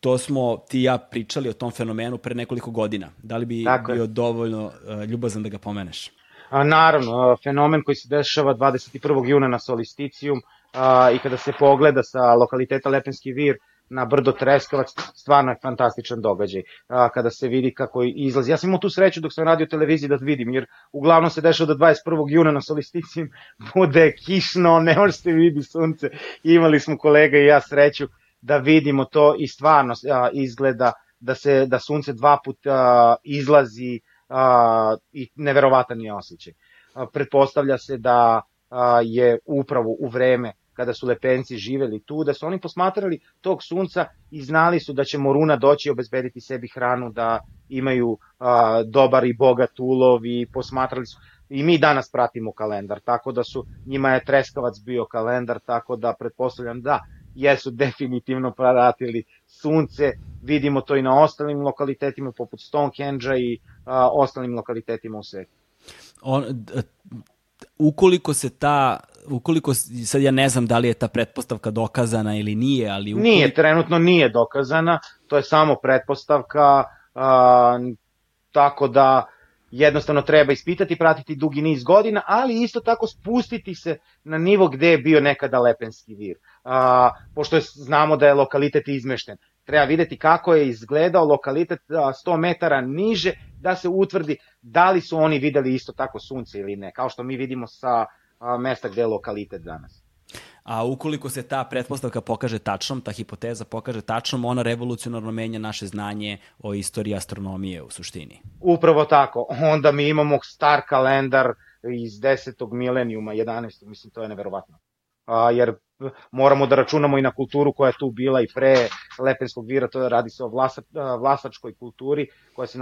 to smo ti i ja pričali o tom fenomenu pre nekoliko godina. Da li bi Tako bio je. dovoljno uh, ljubazan da ga pomeneš? A, naravno, fenomen koji se dešava 21. juna na Solisticijum a, i kada se pogleda sa lokaliteta Lepenski vir na brdo Treskovac, stvarno je fantastičan događaj. A, kada se vidi kako izlazi. Ja sam imao tu sreću dok sam radio televiziji da vidim, jer uglavnom se dešava da 21. juna na Solisticijum bude kišno, ne može se vidi sunce. Imali smo kolega i ja sreću da vidimo to i stvarno a, izgleda da se da sunce dva puta izlazi a, i neverovatan je osjećaj. A, pretpostavlja se da a, je upravo u vreme kada su lepenci živeli tu, da su oni posmatrali tog sunca i znali su da će Moruna doći i obezbediti sebi hranu, da imaju a, dobar i bogat ulov i posmatrali su i mi danas pratimo kalendar, tako da su, njima je Treskavac bio kalendar, tako da pretpostavljam da jesu definitivno pratili sunce, vidimo to i na ostalim lokalitetima poput Stonehenge-a i a, ostalim lokalitetima u svetu. On, ukoliko se ta ukoliko sad ja ne znam da li je ta pretpostavka dokazana ili nije, ali ukoliko... nije trenutno nije dokazana, to je samo pretpostavka a, tako da jednostavno treba ispitati, pratiti dugi niz godina, ali isto tako spustiti se na nivo gde je bio nekada Lepenski vir. A, pošto je, znamo da je lokalitet izmešten. Treba videti kako je izgledao lokalitet 100 metara niže da se utvrdi da li su oni videli isto tako sunce ili ne, kao što mi vidimo sa mesta gde je lokalitet danas. A ukoliko se ta pretpostavka pokaže tačnom, ta hipoteza pokaže tačnom, ona revolucionarno menja naše znanje o istoriji astronomije u suštini. Upravo tako. Onda mi imamo star kalendar iz 10. milenijuma, 11. Mislim, to je neverovatno. A, jer moramo da računamo i na kulturu koja je tu bila i pre Lepenskog vira, to radi se o vlasa, vlasačkoj kulturi koja se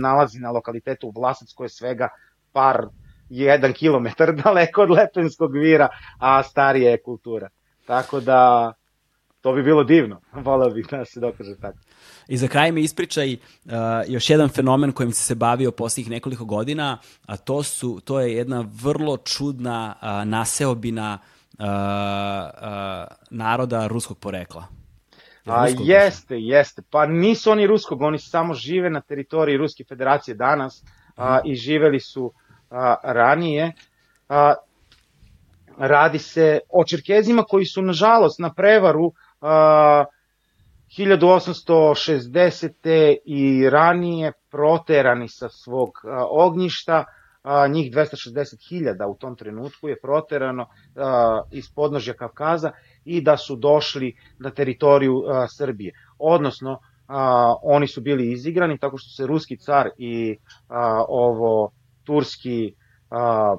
nalazi na lokalitetu Vlasac koja je svega par jedan kilometar daleko od Lepenskog vira, a starija je kultura. Tako da, to bi bilo divno. Voleo bih da se dokaže tako. I za kraj mi ispričaj uh, još jedan fenomen kojim si se bavio posljednjih nekoliko godina, a to, su, to je jedna vrlo čudna uh, naseobina uh, uh, naroda ruskog porekla. A, jeste, jeste. Pa nisu oni ruskog, oni samo žive na teritoriji Ruske federacije danas a, i živeli su a, ranije, a, radi se o Čerkezima koji su nažalost na prevaru a, 1860. i ranije proterani sa svog a, ognjišta, a, njih 260.000 u tom trenutku je proterano a, iz podnožja Kavkaza i da su došli na teritoriju a, Srbije. Odnosno, a, oni su bili izigrani tako što se ruski car i a, ovo turski a,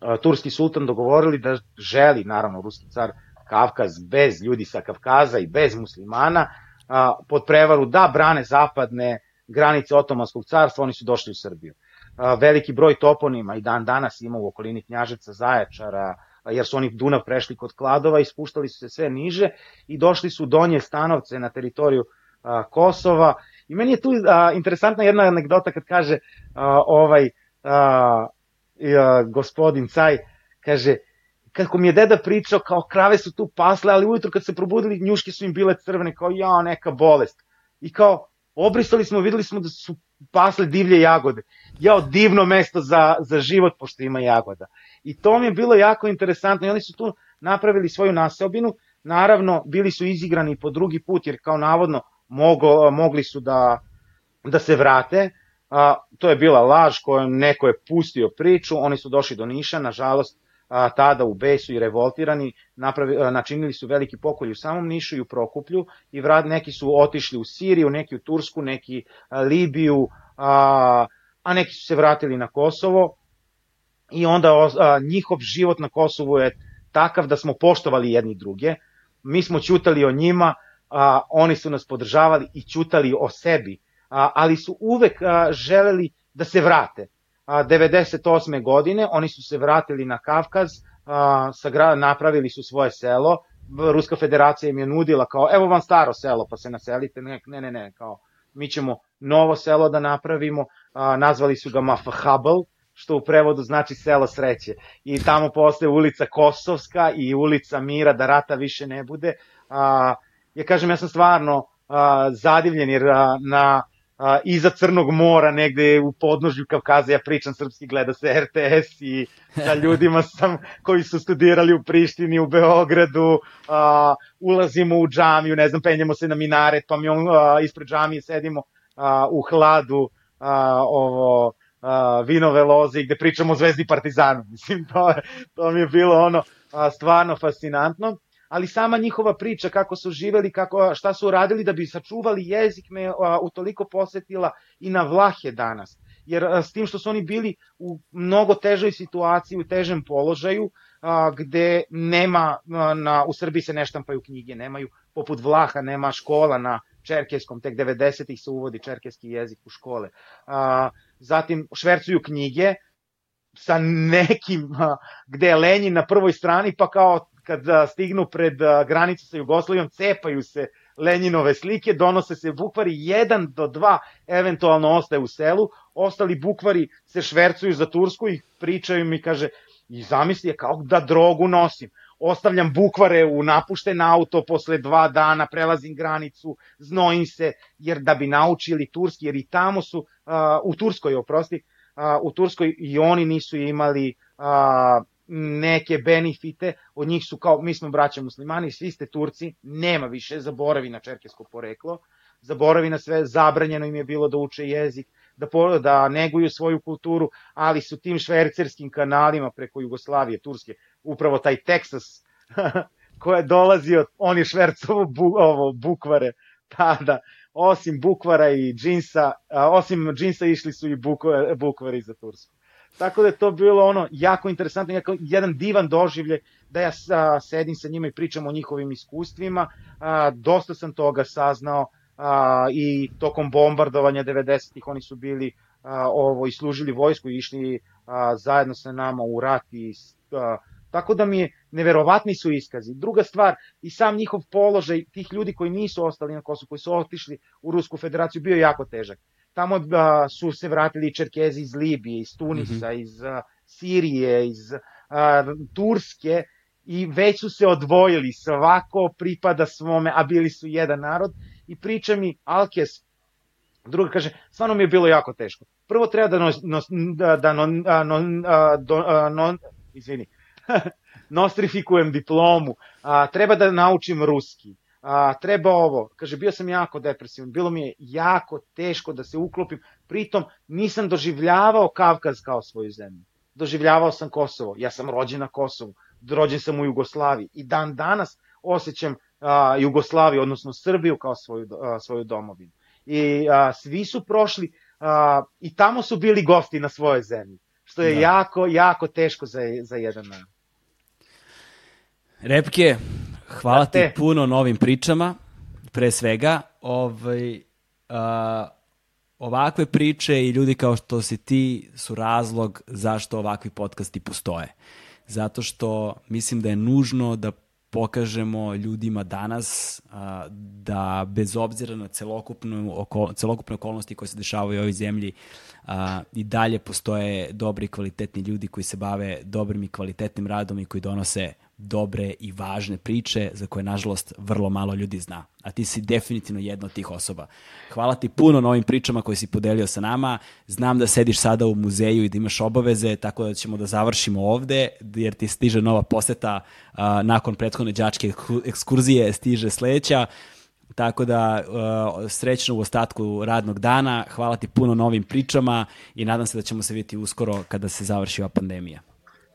a, turski sultan dogovorili da želi, naravno, ruski car Kavkaz bez ljudi sa Kavkaza i bez muslimana, a, pod prevaru da brane zapadne granice Otomanskog carstva, oni su došli u Srbiju. A, veliki broj toponima i dan danas ima u okolini Knjaževca, Zaječara, jer su oni Dunav prešli kod Kladova i spuštali su se sve niže i došli su Donje Stanovce na teritoriju a, Kosova I meni je tu a, interesantna jedna anegdota kad kaže a, ovaj a, a, gospodin Caj, kaže, kako mi je deda pričao, kao krave su tu pasle, ali ujutro kad se probudili, njuške su im bile crvene, kao ja, neka bolest. I kao, obrisali smo, videli smo da su pasle divlje jagode. Jao, divno mesto za, za život, pošto ima jagoda. I to mi je bilo jako interesantno. I oni su tu napravili svoju naseobinu. Naravno, bili su izigrani po drugi put, jer kao navodno mogo, mogli su da, da se vrate. A, to je bila laž kojom neko je pustio priču, oni su došli do Niša, nažalost, a, tada u besu i revoltirani napravi, a, načinili su veliki pokolj u samom Nišu i u Prokuplju i vrat, neki su otišli u Siriju, neki u Tursku, neki a, Libiju, a, a neki su se vratili na Kosovo. I onda a, njihov život na Kosovu je takav da smo poštovali jedni druge, mi smo ćutali o njima, a, oni su nas podržavali i ćutali o sebi, a, ali su uvek a, želeli da se vrate. A, 98. godine oni su se vratili na Kavkaz, a, sagra, napravili su svoje selo, Ruska federacija im je nudila kao evo vam staro selo pa se naselite, ne, ne, ne, ne kao mi ćemo novo selo da napravimo, a, nazvali su ga Mafahabal, što u prevodu znači selo sreće. I tamo postoje ulica Kosovska i ulica Mira, da rata više ne bude. A, ja kažem, ja sam stvarno a, zadivljen jer a, na a, iza Crnog mora, negde u podnožju Kavkaza, ja pričam srpski, gleda se RTS i sa ljudima sam koji su studirali u Prištini, u Beogradu, a, ulazimo u džamiju, ne znam, penjemo se na minaret, pa mi on, a, ispred džamije sedimo a, u hladu, a, ovo, a, vinove loze gde pričamo o Zvezdi Partizanu. Mislim, to, to mi je bilo ono a, stvarno fascinantno ali sama njihova priča kako su živeli, kako, šta su radili da bi sačuvali jezik me a, utoliko posetila i na Vlahe danas. Jer a, s tim što su oni bili u mnogo težoj situaciji, u težem položaju, a, gde nema, a, na, u Srbiji se ne štampaju knjige, nemaju, poput Vlaha, nema škola na čerkeskom, tek 90-ih se uvodi čerkeski jezik u škole. A, zatim švercuju knjige, sa nekim gde je Lenin na prvoj strani, pa kao kad stignu pred granicu sa Jugoslavijom, cepaju se Lenjinove slike, donose se bukvari, jedan do dva eventualno ostaje u selu, ostali bukvari se švercuju za Tursku i pričaju mi, kaže, i zamisli je kao da drogu nosim. Ostavljam bukvare u napušten auto, posle dva dana prelazim granicu, znojim se, jer da bi naučili turski, jer i tamo su, uh, u Turskoj, oprosti, uh, u Turskoj i oni nisu imali uh, neke benefite, od njih su kao, mi smo braća muslimani, svi ste Turci, nema više, zaboravi na čerkesko poreklo, zaboravi na sve, zabranjeno im je bilo da uče jezik, da, po, da neguju svoju kulturu, ali su tim švercerskim kanalima preko Jugoslavije, Turske, upravo taj Teksas ko je dolazio, on je švercovo bu, ovo, bukvare tada, osim bukvara i džinsa, a, osim džinsa išli su i bukvari, bukvari za Tursku. Tako da je to bilo ono jako interesantno, jako, jedan divan doživlje da ja a, sedim sa njima i pričam o njihovim iskustvima. A, dosta sam toga saznao a, i tokom bombardovanja 90-ih oni su bili a, ovo i služili vojsku i išli a, zajedno sa nama u rat i a, tako da mi je neverovatni su iskazi. Druga stvar, i sam njihov položaj tih ljudi koji nisu ostali na Kosovu, koji su otišli u Rusku federaciju, bio jako težak tamo da su se vratili Čerkezi iz Libije, iz Tunisa, mm -hmm. iz uh, Sirije, iz uh, Turske i već su se odvojili, svako pripada svome, a bili su jedan narod i priča mi Alkes, druga kaže, stvarno mi je bilo jako teško. Prvo treba da, no, no, da, da no, no, do, no, izvini, nostrifikujem diplomu, a, treba da naučim ruski, a, treba ovo. Kaže, bio sam jako depresivan, bilo mi je jako teško da se uklopim, pritom nisam doživljavao Kavkaz kao svoju zemlju. Doživljavao sam Kosovo, ja sam rođen na Kosovu, rođen sam u Jugoslaviji i dan danas osjećam a, Jugoslaviju, odnosno Srbiju kao svoju, a, svoju domovinu. I a, svi su prošli a, i tamo su bili gosti na svojoj zemlji, što je da. jako, jako teško za, za jedan narod. Repke, Hvala ti puno novim pričama, pre svega. Ovaj, uh, ovakve priče i ljudi kao što si ti su razlog zašto ovakvi podcasti postoje. Zato što mislim da je nužno da pokažemo ljudima danas a, da bez obzira na celokupnu oko, celokupne okolnosti koje se dešavaju u ovoj zemlji a, i dalje postoje dobri i kvalitetni ljudi koji se bave dobrim i kvalitetnim radom i koji donose dobre i važne priče za koje, nažalost, vrlo malo ljudi zna. A ti si definitivno jedna od tih osoba. Hvala ti puno na ovim pričama koje si podelio sa nama. Znam da sediš sada u muzeju i da imaš obaveze, tako da ćemo da završimo ovde, jer ti stiže nova poseta a, nakon prethodne đačke ekskurzije, stiže sledeća. Tako da srećno u ostatku radnog dana. Hvala ti puno na ovim pričama i nadam se da ćemo se vidjeti uskoro kada se završi ova pandemija.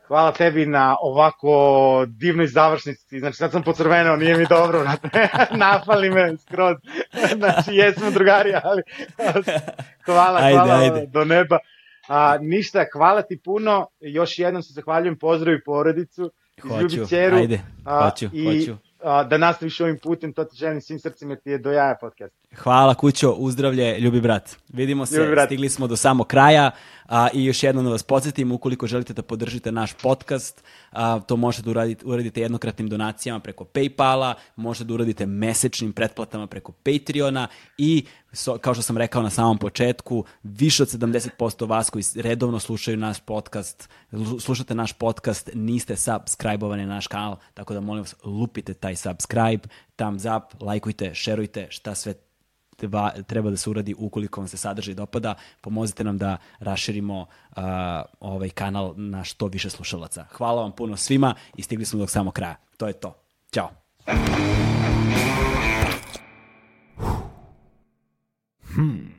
Hvala tebi na ovako divnoj završnici. Znači, sad sam pocrvenao, nije mi dobro, napali me skroz. Znači, jesmo drugari, ali hvala, ajde, hvala ajde. do neba. A, ništa, hvala ti puno. Još jednom se zahvaljujem, pozdravi porodicu. Hoću, ajde, hoću, a, i, hoću. A, da nastaviš ovim putem, to ti želim svim srcima, ti je do jaja podcast. Hvala kućo, uzdravlje, ljubi brat. Vidimo se, brat. stigli smo do samog kraja a, i još jednom da vas podsjetim, ukoliko želite da podržite naš podcast, a, to možete da uradite, uradite jednokratnim donacijama preko Paypala, možete da uradite mesečnim pretplatama preko Patreona i so, kao što sam rekao na samom početku, više od 70% vas koji redovno slušaju naš podcast, slušate naš podcast, niste subscribe-ovani na naš kanal, tako da molim vas lupite taj subscribe, thumbs up, lajkujte, šerujte, šta sve treba, treba da se uradi ukoliko vam se sadržaj dopada. Pomozite nam da raširimo uh, ovaj kanal na što više slušalaca. Hvala vam puno svima i stigli smo do samog kraja. To je to. Ćao. Hmm.